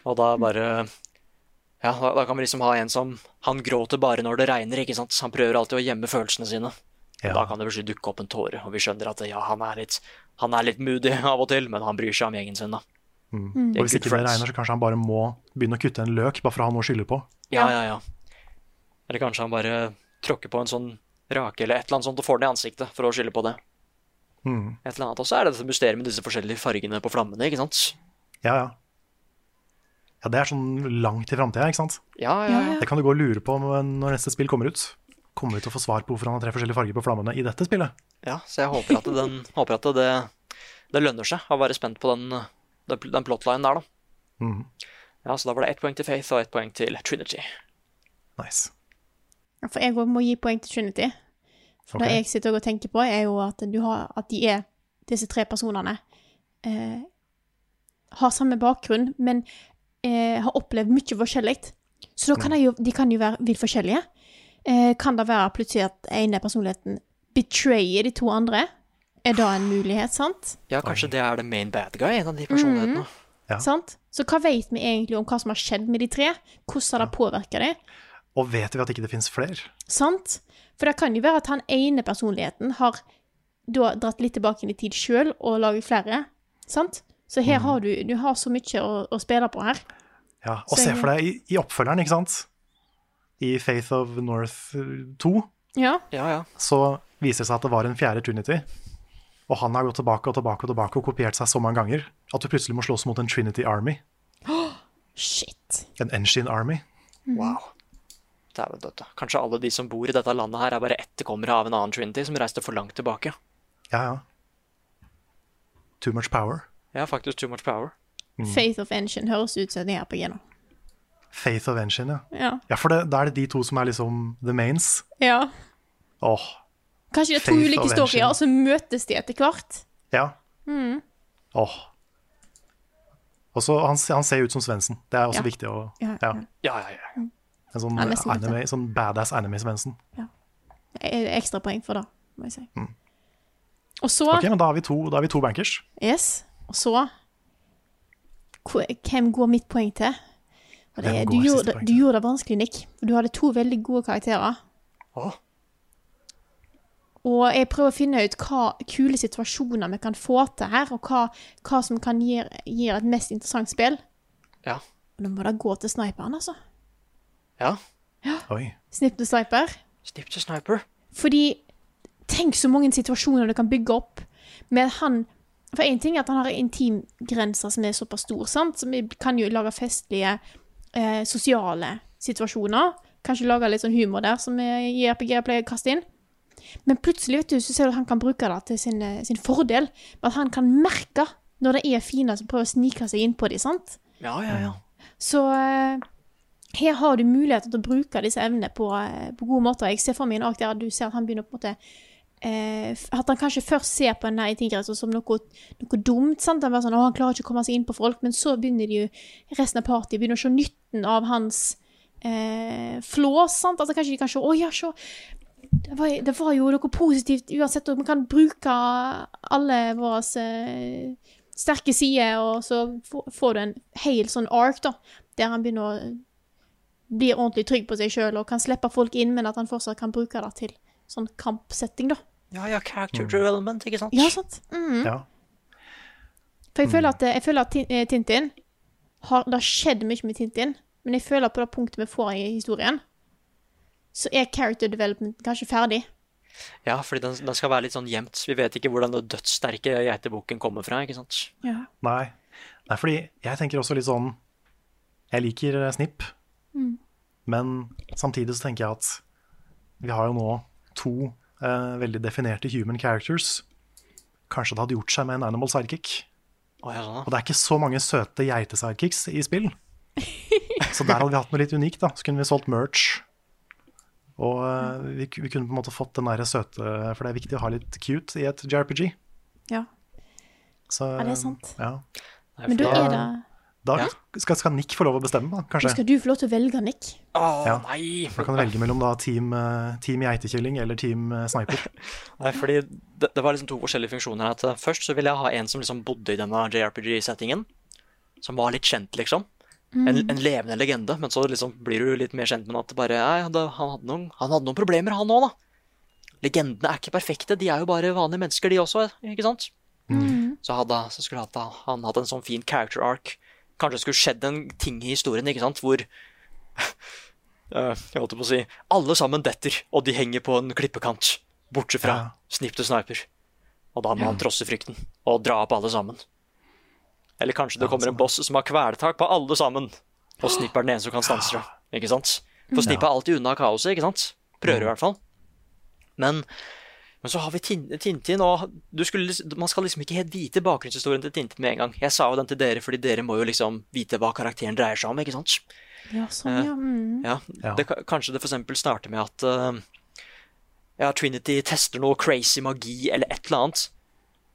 Og da bare Ja, da, da kan vi liksom ha en som Han gråter bare når det regner, ikke sant? Han prøver alltid å gjemme følelsene sine. Ja. Da kan det plutselig dukke opp en tåre, og vi skjønner at ja, han er litt Han er litt moody av og til, men han bryr seg om gjengen sin, da. Mm. Er Og hvis ikke det regner, så kanskje han bare må begynne å kutte en løk, bare for å ha noe å skylde på. Ja, ja, ja. Eller kanskje han bare tråkker på en sånn rake eller et eller annet sånt og får den i ansiktet for å skylde på det. Mm. Et eller annet. Og så er det dette mysteriet med disse forskjellige fargene på flammene, ikke sant? Ja, ja. Ja, det er sånn langt i framtida, ikke sant? Ja, ja, ja. Det kan du gå og lure på når neste spill kommer ut. Kommer vi til å få svar på hvorfor han har tre forskjellige farger på flammene i dette spillet? Ja, så jeg håper at, den, håper at det, det lønner seg å være spent på den, den, plotlinen der, da. Mm. Ja, så da var det ett poeng til Faith og ett poeng til Trinity. Nice. Ja, For jeg òg må gi poeng til Trinity. For okay. det jeg sitter og tenker på, er jo at, du har, at de er, disse tre personene, eh, har samme bakgrunn, men eh, har opplevd mye forskjellig. Så da kan de jo, de kan jo være vidt forskjellige. Eh, kan det være plutselig at ene personligheten betrayer de to andre? Er da en mulighet, sant? Ja, kanskje det er the main bad guy, en av de personlighetene. Ja. sant? Så hva vet vi egentlig om hva som har skjedd med de tre? Hvordan har det påvirka dem? Og vet vi at ikke det fins flere? Sant? For det kan jo være at han ene personligheten har da dratt litt tilbake inn i tid sjøl og laget flere. Sant? Så her har du, du har så mye å, å spille på her. Ja, Og Så se for deg i, i oppfølgeren, ikke sant? I Faith of North eh, 2 Ja. Ja, ja. så viser seg at det var en fjerde Trinity. Og han har gått tilbake og tilbake og tilbake og kopiert seg så mange ganger at du plutselig må slåss mot en Trinity Army. Shit. En Engine Army. Wow. Dæven døtte. Kanskje alle de som bor i dette landet her, er bare etterkommere av en annen Trinity som reiste for langt tilbake. Ja, ja. Too much power. Ja, faktisk too much power. Faith of Engine høres ut som det er på G. Faith of Engine, ja. Ja. Ja, for det, da er det de to som er liksom the mains. ja. Åh, Kanskje det er to Faith ulike historier, og så møtes de etter hvert. ja. Åh. Og så han, han ser ut som Svendsen. Det er også Ja. viktig å Ja, ja. Ja, ja, ja. En sånn, anime, sånn badass anime-Svendsen. Ja. Ekstra poeng for det, må jeg si. Og så Ok, men da har vi to, da har vi to bankers. Yes. Og så Hvem går mitt poeng til? Det, du, gjorde, du gjorde det vanskelig, Nick. Du hadde to veldig gode karakterer. Åh. Og jeg prøver å finne ut hva kule situasjoner vi kan få til her, og hva, hva som kan gi, gi et mest interessant spill. Ja. Og da må det gå til sniperen, altså. Ja. Oi. Snipp til sniper. Snipp til sniper. Fordi tenk så mange situasjoner du kan bygge opp med han For én ting er at han har intimgrenser som er såpass stor, sant? så vi kan jo lage festlige eh, sosiale situasjoner. Kanskje lage litt sånn humor der som vi i RPG pleier å kaste inn. Men plutselig vet du, så ser du at han kan bruke det til sin, eh, sin fordel. At han kan merke når det er fiender som prøver å snike seg inn på dem. sant? Ja, ja, ja. Så eh, her har du muligheter til å bruke disse evnene på, eh, på gode måter. Jeg ser for meg en ark der du ser at han begynner på en måte eh, At han kanskje først ser på denne tiggerheksa som noe, noe dumt. sant? Han, sånn, han klarer ikke å komme seg inn på folk, men så begynner de jo resten av partiet begynner å se nytten av hans eh, flås. sant? Altså Kanskje de kan se Å ja, se. Det var, det var jo noe positivt uansett, og vi kan bruke alle våre uh, sterke sider, og så får du en hel sånn ark, da, der han begynner å blir ordentlig trygg på seg sjøl og kan slippe folk inn, men at han fortsatt kan bruke det til sånn kampsetting, da. Ja, ja, character development, ikke sant? Ja, sant? Mhm. Ja. For jeg føler at, jeg føler at eh, Tintin har, Det har skjedd mye med Tintin, men jeg føler at på det punktet vi får i historien, så er character development kanskje ferdig. Ja, fordi den, den skal være litt sånn gjemt. Vi vet ikke hvordan den dødssterke geiteboken kommer fra, ikke sant? Ja. Nei. Nei, fordi jeg tenker også litt sånn Jeg liker eh, Snipp, Mm. men samtidig så tenker jeg at vi har jo nå to eh, veldig definerte human characters. Kanskje det hadde gjort seg med en animal sidekick. Oh, ja, sånn, Og det er ikke så mange søte geitesidekicks i spill. Så der hadde vi hatt noe litt unikt. da Så kunne vi solgt merch. Og uh, vi, vi kunne på en måte fått den der søte For det er viktig å ha litt cute i et JRPG. Ja. Så, er det sant. Ja. Men da er det Da skal, skal Nick få lov å bestemme, da, Da kanskje. skal du få lov til å velge, Nick. Å, Ja. nei! Da kan du velge mellom da team, eh, team geitekilling eller team eh, sniper. Nei, fordi det, det var liksom to forskjellige funksjoner. At Først så ville jeg ha en som liksom bodde i denne JRPG-settingen. Som var litt kjent, liksom. En, en levende legende. Men så liksom blir du litt mer kjent med at bare nei, han, hadde noen, han hadde noen problemer, han òg, da. Legendene er ikke perfekte. De er jo bare vanlige mennesker, de også. ikke sant? Så, hadde, så skulle han, han hatt en sånn fin character arc. Kanskje det skulle skjedd en ting i historien ikke sant? hvor Jeg holdt på å si Alle sammen detter, og de henger på en klippekant. Bortsett fra Ja. Snipp til sniper. Og da må han trosse frykten og dra opp alle sammen. Eller kanskje det kommer en boss som har kvelertak på alle sammen. Og Snipp er den eneste som kan stanse det. Ikke sant? For Snipp er alltid unna kaoset, ikke sant? Prøver i hvert fall. Men, men så har vi Tintin, og du skulle, man skal liksom ikke helt vite bakgrunnshistorien til Tintin med en gang. Jeg sa jo den til dere, fordi dere må jo liksom vite hva karakteren dreier seg om, ikke sant? Ja, sånn, ja. Mm. Ja. Det, kanskje det eksempel starter med at uh, ja, Trinity tester noe crazy magi eller et eller annet.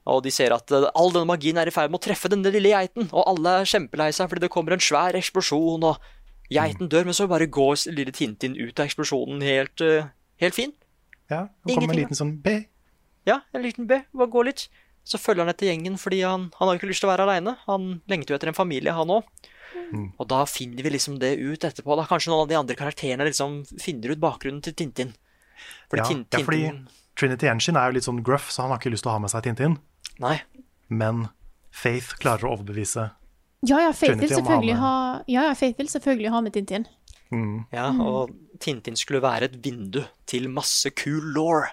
Og de ser at eh, all denne magien er i ferd med å treffe denne lille geiten, og alle er kjempelei seg fordi det kommer en svær eksplosjon, og geiten dør, men så bare går lille Tintin ut av eksplosjonen helt, eh, helt fin. Ja, og kommer en liten sånn B. Ja, en liten B, bare gå litt. Så følger han etter gjengen fordi han, han har jo ikke lyst til å være aleine. Han lengter jo etter en familie, han òg. Og da finner vi liksom det ut etterpå. Da kanskje noen av de andre karakterene liksom finner ut bakgrunnen til Tintin. Fordi Ja, Tintin... ja, fordi Trinity Engine er jo litt sånn gruff, så han har ikke lyst til å ha med seg Tintin. Nei. Men Faith klarer å overbevise. Ja, ja, Faith vil selvfølgelig ha Ja, ja, Faith vil selvfølgelig ha med Tintin. Mm. Ja, og Tintin skulle være et vindu til masse cool law.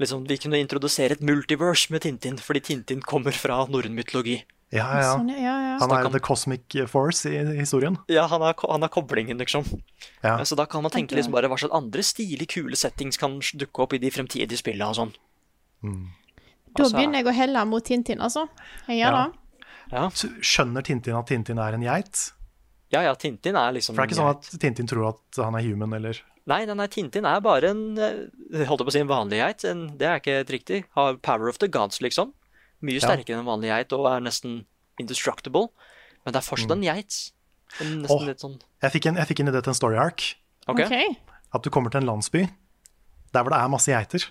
Liksom, Vi kunne introdusere et multiverse med Tintin, fordi Tintin kommer fra norrøn mytologi. Ja, ja. Sånn, ja. Han er the cosmic force i historien. Ja, han er, han er koblingen, liksom. Ja. Så da kan man tenke liksom bare hva slags andre stilige, kule settings kan dukke opp i de fremtidige spillene og sånn. Da Altså- begynner jeg å helle mot Tintin, altså. Jeg gjør Ja. det. Ja, Så Skjønner Tintin at Tintin er en geit? ja, ja Tintin er liksom For det er ikke sånn at Tintin tror at han er human, eller Nei, nei, nei, Tintin er bare en eh, Holdt jeg på å si en vanlig geit. En, det er ikke helt riktig. Har power of the gods, liksom. Mye Ja. sterkere enn en vanlig geit og er nesten indestructible. Men det er fortsatt en geit. En, nesten Åh. litt sånn Jeg fikk en, jeg fikk en idé til en story arc. Okay. Okay. At du kommer til en landsby der hvor det er masse geiter.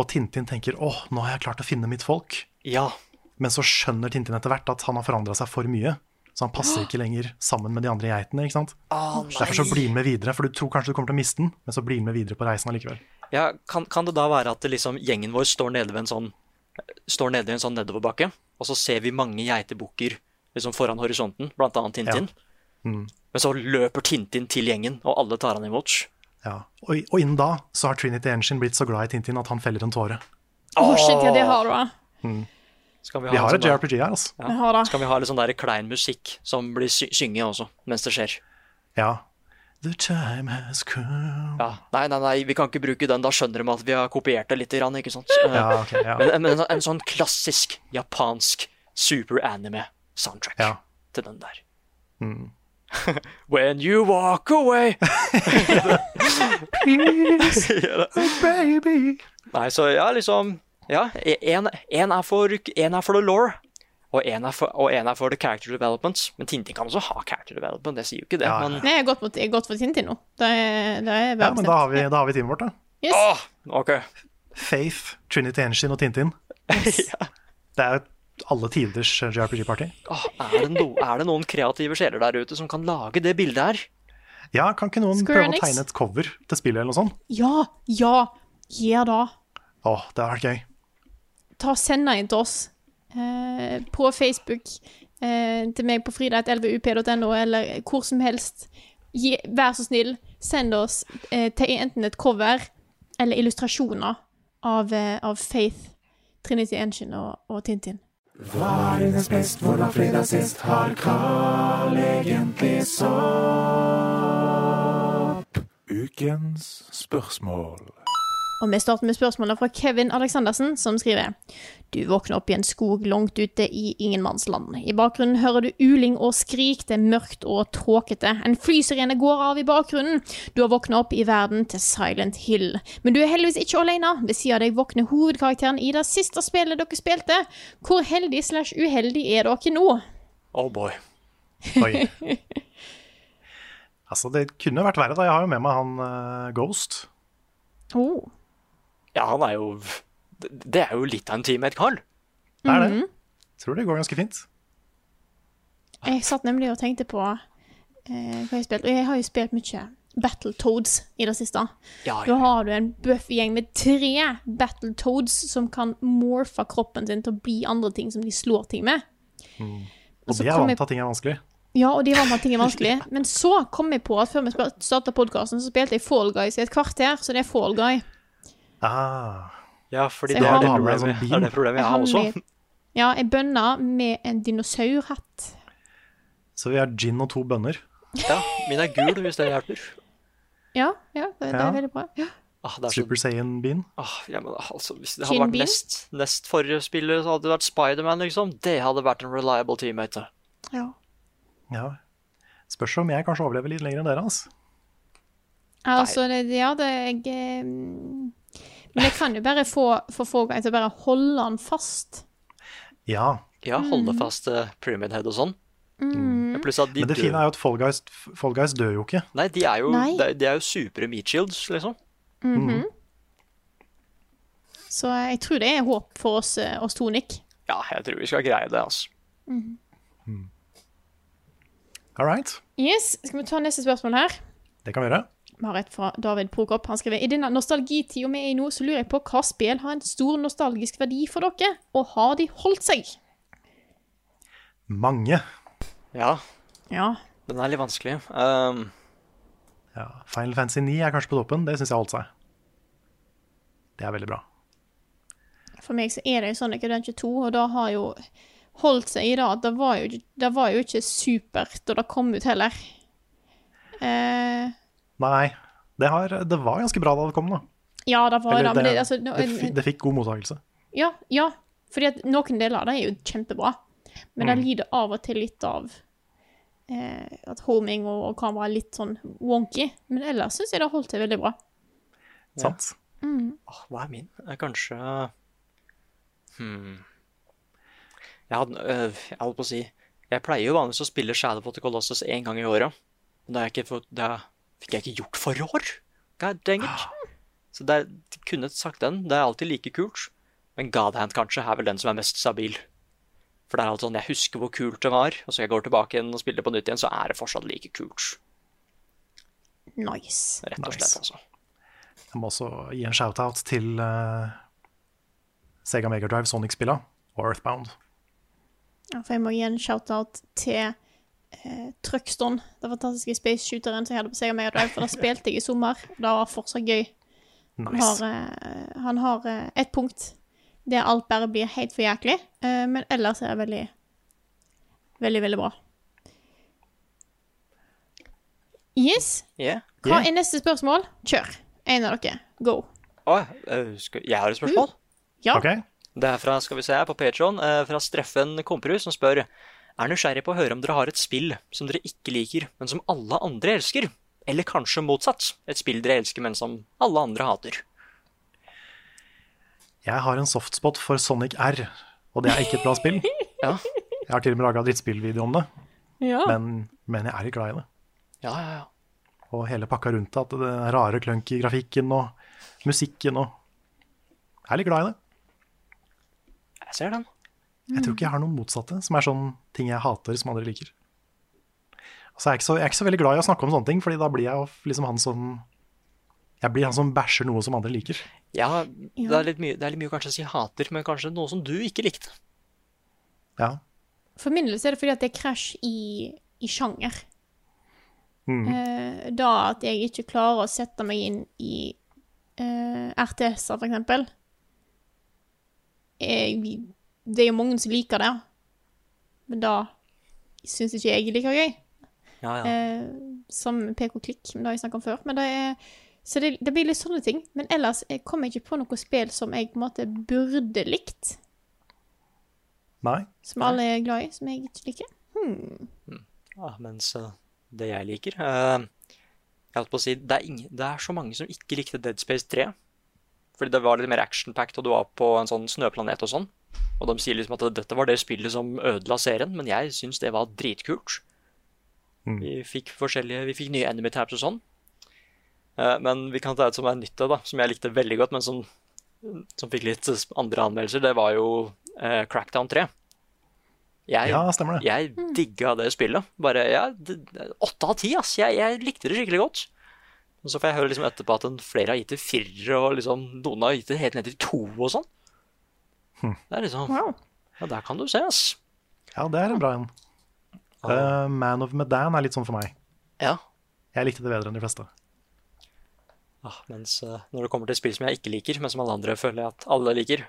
Og Tintin tenker 'Å, nå har jeg klart å finne mitt folk'. Ja. Men så skjønner Tintin etter hvert at han har forandra seg for mye. Så han passer ikke lenger sammen med de andre geitene. ikke sant? Oh, Derfor så blir han med videre, for du tror kanskje du kommer til å miste den, men så blir han med videre på reisen allikevel. Ja, kan, kan det da være at liksom, gjengen vår står nede ved en sånn Står nede i en sånn nedoverbakke, og så ser vi mange geitebukker liksom foran horisonten, blant annet Tintin. Mm. Men så løper Tintin til gjengen, og alle tar han imot. Ja. Og, og innen da så har Trinity Engine blitt så glad i Tintin at han feller en tåre. Oh, shit, ja, det har du, da. Skal vi ha, Vi har et sånn JRPG her, altså. Ja. har. Skal vi ha litt sånn der klein musikk som blir sy synge også, mens det skjer? Ja. The time has come Ja. Nei, nei, nei, vi kan ikke bruke den. Da skjønner de at vi har kopiert det litt, grann, ikke sant? Ja, ok, ja. Men, men en, en sånn klassisk japansk super anime soundtrack Ja. til den der. When you walk away Please, Baby. Nei, så ja, liksom Ja, en, en, er, for, en er for the law, og en, er for, er for the character development. Men Tintin kan også ha character development, det sier jo ikke det. Ja. Men Nei, jeg har gått, for Tintin nå. Det er, det er Ja, men da har vi, da har vi teamet vårt, da. Yes. Åh, OK. Faith, Trinity Engine og Tintin. Det er jo alle tiders JRPG-party. Åh, er, det no, er det noen kreative sjeler der ute som kan lage det bildet her? Ja, kan ikke noen Square prøve Enix? å tegne et cover til spillet eller noe sånt? Ja, ja, gjør Å, Åh, det hadde vært gøy. Ta Send inn til oss eh, på Facebook, eh, til meg på fridag11up.no, eller hvor som helst. Gi, vær så snill, send oss eh, til enten et cover eller illustrasjoner av, eh, av Faith, Trinity Engine og, og Tintin. Ukens spørsmål. Og vi starter med spørsmålet fra Kevin Aleksandersen, som skriver Du våkner opp i en skog langt ute i ingenmannsland. I bakgrunnen hører du uling og skrik, det er mørkt og tåkete. En flysirene går av i bakgrunnen. Du har våkna opp i verden til Silent Hill. Men du er heldigvis ikke alene. Ved siden av deg våkner hovedkarakteren i det siste spillet dere spilte. Hvor heldig slash uheldig er dere nå? Oh boy. Oi. altså, det kunne vært verre, da. Jeg har jo med meg han uh, Ghost. Oh. Ja, han er jo Det er jo litt av en teammate, Carl. Det er det. Jeg Tror det går ganske fint. Jeg satt nemlig og tenkte på eh, hva jeg spilte, og jeg har jo spilt mye Battletoads i det siste. Ja, Da har du en bøff gjeng med tre Battletoads som kan morfe kroppen sin til å bli andre ting som de slår ting med. Og så de er vant til at ting er vanskelig. Ja, og de var med at ting er vanskelig. Men så kom jeg på at før vi starta podkasten, så spilte jeg Fall Guys i et kvarter, så det er Fall Guy. Ah, Ja, fordi det er har- det problemet, sånn det er det problemet jeg har også. med- Ja, ei bønne med en dinosaurhatt. så vi har gin og to bønner. Ja, min er gul, hvis det hjelper. Ja, ja, det, det Ja. er veldig bra. Ja. Ah, er Super Saiyan Bean. ah, ja, men altså, hvis det hadde vært nest, nest forrige spiller, så hadde det vært Spiderman, liksom. Det hadde vært en reliable teammate. ja. Ja. Spørs om jeg kanskje overlever litt lenger enn dere. Altså. Altså, det, ja, det jeg Men jeg kan jo bare få, få Fall til å bare holde han fast. Ja, Ja, holde fast uh, Pyramid Head og sånn. Pluss at de Men det dør fine er jo at Fall Guys, Fall Guys dør jo ikke. Nei, de er jo, Nei. de, de er jo supre meat shields, liksom. Så jeg tror det er håp for oss, eh, oss to, Nick. Ja, jeg tror vi skal greie det, altså. All right, Yes, Skal vi ta neste spørsmål her? det kan vi gjøre. Et fra David Prokop. Han skriver I denne nostalgitida vi er i nå, så lurer jeg på hva spill har en stor nostalgisk verdi for dere, og har de holdt seg? Mange. Ja, Ja. den er litt vanskelig. Um, Ja, Final Fantasy 9 er kanskje på toppen. Det syns jeg har holdt seg. Det er veldig bra. For meg så er det jo Sonic Adventure 2, og da har jo holdt seg i det at det var jo, det var jo ikke supert da det kom ut heller. Eh, Nei, det, har, det var ganske bra da det kom, da. ja, det var Eller det, men det, det, altså, no, det, fi- det fikk god mottakelse. Ja, ja. Fordi at noen deler av det er jo kjempebra. Men det lider av og til litt av eh, at homing og, og kamera er litt sånn wonky. Men ellers syns jeg det har holdt til veldig bra. Sant? åh, hva er min? Eh, Kanskje Hmm. Jeg hadde øh, Jeg holdt på å si Jeg pleier jo vanligvis å spille Shadow of the Colossus én gang i året. Men det, har jeg ikke fått, det fikk jeg ikke gjort forrige år. God dang it. Så det er, de kunne sagt den. Det er alltid like kult. Men Godhand kanskje er vel den som er mest stabil. For det er alt sånn, jeg husker hvor kult det var, og så jeg går tilbake igjen og spiller på nytt igjen, så er det fortsatt like kult. Nice. Rett og Nice. slett, altså. Jeg må også gi en shout-out til uh, Sega Megadrive Sonic-spilla og Earthbound. Ja, for jeg må gi en shout-out til eh, Truckston, den fantastiske space-shooteren som jeg hadde på Sega Mega Drive, for da spilte jeg i sommer, og det var fortsatt gøy. Han har, Nice. eh, han har eh, et punkt der alt bare blir helt for jæklig, eh, men ellers er det veldig, veldig, veldig bra. Yes. Yeah. Hva er neste spørsmål? Kjør. En av dere. Go. Å, skal, jeg har et spørsmål. Ja. Ok, Det er fra skal vi se her på Patreon, eh, fra Streffen Komperud, som spør er nysgjerrig på å høre om dere har et spill som dere ikke liker, men som alle andre elsker. Eller kanskje motsatt. Et spill dere elsker, men som alle andre hater. Jeg har en softspot for Sonic R, og det er ikke et bra spill. Ja, Jeg har til og med laga drittspillvideo om det, Ja. men, men jeg er litt glad i det. ja, ja. ja. Og hele pakka rundt det, at det er rare klønk i grafikken og musikken og Jeg er litt glad i det. Jeg ser den. Jeg tror ikke jeg har noen motsatte, som er sånn ting jeg hater som andre liker. Altså, jeg, er ikke så, jeg er ikke så veldig glad i å snakke om sånne ting, Fordi da blir jeg jo liksom han som Jeg blir han som bæsjer noe som andre liker. Ja, det er, litt mye, det er litt mye kanskje å si hater, men kanskje noe som du ikke likte. Ja. For min del er det fordi at det er krasj i, i sjanger. Mm. Eh, da at jeg ikke klarer å sette meg inn i eh, RTS-er, for eksempel. Jeg, det er jo mange som liker det, men da syns ikke jeg er like gøy. Ja, ja. Eh, som PK Klikk, men det har jeg snakket om før. Men det er, så det, det blir litt sånne ting. Men ellers jeg kommer jeg ikke på noe spill som jeg på en måte burde likt. Nei. Som alle er glad i, som jeg ikke liker. Hmm. Ja, mens så det jeg liker uh, Jeg holdt på å si det er, ingen, det er så mange som ikke likte Dead Space 3. Fordi det var litt mer action-packed, og du var på en sånn snøplanet og sånn. Og de sier liksom at dette var det spillet som ødela serien, men jeg syns det var dritkult. Vi fikk forskjellige, vi fikk nye enemy tabs og sånn. Eh, Men vi kan ta et som er nytt, da, som jeg likte veldig godt, men som, som fikk litt andre anmeldelser. Det var jo eh, Crackdown 3. Jeg, Ja, stemmer det. jeg digga det spillet. Bare, ja, Åtte av ti, ass. Jeg, jeg likte det skikkelig godt. Og så får jeg høre liksom etterpå at flere har gitt det firere, og liksom, noen har gitt det helt ned til to og sånn. Det er liksom Wow. Ja, der kan du se, ass. Ja, det er en bra en. Uh, Man of Medan er litt sånn for meg. Ja. Jeg likte det bedre enn de fleste. Ah, mens uh, når det kommer til spill som jeg ikke liker, men som alle andre føler jeg at alle liker,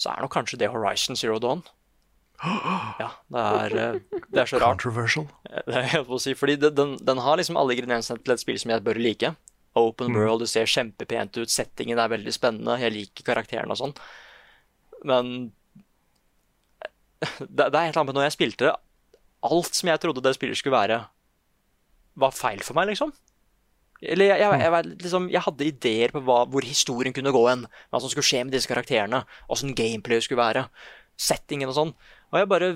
så er nok kanskje det Horizon Zero Dawn. Ja, det er, eh, det er så rart. Controversial. Det er helt på å si, fordi det, den, den har liksom alle ingrediensene til et spill som jeg bør like. Open world, det ser kjempepent ut, settingen er veldig spennende, jeg liker karakterene og sånn. Men det, det er helt annet når jeg spilte det. Alt som jeg trodde det spillet skulle være, var feil for meg, liksom. Eller jeg, jeg, jeg, liksom, jeg hadde ideer på hva, hvor historien kunne gå hen. Hva som skulle skje med disse karakterene. Åssen gameplay skulle være. Settingen og sånn. Og jeg bare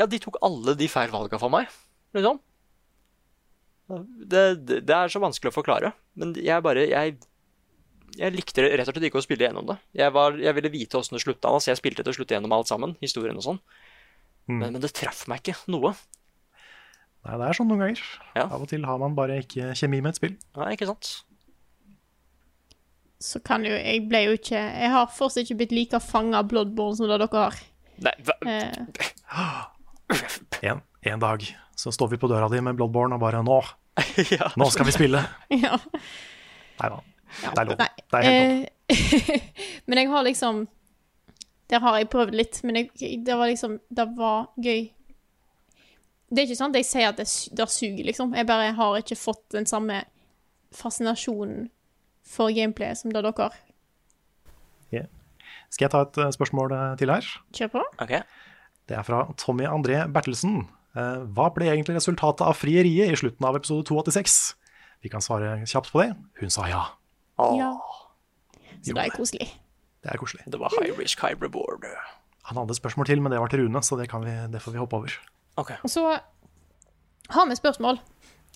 Ja, de tok alle de feil valga for meg, liksom. Det, det, det er så vanskelig å forklare. Men jeg bare Jeg, jeg likte rett og slett ikke å spille gjennom det. Jeg, var, jeg ville vite åssen det slutta, så jeg spilte til slutt gjennom alt sammen. Historien og sånn. Men, men det traff meg ikke noe. Nei, det er sånn noen ganger. Ja. Av og til har man bare ikke kjemi med et spill. Nei, ikke sant? Så kan jo Jeg ble jo ikke Jeg har fortsatt ikke blitt like fanga av Bloodborne som det dere har. Nei, hva? Eh, En, en dag så står vi på døra di med Bloodborne og bare Nå! ja. Nå skal vi spille! ja. Nei da. Det er lov. Nei. Det er helt lov. Eh, men jeg har liksom Der har jeg prøvd litt, men jeg, det var liksom Det var gøy. Det er ikke sånn at jeg sier at det, det suger, liksom. Jeg bare har ikke fått den samme fascinasjonen for gameplay som det dere har. Ja. Skal jeg ta et eh, spørsmål eh, til her? Kjør på. Okay. Det er fra Tommy André Bertelsen. Eh, Hva ble egentlig resultatet av frieriet i slutten av episode 286? Vi kan svare kjapt på det. Hun sa ja. Åh, Ja. Så det er koselig. Det er koselig. Det var high risk, high reward. Han hadde spørsmål til, men det var til Rune, så det, kan vi, det får vi hoppe over. Okay. Og så har vi spørsmål.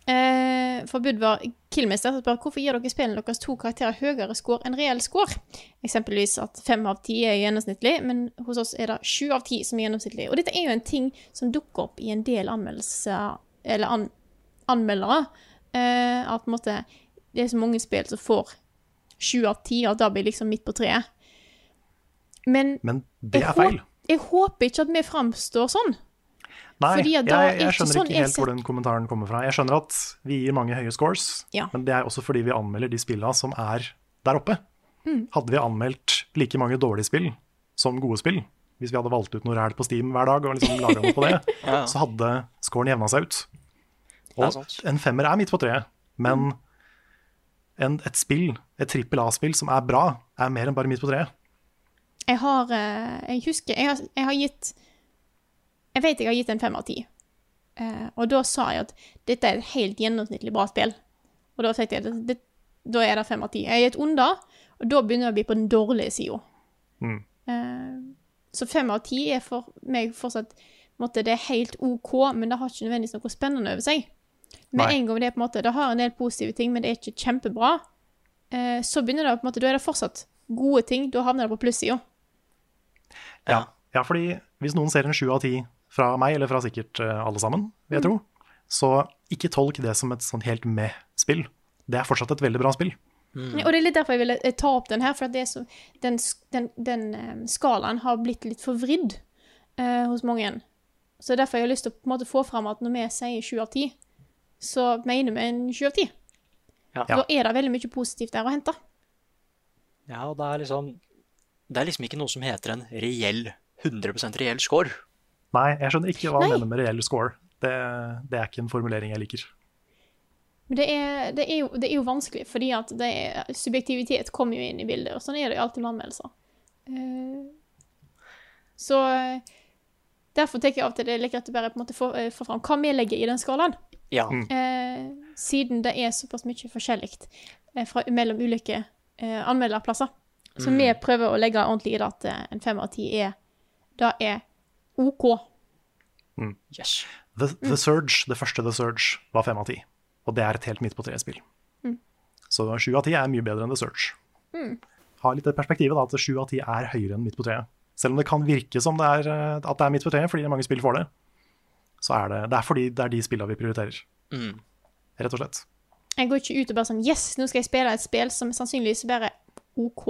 Eh, for Budvar Killmester spør hvorfor gir dere spillene deres to karakterer høyere score enn reell score. Eksempelvis at fem av ti er gjennomsnittlig, men hos oss er det sju av ti som er gjennomsnittlig. Og dette er jo en ting som dukker opp i en del anmeldelser, eller an, anmeldere. Eh, at på en måte det er så mange spill som får sju av ti, og da blir liksom midt på treet. Men Men det jeg er feil. håp- Jeg håper ikke at vi framstår sånn. Nei, Fordi jeg, at jeg ikke skjønner sånn ikke jeg helt hvor den kommentaren kommer fra. Jeg skjønner at vi gir mange høye scores, Ja. men det er også fordi vi anmelder de spillene som er der oppe. Mm. Hadde vi anmeldt like mange dårlige spill som gode spill, hvis vi hadde valgt ut noe ræl på Steam hver dag og liksom laga noe på det, Ja. så hadde scoren jevna seg ut. Og en femmer er midt på treet, men en, et spill, et trippel A-spill som er bra, er mer enn bare midt på treet. Jeg har eh, Jeg husker Jeg har, jeg har gitt Jeg vet jeg har gitt en fem av ti. Eh, og da sa jeg at dette er et helt gjennomsnittlig bra spill. Og da tenkte jeg at det, da er det fem av ti. Jeg har gitt under, og da begynner jeg å bli på den dårlige sida. Mm. Eh, så fem av ti er for meg fortsatt måtte, Det er helt OK, men det har ikke nødvendigvis noe spennende over seg. Med en gang det er på en måte, det har en del positive ting, men det er ikke kjempebra, eh, så begynner det på en måte, da er det fortsatt gode ting. Da havner det på plussida. Ja. ja, fordi hvis noen ser en sju av ti fra meg, eller fra sikkert eh, alle sammen, vil jeg tro, så ikke tolk det som et sånn helt med-spill. Det er fortsatt et veldig bra spill. Og det er litt derfor jeg ville eh, ta opp den her, for at det er så, den, den, den eh, skalaen har blitt litt forvridd eh, hos mange. Så derfor jeg har jeg lyst til å på en måte få fram at når vi sier sju av ti, så mener vi en sju av ti. Ja. Da er det veldig mye positivt der å hente. Ja, og det er liksom Det er liksom ikke noe som heter en reell 100% reell score. Nei, jeg skjønner ikke hva han mener med reell score. Det, det er ikke en formulering jeg liker. Men det er, det er, jo, det er jo vanskelig, fordi at det er, subjektivitet kommer jo inn i bildet, og sånn er det jo alltid med anmeldelser. Eh, så eh, derfor tenker jeg av og til det er like greit å bare på en måte få, eh, få fram hva vi legger i den skalaen. Ja. Eh, siden det er såpass mye forskjellig eh, fra, mellom ulike eh, anmelderplasser. Så vi prøver å legge ordentlig i det at eh, en fem av ti er Det er OK. Yes. The, The Surge, det første The Surge, var fem av ti. Og det er et helt midt på treet-spill. Så sju av ti er mye bedre enn The Surge. Ha litt det perspektivet da, at sju av ti er høyere enn midt på treet. Selv om det kan virke som det er, eh, at det er midt på treet, fordi mange spill får det, så er det, det er fordi det er de spillene vi prioriterer. Mm. Rett og slett. Jeg går ikke ut og bare sånn Yes, nå skal jeg spille et spill som sannsynligvis bare er OK.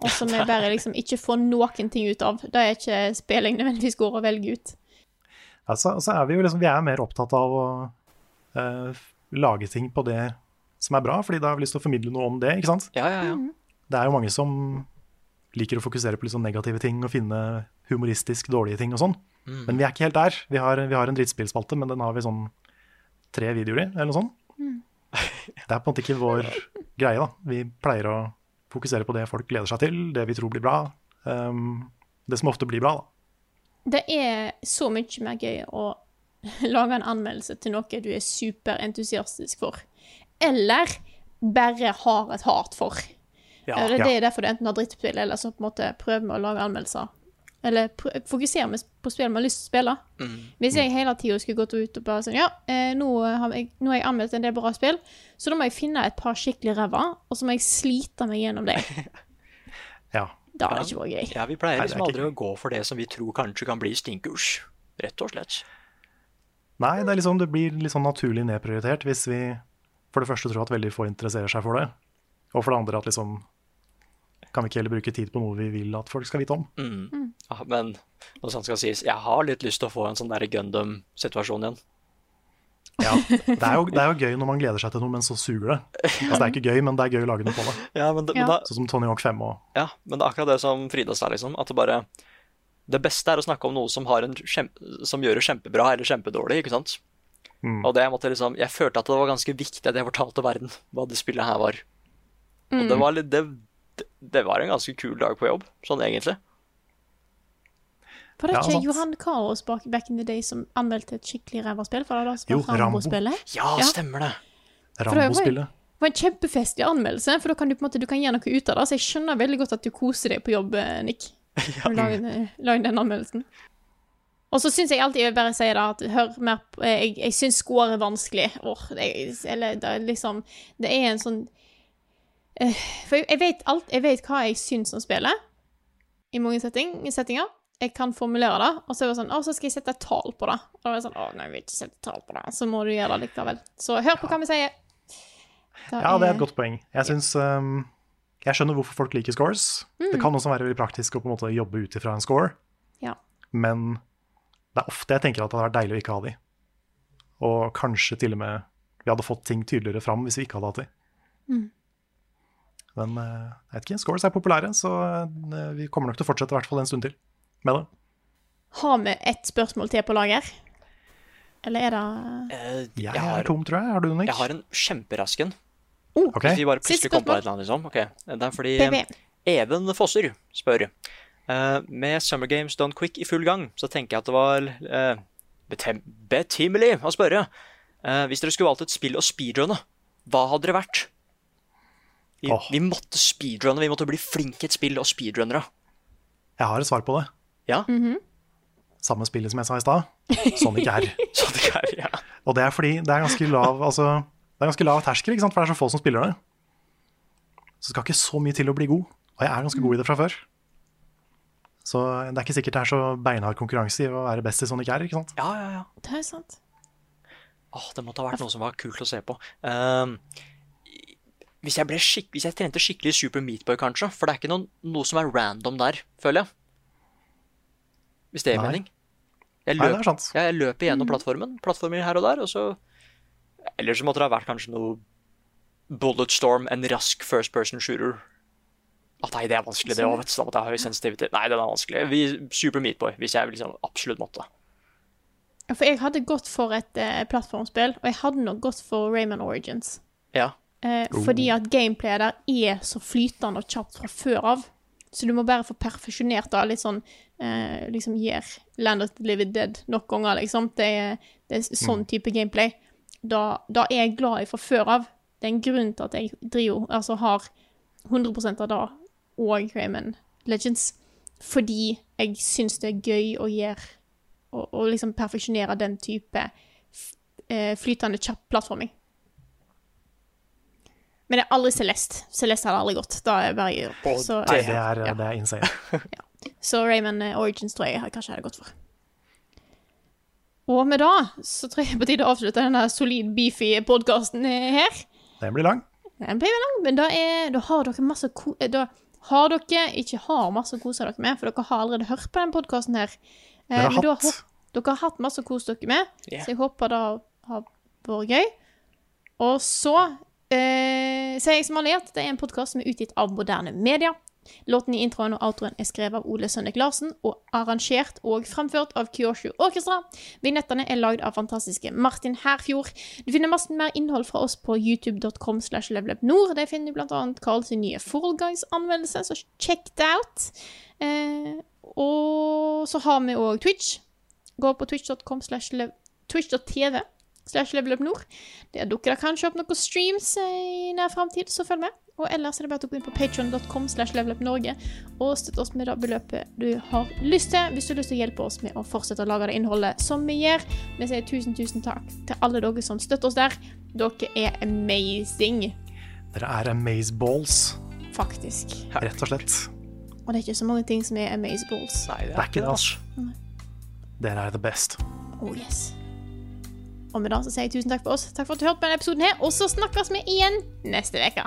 Og som jeg bare liksom ikke får noen ting ut av. Det er ikke spill jeg nødvendigvis går og velger ut. Altså, så er vi jo liksom, vi er mer opptatt av å eh, lage ting på det som er bra, fordi da har vi lyst til å formidle noe om det, ikke sant? Ja, ja, ja. Det er jo mange som liker å fokusere på litt sånn negative ting og finne humoristisk dårlige ting og sånn. Men vi er ikke helt der. Vi har, vi har en drittspillspalte, men den har vi sånn tre videoer i, eller noe sånt. Det er på en måte ikke vår greie, da. Vi pleier å fokusere på det folk gleder seg til, det vi tror blir bra. Um, det som ofte blir bra, da. Det er så mye mer gøy å lage en anmeldelse til noe du er superentusiastisk for, eller bare har et hat for. Ja, det, ja. er derfor du enten har drittspill, eller så på en måte prøver med å lage anmeldelser. Eller fokusere fokuserer vi på spill vi har lyst til å spille. Mm. Hvis jeg hele tida skulle gått ut og bare sånn Ja, eh, nå, har jeg, nå har jeg anmeldt en del bra spill, så da må jeg finne et par skikkelig ræva, og så må jeg slite meg gjennom det. Ja. Da har det ikke vært gøy. Ja, vi pleier er liksom aldri å gå for det som vi tror kanskje kan bli stinkers. Rett og slett. Nei, det, er liksom, det blir litt sånn naturlig nedprioritert hvis vi for det første tror at veldig få interesserer seg for det, og for det andre at liksom kan vi ikke heller bruke tid på noe vi vil at folk skal vite om? Mm. Ja, men når sånt skal sies, jeg har litt lyst til å få en sånn Gundam-situasjon igjen. Ja, det er, jo, det er jo gøy når man gleder seg til noe, men så suger det. Altså, det er ikke gøy, men det er gøy å lage noe på det. Ja, men, det, Men da, Sånn som Tony Hawk 5 og ja, men det er akkurat det som Frida sa, liksom. At det bare Det beste er å snakke om noe som, har en kjempe, som gjør det kjempebra eller kjempedårlig, ikke sant? Mm. Og det måtte liksom Jeg følte at det var ganske viktig at jeg fortalte verden hva det spillet her var. Og det var litt det, det, det var en ganske kul dag på jobb, sånn egentlig. Var det ikke ja, Johan Kaos back, back in the day som anmeldte et skikkelig ræva spill? For det var Jo, Rambo. Rambo-spillet? Ja, stemmer det. Rambo-spillet. Det var en kjempefestlig anmeldelse, for da kan du på en måte, du kan gjøre noe ut av det. Så jeg skjønner veldig godt at du koser deg på jobb, eh, Nick. Når du lager, lager den anmeldelsen. Og så syns jeg alltid jeg vil bare si det at hør mer på eh, Jeg, jeg syns score er vanskelig. Åh, det, er- eller det er liksom Det er en sånn For jeg, jeg vet alt Jeg vet hva jeg syns om spillet, i mange setting, settinger. Jeg kan formulere det, og så er det sånn Å, så skal jeg sette et tall på det. Og da er det sånn Å, nei, jeg vil ikke sette tall på det. Så må du gjøre det likevel. Så hør på hva vi sier. Ja, det er et godt poeng. Jeg synes, um, jeg skjønner hvorfor folk liker scores. Det kan også være veldig praktisk å på en måte jobbe ut ifra en score, Ja. men det er ofte jeg tenker at det hadde vært deilig å ikke ha de. Og kanskje til og med vi hadde fått ting tydeligere fram hvis vi ikke hadde hatt de. Men eh, jeg vet ikke, scores er populære, så eh, vi kommer nok til å fortsette i hvert fall en stund til med det. Har vi ett spørsmål til på lager? Eller er det uh, Jeg, jeg, er tom, tror jeg. Har du noe, Nick? jeg har en kjemperask en. Ok. Hvis vi bare plutselig kom på et eller annet, liksom. Okay. Det er fordi PB. Even Fosser spør Uh, med Summer Games Done Quick i full gang, så tenker jeg at det var uh, betem- betimelig å spørre. Uh, hvis dere skulle valgt et spill å speedrunne, hva hadde det vært? Vi, oh. vi måtte speedrunne, vi måtte bli flinke i et spill og speedrunnere. Jeg har et svar på det. Ja, Samme spillet som jeg sa i stad. Sonic R. sånn det er, ja. Og det er fordi det er ganske lav altså, Det er ganske lav terskel, ikke sant? for det er så få som spiller det. Så det skal ikke så mye til å bli god. Og jeg er ganske god i det fra før. Så det er ikke sikkert det er så beinhard konkurranse i å være best i Sonic R. ikke sant? ja, ja, ja. Det er sant. Åh, det måtte ha vært noe som var kult å se på. Ehm, hvis, jeg ble skikk hvis jeg trente skikkelig Super Meatboy, kanskje. For det er ikke noe, noe som er random der, føler jeg. Hvis det gir mening. Jeg, Nei, det er sant. jeg løper gjennom plattformen. Plattformer her og der, og så Eller så måtte det ha vært kanskje noe Bulletstorm, en rask first person shooter. At nei, det er vanskelig, det òg. Da måtte jeg ha høy sensitivitet. Nei, den er vanskelig. Vi, Super Meatboy, hvis jeg liksom absolutt måtte. For jeg hadde gått for et uh, plattformspill, og jeg hadde nok gått for Rayman Origins. Ja. Eh, Fordi at gameplayet der er så flytende og kjapt fra før av. Så du må bare få perfeksjonert det litt sånn eh, Liksom gir Land of the Living Dead nok ganger, liksom. Det er, det er sånn type gameplay. Da, da er jeg glad i fra før av. Det er en grunn til at jeg driver, altså har 100 av det og Rayman Legends. Fordi jeg syns det er gøy å gjøre Og, liksom perfeksjonere den type eh, flytende, kjapp plattforming. Men det er aldri Celeste. Celeste hadde aldri gått. Da er jeg bare gjør. Så, det er, det er insane. så Rayman eh, Origins tror jeg jeg kanskje hadde gått for. Og med det så tror jeg på tide å avslutte denne solid, beefy podkasten her. Den blir lang. Den blir lang, men da, er, da har dere masse ko eh, Da har dere ikke har masse å kose dere med, for dere har allerede hørt på denne podkasten her. Eh, Dere har men hatt. Dere har hatt masse å kose dere med, yeah. så jeg håper det har vært gøy. Og så eh, sier jeg som vanlig at det er en podkast som er utgitt av moderne media. Låten i introen og outroen er skrevet av Ole Sønnek Larsen og arrangert og fremført av Kyoshu Orkestra. Vignettene er lagd av fantastiske Martin Herfjord. Du finner masse mer innhold fra oss på youtube.com slash levelupnord. Der finner du blant annet Karl nye Fall Guys-anvendelse, så check it out. Eh, og så har vi òg Twitch. Gå på twitch.com slash twitch.tv slash levelupnord. Der dukker det kanskje opp noen streams eh, i nær framtid, så følg med. Og ellers er det bare å gå inn på patreon.com slash levelupnorge og støtte oss med det beløpet du har lyst til, hvis du har lyst til å hjelpe oss med å fortsette å lage det innholdet som vi gjør. Vi sier tusen, tusen takk til alle dere som støtter oss der. Dere er amazing, Dere er amazeballs, faktisk. rett og slett. Og det er ikke så mange ting som er amazeballs. Nei, det Det er ikke det, altså. Dere er the best. Oh yes. Og med det så sier jeg tusen takk for oss. Takk for at du hørte på denne episoden her, og så snakkes vi igjen neste uke.